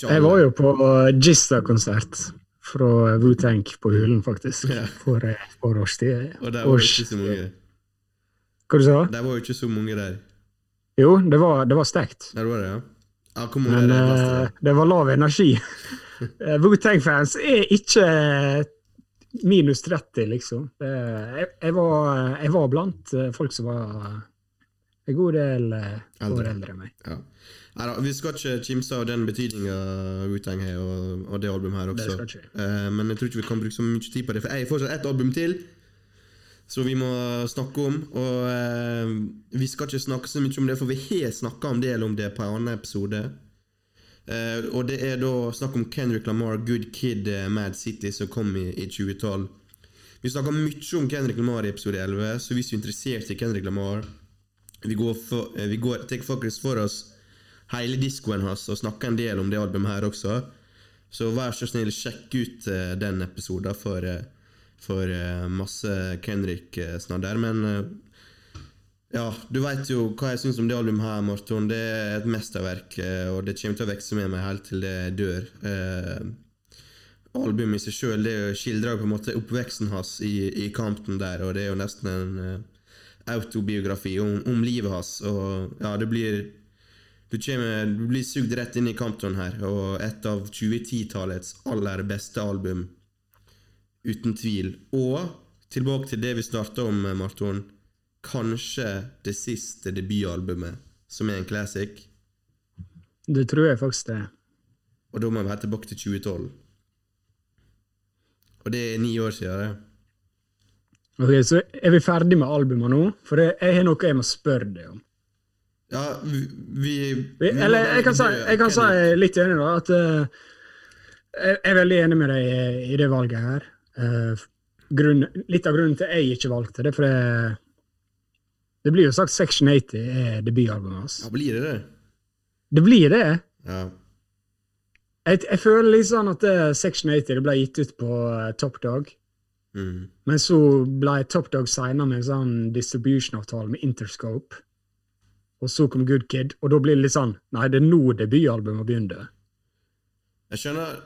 [SPEAKER 2] Jeg var jo på Gista-konsert fra Wu-Tang på Hulen, faktisk.
[SPEAKER 1] Ja.
[SPEAKER 2] For et par års tid.
[SPEAKER 1] Og der var jo ikke så mange.
[SPEAKER 2] Hva du sa
[SPEAKER 1] Der var jo ikke så mange der.
[SPEAKER 2] Jo, det var, det var sterkt.
[SPEAKER 1] Der var det, ja? Ja, kom,
[SPEAKER 2] Men
[SPEAKER 1] det? plass
[SPEAKER 2] eh, det var lav energi. Eh, Wu-Tang-fans er ikke minus 30, liksom. Jeg, jeg, var, jeg var blant eh, folk som var en god del eh, år eldre enn meg.
[SPEAKER 1] Ja. Neida, vi skal ikke kimse av den betydninga Wu-Tang har, og, og det albumet her også. Eh, men jeg tror ikke vi kan bruke så mye tid på det, for jeg har fortsatt ett album til. Så vi må snakke om. Og uh, vi skal ikke snakke så mye om det, for vi har snakka en del om det på en annen episode. Uh, og det er da snakk om Kendrick Lamar, Good Kid, eh, Mad City, som kom i, i 2012. Vi snakka mye om Kendrick Lamar i episode 11, så hvis du er interessert i Kendrick Lamar Vi går, for, vi går for oss hele diskoen hans og snakka en del om det albumet her også. Så vær så snill, sjekk ut uh, den episoden for, uh, for uh, masse Kendrick-snadder. Men ja, du veit jo hva jeg syns om det albumet her, Morton. Det er et mesterverk, og det kommer til å vokse med meg helt til det dør. Albumet i seg sjøl skildrer på en måte oppveksten hans i, i Compton der, og det er jo nesten en autobiografi om, om livet hans. Og ja, det blir du, kommer, du blir sugd rett inn i Campton her, og et av 2010-tallets aller beste album. Uten tvil. Og tilbake til det vi starta om, Marton. Kanskje det siste debutalbumet, som er en classic.
[SPEAKER 2] Det tror jeg faktisk det.
[SPEAKER 1] Og da må vi helt tilbake til 2012. Og det er ni år siden, det.
[SPEAKER 2] Ok, Så er vi ferdig med albumet nå? For jeg, jeg har noe jeg må spørre deg om.
[SPEAKER 1] Ja, vi, vi,
[SPEAKER 2] Vi, eller jeg kan, si, jeg kan si litt enig, da. At uh, jeg er veldig enig med deg i, i det valget her. Uh, grunn, litt av grunnen til jeg ikke valgte det, for det, det blir jo sagt Section 80 er debutalbumet hans.
[SPEAKER 1] Ja, blir det det?
[SPEAKER 2] Det blir det.
[SPEAKER 1] Ja.
[SPEAKER 2] Jeg, jeg føler sånn at det, Section 80 det ble gitt ut på uh, Top Dog.
[SPEAKER 1] Mm.
[SPEAKER 2] Men så ble Top Dog signa med en sånn distribution-avtale med Interscope. Og så kom Good Kid, og da blir det litt sånn Nei, det er nå debutalbumet begynner.
[SPEAKER 1] Jeg skjønner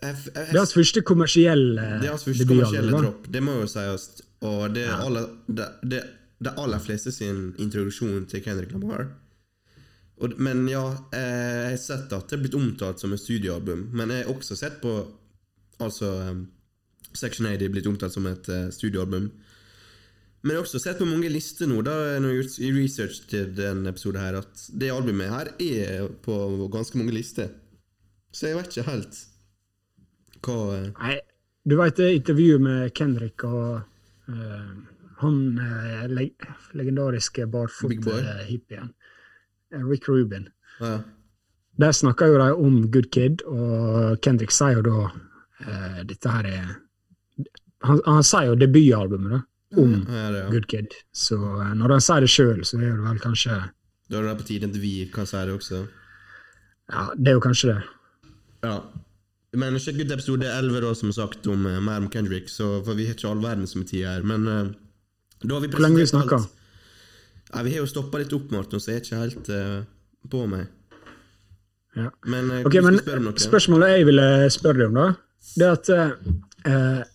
[SPEAKER 1] jeg, jeg,
[SPEAKER 2] Det er hans første kommersielle
[SPEAKER 1] Det er hans første
[SPEAKER 2] debutalbum,
[SPEAKER 1] kommersielle dropp, det må jo sies. Og det er aller, det, det, det aller fleste sin introduksjon til Kendrick Lamar. Og, men ja, eh, jeg har sett at det er blitt omtalt som et studioalbum. Men jeg har også sett på Altså um, Section 80 er blitt omtalt som et eh, studioalbum. Men jeg har også sett på mange lister nå, da når jeg har gjort research til denne episoden her, at det albumet her er på ganske mange lister. Så jeg vet ikke helt hva eh,
[SPEAKER 2] Nei, du veit det intervjuet med Kendrick og uh, han uh, leg legendariske barfot-hippien. Rick Rubin.
[SPEAKER 1] ja.
[SPEAKER 2] Der snakker jo de om Good Kid, og Kendrick sier jo da eh, Dette her er Han, han sier jo debutalbumet, da, om
[SPEAKER 1] Ja, det, ja.
[SPEAKER 2] Good Kid. Så eh, når han sier det sjøl, så er det vel kanskje
[SPEAKER 1] Da er det på tide at vi kan si det også.
[SPEAKER 2] Ja, det er jo kanskje det.
[SPEAKER 1] Ja. Men sjekk ut episode 11, da, som sagt, om uh, mer om Kendrick, så, for vi har ikke all verdens med tid her. Men uh, da har vi
[SPEAKER 2] Hvor lenge vi
[SPEAKER 1] snakka? Ja, vi har jo stoppa litt opp, Martin, så jeg er ikke helt uh, på meg.
[SPEAKER 2] Ja.
[SPEAKER 1] Men uh,
[SPEAKER 2] okay, men
[SPEAKER 1] spørre
[SPEAKER 2] spørsmålet jeg ville spørre deg om, da, det er at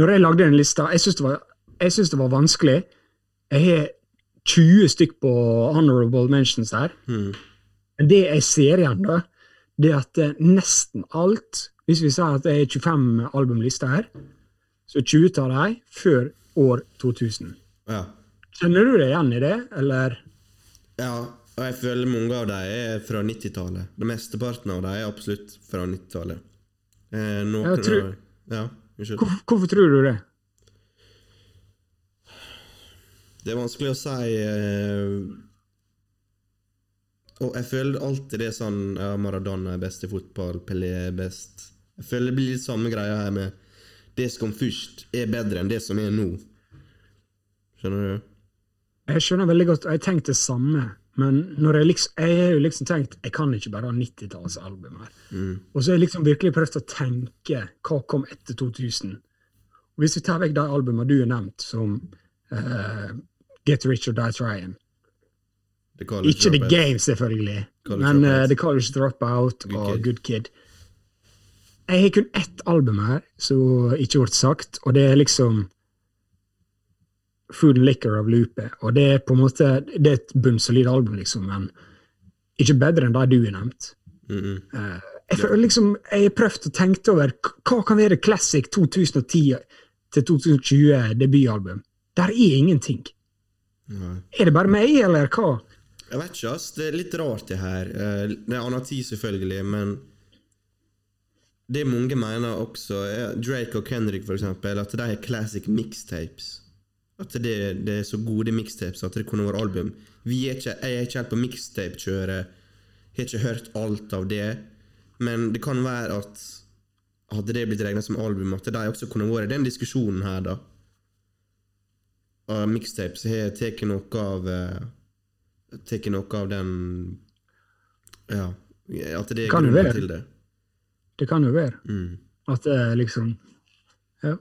[SPEAKER 2] når jeg lagde den lista, jeg syns det, var- jeg synes det var vanskelig. Jeg har 20 stykk på honorable mentions der.
[SPEAKER 1] Mm.
[SPEAKER 2] Men det jeg ser igjen, da, det er at eh, nesten alt Hvis vi sier at det er 25 albumlister her, så er 20 av dem før år 2000.
[SPEAKER 1] Ja.
[SPEAKER 2] Kjenner du deg igjen i det, eller?
[SPEAKER 1] ja. Og jeg føler mange av dem er fra 90-tallet. Den Mesteparten av dem er absolutt fra 90-tallet. Eh, noen
[SPEAKER 2] tror-
[SPEAKER 1] av- Ja, unnskyld.
[SPEAKER 2] Hvorfor, hvorfor tror du det?
[SPEAKER 1] Det er vanskelig å si eh, Og jeg føler alltid det er sånn ja, Maradona er best i fotball, Pelé er best Jeg føler det blir litt samme greia her med Det som kom først, er bedre enn det som er nå. Skjønner du?
[SPEAKER 2] Jeg skjønner veldig godt, og jeg tenkte det samme. Men jeg liksom, jeg har jo liksom tenkt jeg kan ikke bare ha 90-tallsalbum her. Og så har jeg liksom virkelig prøvd å tenke hva kom etter 2000. Og Hvis vi tar vekk de albumene du har nevnt, som eh, Get Rich or Die Trying Ikke The. Game, selvfølgelig,
[SPEAKER 1] College
[SPEAKER 2] men
[SPEAKER 1] uh,
[SPEAKER 2] The College Dropout
[SPEAKER 1] Good
[SPEAKER 2] og
[SPEAKER 1] Kid.
[SPEAKER 2] Good Kid. Jeg har kun ett album her som ikke ble sagt, og det er liksom Food and Liquor av Lupe. Og det er på en måte det er et bunnsolid album, liksom, men ikke bedre enn de du har nevnt.
[SPEAKER 1] Mm -mm.
[SPEAKER 2] Uh, Jeg føler liksom, jeg har prøvd å tenke over hva kan være classic 2010 til 2020 debutalbum. Der er ingenting.
[SPEAKER 1] Nei.
[SPEAKER 2] Er det bare meg, eller hva?
[SPEAKER 1] Jeg vet ikke, ass. Det er litt rart, det her. Eh, Det er annen tid, selvfølgelig, men det mange mener også, Drake og Kendrick, for eksempel, at de er classic mixtapes. At det, det er så gode mixtapes at det kunne vært album. Vi er ikke, jeg er ikke helt på mixtape-kjøret. Har ikke hørt alt av det. Men det kan være at hadde det blitt regna som album, at de også kunne vært den diskusjonen her, da. Og mixtapes har tatt noe av eh, Tatt noe av den Ja. At det er grunnen til det.
[SPEAKER 2] Det kan jo være.
[SPEAKER 1] Mm.
[SPEAKER 2] At det liksom Ja.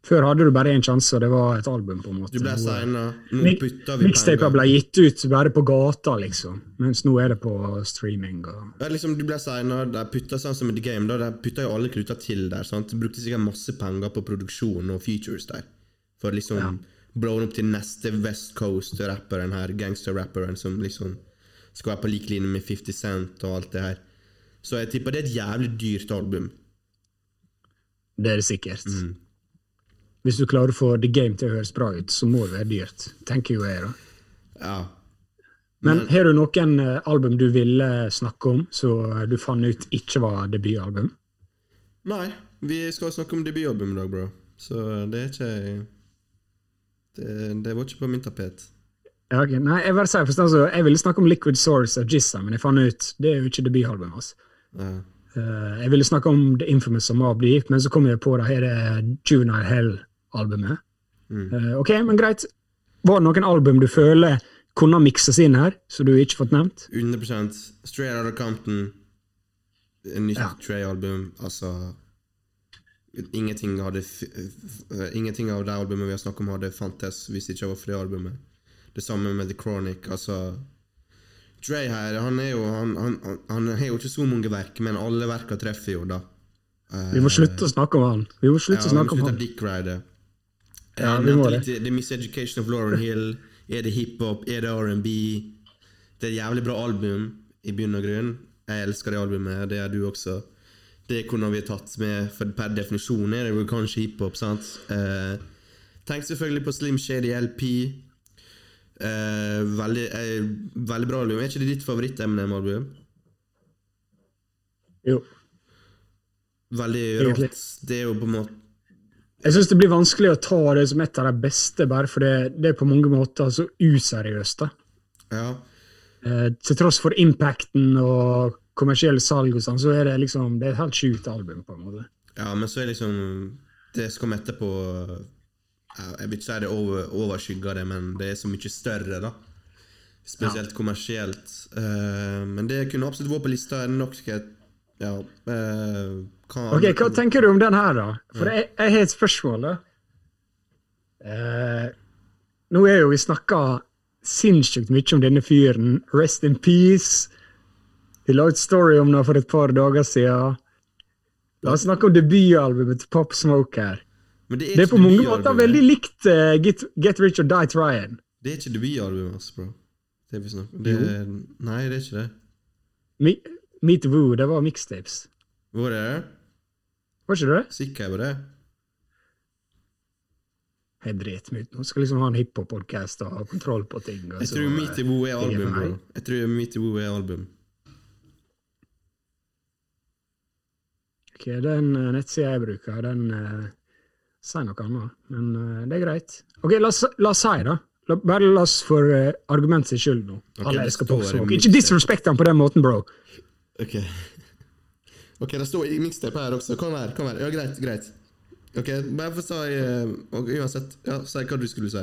[SPEAKER 2] Før hadde du bare én sjanse, og det var et album, på en måte.
[SPEAKER 1] Du ble signa, nå putter vi
[SPEAKER 2] Mixtaper ble gitt ut bare på gata, liksom. Mens nå er det på streaming. og...
[SPEAKER 1] Ja, liksom, du ble signa, de putta sånn som i The Game, da, de putta jo alle kluter til der. sant? De brukte sikkert masse penger på produksjon og features der. For liksom
[SPEAKER 2] Ja.
[SPEAKER 1] Blow den opp til neste West Coast-rapperen her, gangster-rapperen, som liksom skal være på lik linje med 50 Cent og alt det her. Så jeg tipper det er et jævlig dyrt album.
[SPEAKER 2] Det er det sikkert.
[SPEAKER 1] Mm.
[SPEAKER 2] Hvis du klarer å få The Game til å høres bra ut, så må det være dyrt. Tenker jo jeg, da.
[SPEAKER 1] Ja.
[SPEAKER 2] Men har du noen eh, album du ville snakke om, så du fant ut ikke var debutalbum?
[SPEAKER 1] Nei, vi skal snakke om debutalbum i dag, bro. Så det er ikke Det, det var ikke på min tapet.
[SPEAKER 2] Ja, okay. Nei, jeg forstå, altså, jeg ville snakke om Liquid Source og Jizza, men jeg fant ut det er jo ikke debutalbumet hans.
[SPEAKER 1] Ja.
[SPEAKER 2] Uh, jeg ville snakke om The Infamous som Mobb Deep, men så kom jeg på det her er Juvenile Hell-albumet.
[SPEAKER 1] Mm.
[SPEAKER 2] Uh, ok, men greit. Var det noen album du føler kunne mikses inn her, som du ikke fått nevnt?
[SPEAKER 1] 100 Straight Outta Compton. En nytt
[SPEAKER 2] Ja.
[SPEAKER 1] Trey-album. Altså Ingenting hadde f f Ingenting av det albumet vi har snakket om, hadde fantes hvis det ikke var for det albumet. Det samme med The Chronic. Altså Dre her, han er jo han, han, han, har jo ikke så mange verk, men alle verka treffer jo, da. Eh,
[SPEAKER 2] Vi må slutte å snakke om han. Vi må slutte å snakke om han.
[SPEAKER 1] Dick Rider.
[SPEAKER 2] Ja, vi må
[SPEAKER 1] nevnte
[SPEAKER 2] det.
[SPEAKER 1] The Miseducation of Lauren Hill. Er det hiphop? Er det R&B? Det er et jævlig bra album, i bunn og grunn. Jeg elsker det albumet, det gjør du også. Det kunne vi tatt med, for per definisjon er det jo kanskje hiphop, sant? Eh, tenk selvfølgelig på Slim Shady LP. Eh, veldig, eh, veldig bra album. Er ikke det ditt favoritt-Eminem-album?
[SPEAKER 2] Jo.
[SPEAKER 1] Veldig rått. Det er jo på en måte
[SPEAKER 2] Jeg syns det blir vanskelig å ta det som et av de beste, bare for det, det er på mange måter så useriøst. da.
[SPEAKER 1] Ja.
[SPEAKER 2] Eh, til tross for impacten og kommersielle salg, og sånn, så er det liksom, det er et helt sjukt album. på en måte.
[SPEAKER 1] Ja, men så er liksom Det som kommer etterpå Jeg vil ikke si det over, overskygger det, men det er så mye større, da. Spesielt kommersielt. Uh, men det kunne absolutt vært på lista. Er Nok et Ja. uh, hva
[SPEAKER 2] Ok, Hva tenker du om den her, da? For jeg, jeg har et spørsmål. da. Uh, nå er jo vi snakka sinnssykt mye om denne fyren. Rest in peace. Vi la ut story om det for et par dager siden. La oss snakke om debutalbumet til Pop Smoke her.
[SPEAKER 1] Men det er,
[SPEAKER 2] Det er på mange måter veldig likt uh, Get, Get Rich or Die Tryin'.
[SPEAKER 1] Det er ikke debutalbumet hans, bro. Det vi snakker om. Det, nei, det er ikke det.
[SPEAKER 2] Me, Meet Woo, det var mixtapes.
[SPEAKER 1] Hvor er det?
[SPEAKER 2] Var ikke det?
[SPEAKER 1] Sikker på det?
[SPEAKER 2] Jeg driter meg ut nå. Skal liksom ha en hiphop-podkast og ha kontroll på ting.
[SPEAKER 1] Jeg tror Meet Woo er
[SPEAKER 2] er
[SPEAKER 1] album, bro. Jeg tror Meet Woo er album.
[SPEAKER 2] Ok, Den uh, nettsida jeg bruker, den uh, sier noe annet. Men eh, det er greit. Ok, La oss, si, da. La, bare la oss for uh, argument sin skyld nå.
[SPEAKER 1] Okay,
[SPEAKER 2] Alle elsker
[SPEAKER 1] i
[SPEAKER 2] Ikke disrespekt han på den måten, bro.
[SPEAKER 1] Ok. Ok, det står i mixtape her også. Kom her, kom her. Ja, greit, greit. Ok, bare få si uh, Uansett, ja, si hva du skulle si.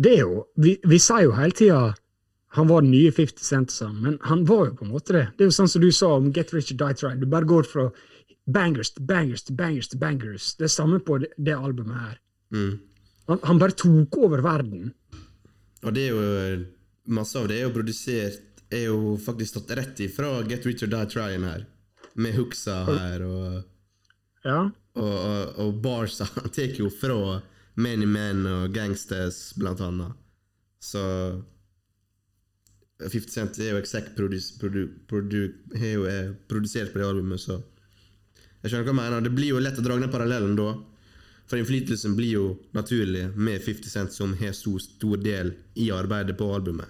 [SPEAKER 2] Det er jo Vi, vi sier jo hele tida han var den nye 50 Cent, sa men han var jo på en måte det. Det er jo sånn som du sa om Get Rich or Die Trying. Du bare går fra bangers til bangers til bangers til bangers. Det er samme på det, det albumet her.
[SPEAKER 1] Mm.
[SPEAKER 2] Han, han bare tok over verden.
[SPEAKER 1] Og det er jo Masse av det er jo produsert Er jo faktisk tatt rett ifra Get Rich or Die Tryin' her. Med hooksa her og
[SPEAKER 2] Ja.
[SPEAKER 1] Og, og, og barsa Han tar jo fra Many Men og Gangsters, blant annet. Så 50 Cent er jo exec produs, produ, produ, er er produsert på det albumet, så Jeg skjønner hva du mener. Det blir jo lett å dra den parallellen da. For innflytelsen blir jo naturlig med 50 Cent, som har så stor del i arbeidet på albumet.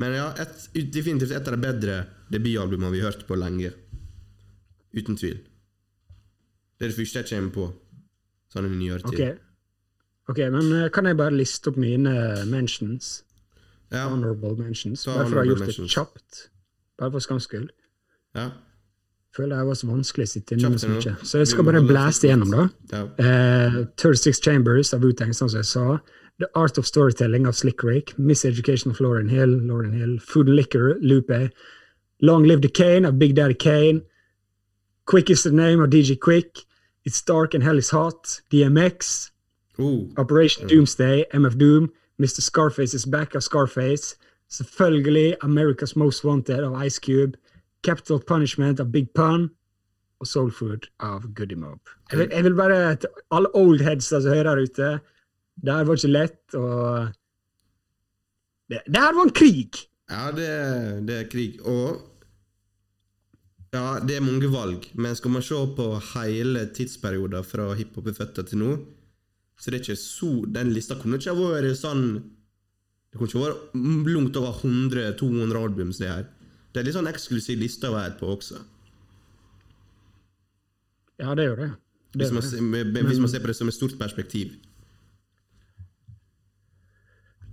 [SPEAKER 1] Men ja, et, definitivt et av de bedre debutalbumene vi har hørt på lenge. Uten tvil. Det er det første jeg kommer på. Sånn i nyere tid.
[SPEAKER 2] Ok. Ok, men eh, kan jeg bare liste opp mine mentions?
[SPEAKER 1] Ja.
[SPEAKER 2] Honorable mentions. Bare for å ha gjort det kjapt. Bare for skams skyld.
[SPEAKER 1] ja.
[SPEAKER 2] Føler jeg var så vanskelig å sitte inne med så mye. Så jeg skal bare
[SPEAKER 1] blaste
[SPEAKER 2] igjennom, da.
[SPEAKER 1] ja.
[SPEAKER 2] Eh, 36 Chambers av sånn som jeg sa. The Art of Storytelling av Slick Rick. Miseducation of Lauren Hill. Lauren Hill. Food and Liquor, Lupe. Long Live the Kane av Big Daddy Kane. Quick is the Name av DJ Quick. It's Dark and Hell is Hot. DMX.
[SPEAKER 1] Ooh.
[SPEAKER 2] Operation Doomsday, MF Doom. Mr. Scarface is back av Scarface. Selvfølgelig America's Most Wanted av Ice Cube. Capital Punishment av Big Pun. Og Soul Food av Goody Mob. Jeg vil, jeg vil bare til alle oldheads som hører der ute Det her var ikke lett, og det, det her var en krig!
[SPEAKER 1] ja, det, det er krig. Og Ja, det er mange valg, men skal man se på hele tidsperioden fra hiphop er født til nå, så det er ikke så Den lista kunne ikke ha vært sånn Det kunne ikke vært langt over 100-200 album. Det her Det er litt sånn eksklusiv liste å være på også.
[SPEAKER 2] Ja, det gjør det. det,
[SPEAKER 1] Hvis man,
[SPEAKER 2] det.
[SPEAKER 1] med- med- hvis man ser på det som et stort perspektiv.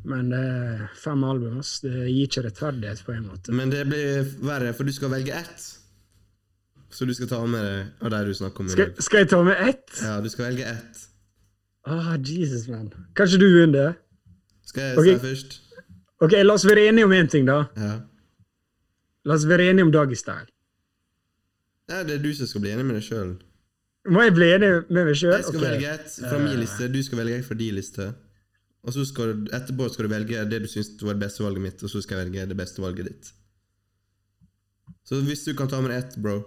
[SPEAKER 2] Men det er fem album. Det gir ikke rettferdighet på en måte.
[SPEAKER 1] Men det blir verre, for du skal velge ett. Så du skal ta med deg av det du snakker om
[SPEAKER 2] Skal, skal jeg ta med ett?
[SPEAKER 1] Ja, du skal velge ett.
[SPEAKER 2] Ah, Jesus, man. Kanskje du begynner?
[SPEAKER 1] Skal jeg okay. først?
[SPEAKER 2] Ok, la oss være enige om én ting, da.
[SPEAKER 1] Ja.
[SPEAKER 2] La oss være enige om Doggy Style.
[SPEAKER 1] ja. Det er du som skal bli enig med deg sjøl.
[SPEAKER 2] Må jeg bli enig med meg sjøl?
[SPEAKER 1] Jeg skal velge et fra min liste, du skal velge et fra din liste. Og så skal du, etterpå skal du velge det du syns var det beste valget mitt, og så skal jeg velge det beste valget ditt. Så hvis du kan ta med ett, bro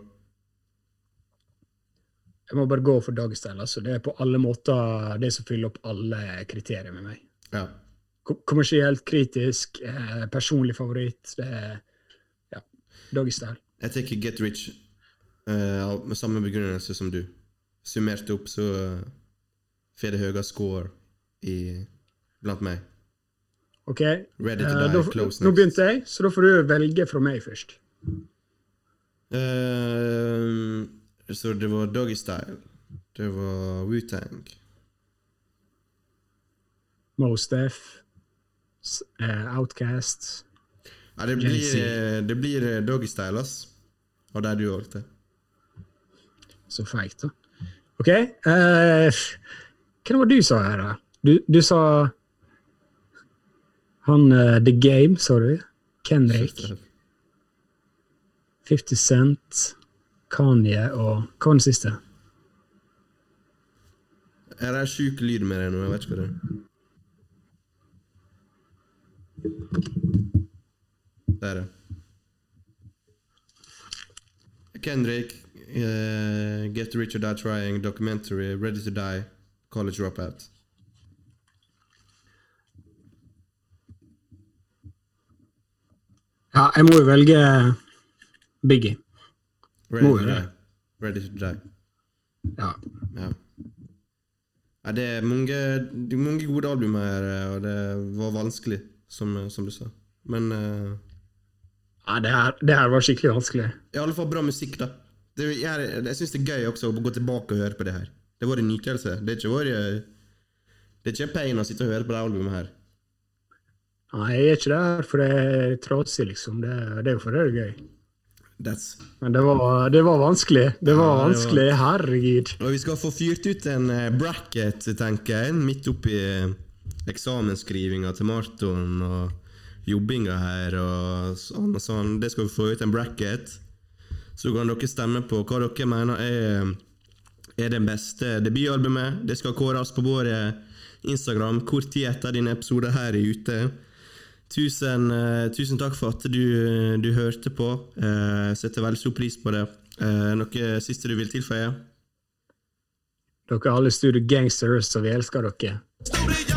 [SPEAKER 2] Jeg må bare gå for Doggy Altså. Det er på alle måter det som fyller opp alle kriterier med meg.
[SPEAKER 1] Ja.
[SPEAKER 2] Kom- Kommersielt, kritisk, eh, personlig favoritt. Det er ja, Doggy
[SPEAKER 1] Jeg tenker Get Rich uh, med samme begrunnelse som du. Summert opp så uh, får det høyere score i, blant meg.
[SPEAKER 2] Ok,
[SPEAKER 1] Ready to
[SPEAKER 2] eh,
[SPEAKER 1] die,
[SPEAKER 2] da,
[SPEAKER 1] close
[SPEAKER 2] nå begynte jeg, så da får du velge fra meg først.
[SPEAKER 1] Eh, så det var Doggy Style. Det var Wu-Tang.
[SPEAKER 2] Uh, Def, eh, Outcast
[SPEAKER 1] Ja, det blir, det blir eh, Doggy Style, ass. Og der du valgte.
[SPEAKER 2] Så feigt, da. Ok. Uh, hva var det du sa her, da? Du, du sa Han uh, The Game, sa du? Kendrick. 50 Cent, Kanye og Hva var den siste?
[SPEAKER 1] Er det sjuk lyd med det nå? Jeg vet ikke hva det er. Der, er det. Kendrick, uh, Get Rich or Die Trying, Documentary, Ready to Die, College Dropout.
[SPEAKER 2] Ja, jeg må jo velge Biggie.
[SPEAKER 1] Ready
[SPEAKER 2] Må det.
[SPEAKER 1] Die. Ready to Die.
[SPEAKER 2] Ja.
[SPEAKER 1] Ja. ja det er mange, det er mange gode album her, eh, og det var vanskelig, som, som du sa. Men uh,
[SPEAKER 2] ja det, her, det her var skikkelig vanskelig.
[SPEAKER 1] i alle fall bra musikk, da. Det, jeg jeg syns det er gøy også å gå tilbake og høre på det her. Det var en nytelse. Det er ikke vår Det er ikke pain å sitte og høre på det albumet her.
[SPEAKER 2] Nei, jeg er ikke der for det er trasig, liksom. Det, det er jo for det er gøy.
[SPEAKER 1] That's
[SPEAKER 2] Men det var, det var vanskelig. Det var
[SPEAKER 1] Ja, det var-
[SPEAKER 2] vanskelig, herregud.
[SPEAKER 1] Og vi skal få fyrt ut en eh, bracket, tenker jeg, midt oppi eh, eksamensskrivinga til Marton og jobbinga her og sånn og sånn. Det skal vi få ut en bracket. Så kan dere stemme på hva dere mener er, er det beste debutalbumet. Det skal kåres på vår eh, Instagram kort tid etter denne episoden her er ute. Tusen, eh, tusen takk for at du, du hørte på. Eh, setter veldig stor pris på det. Eh, noe siste du vil tilføye?
[SPEAKER 2] Dere er alle studio gangsters, og vi elsker dere.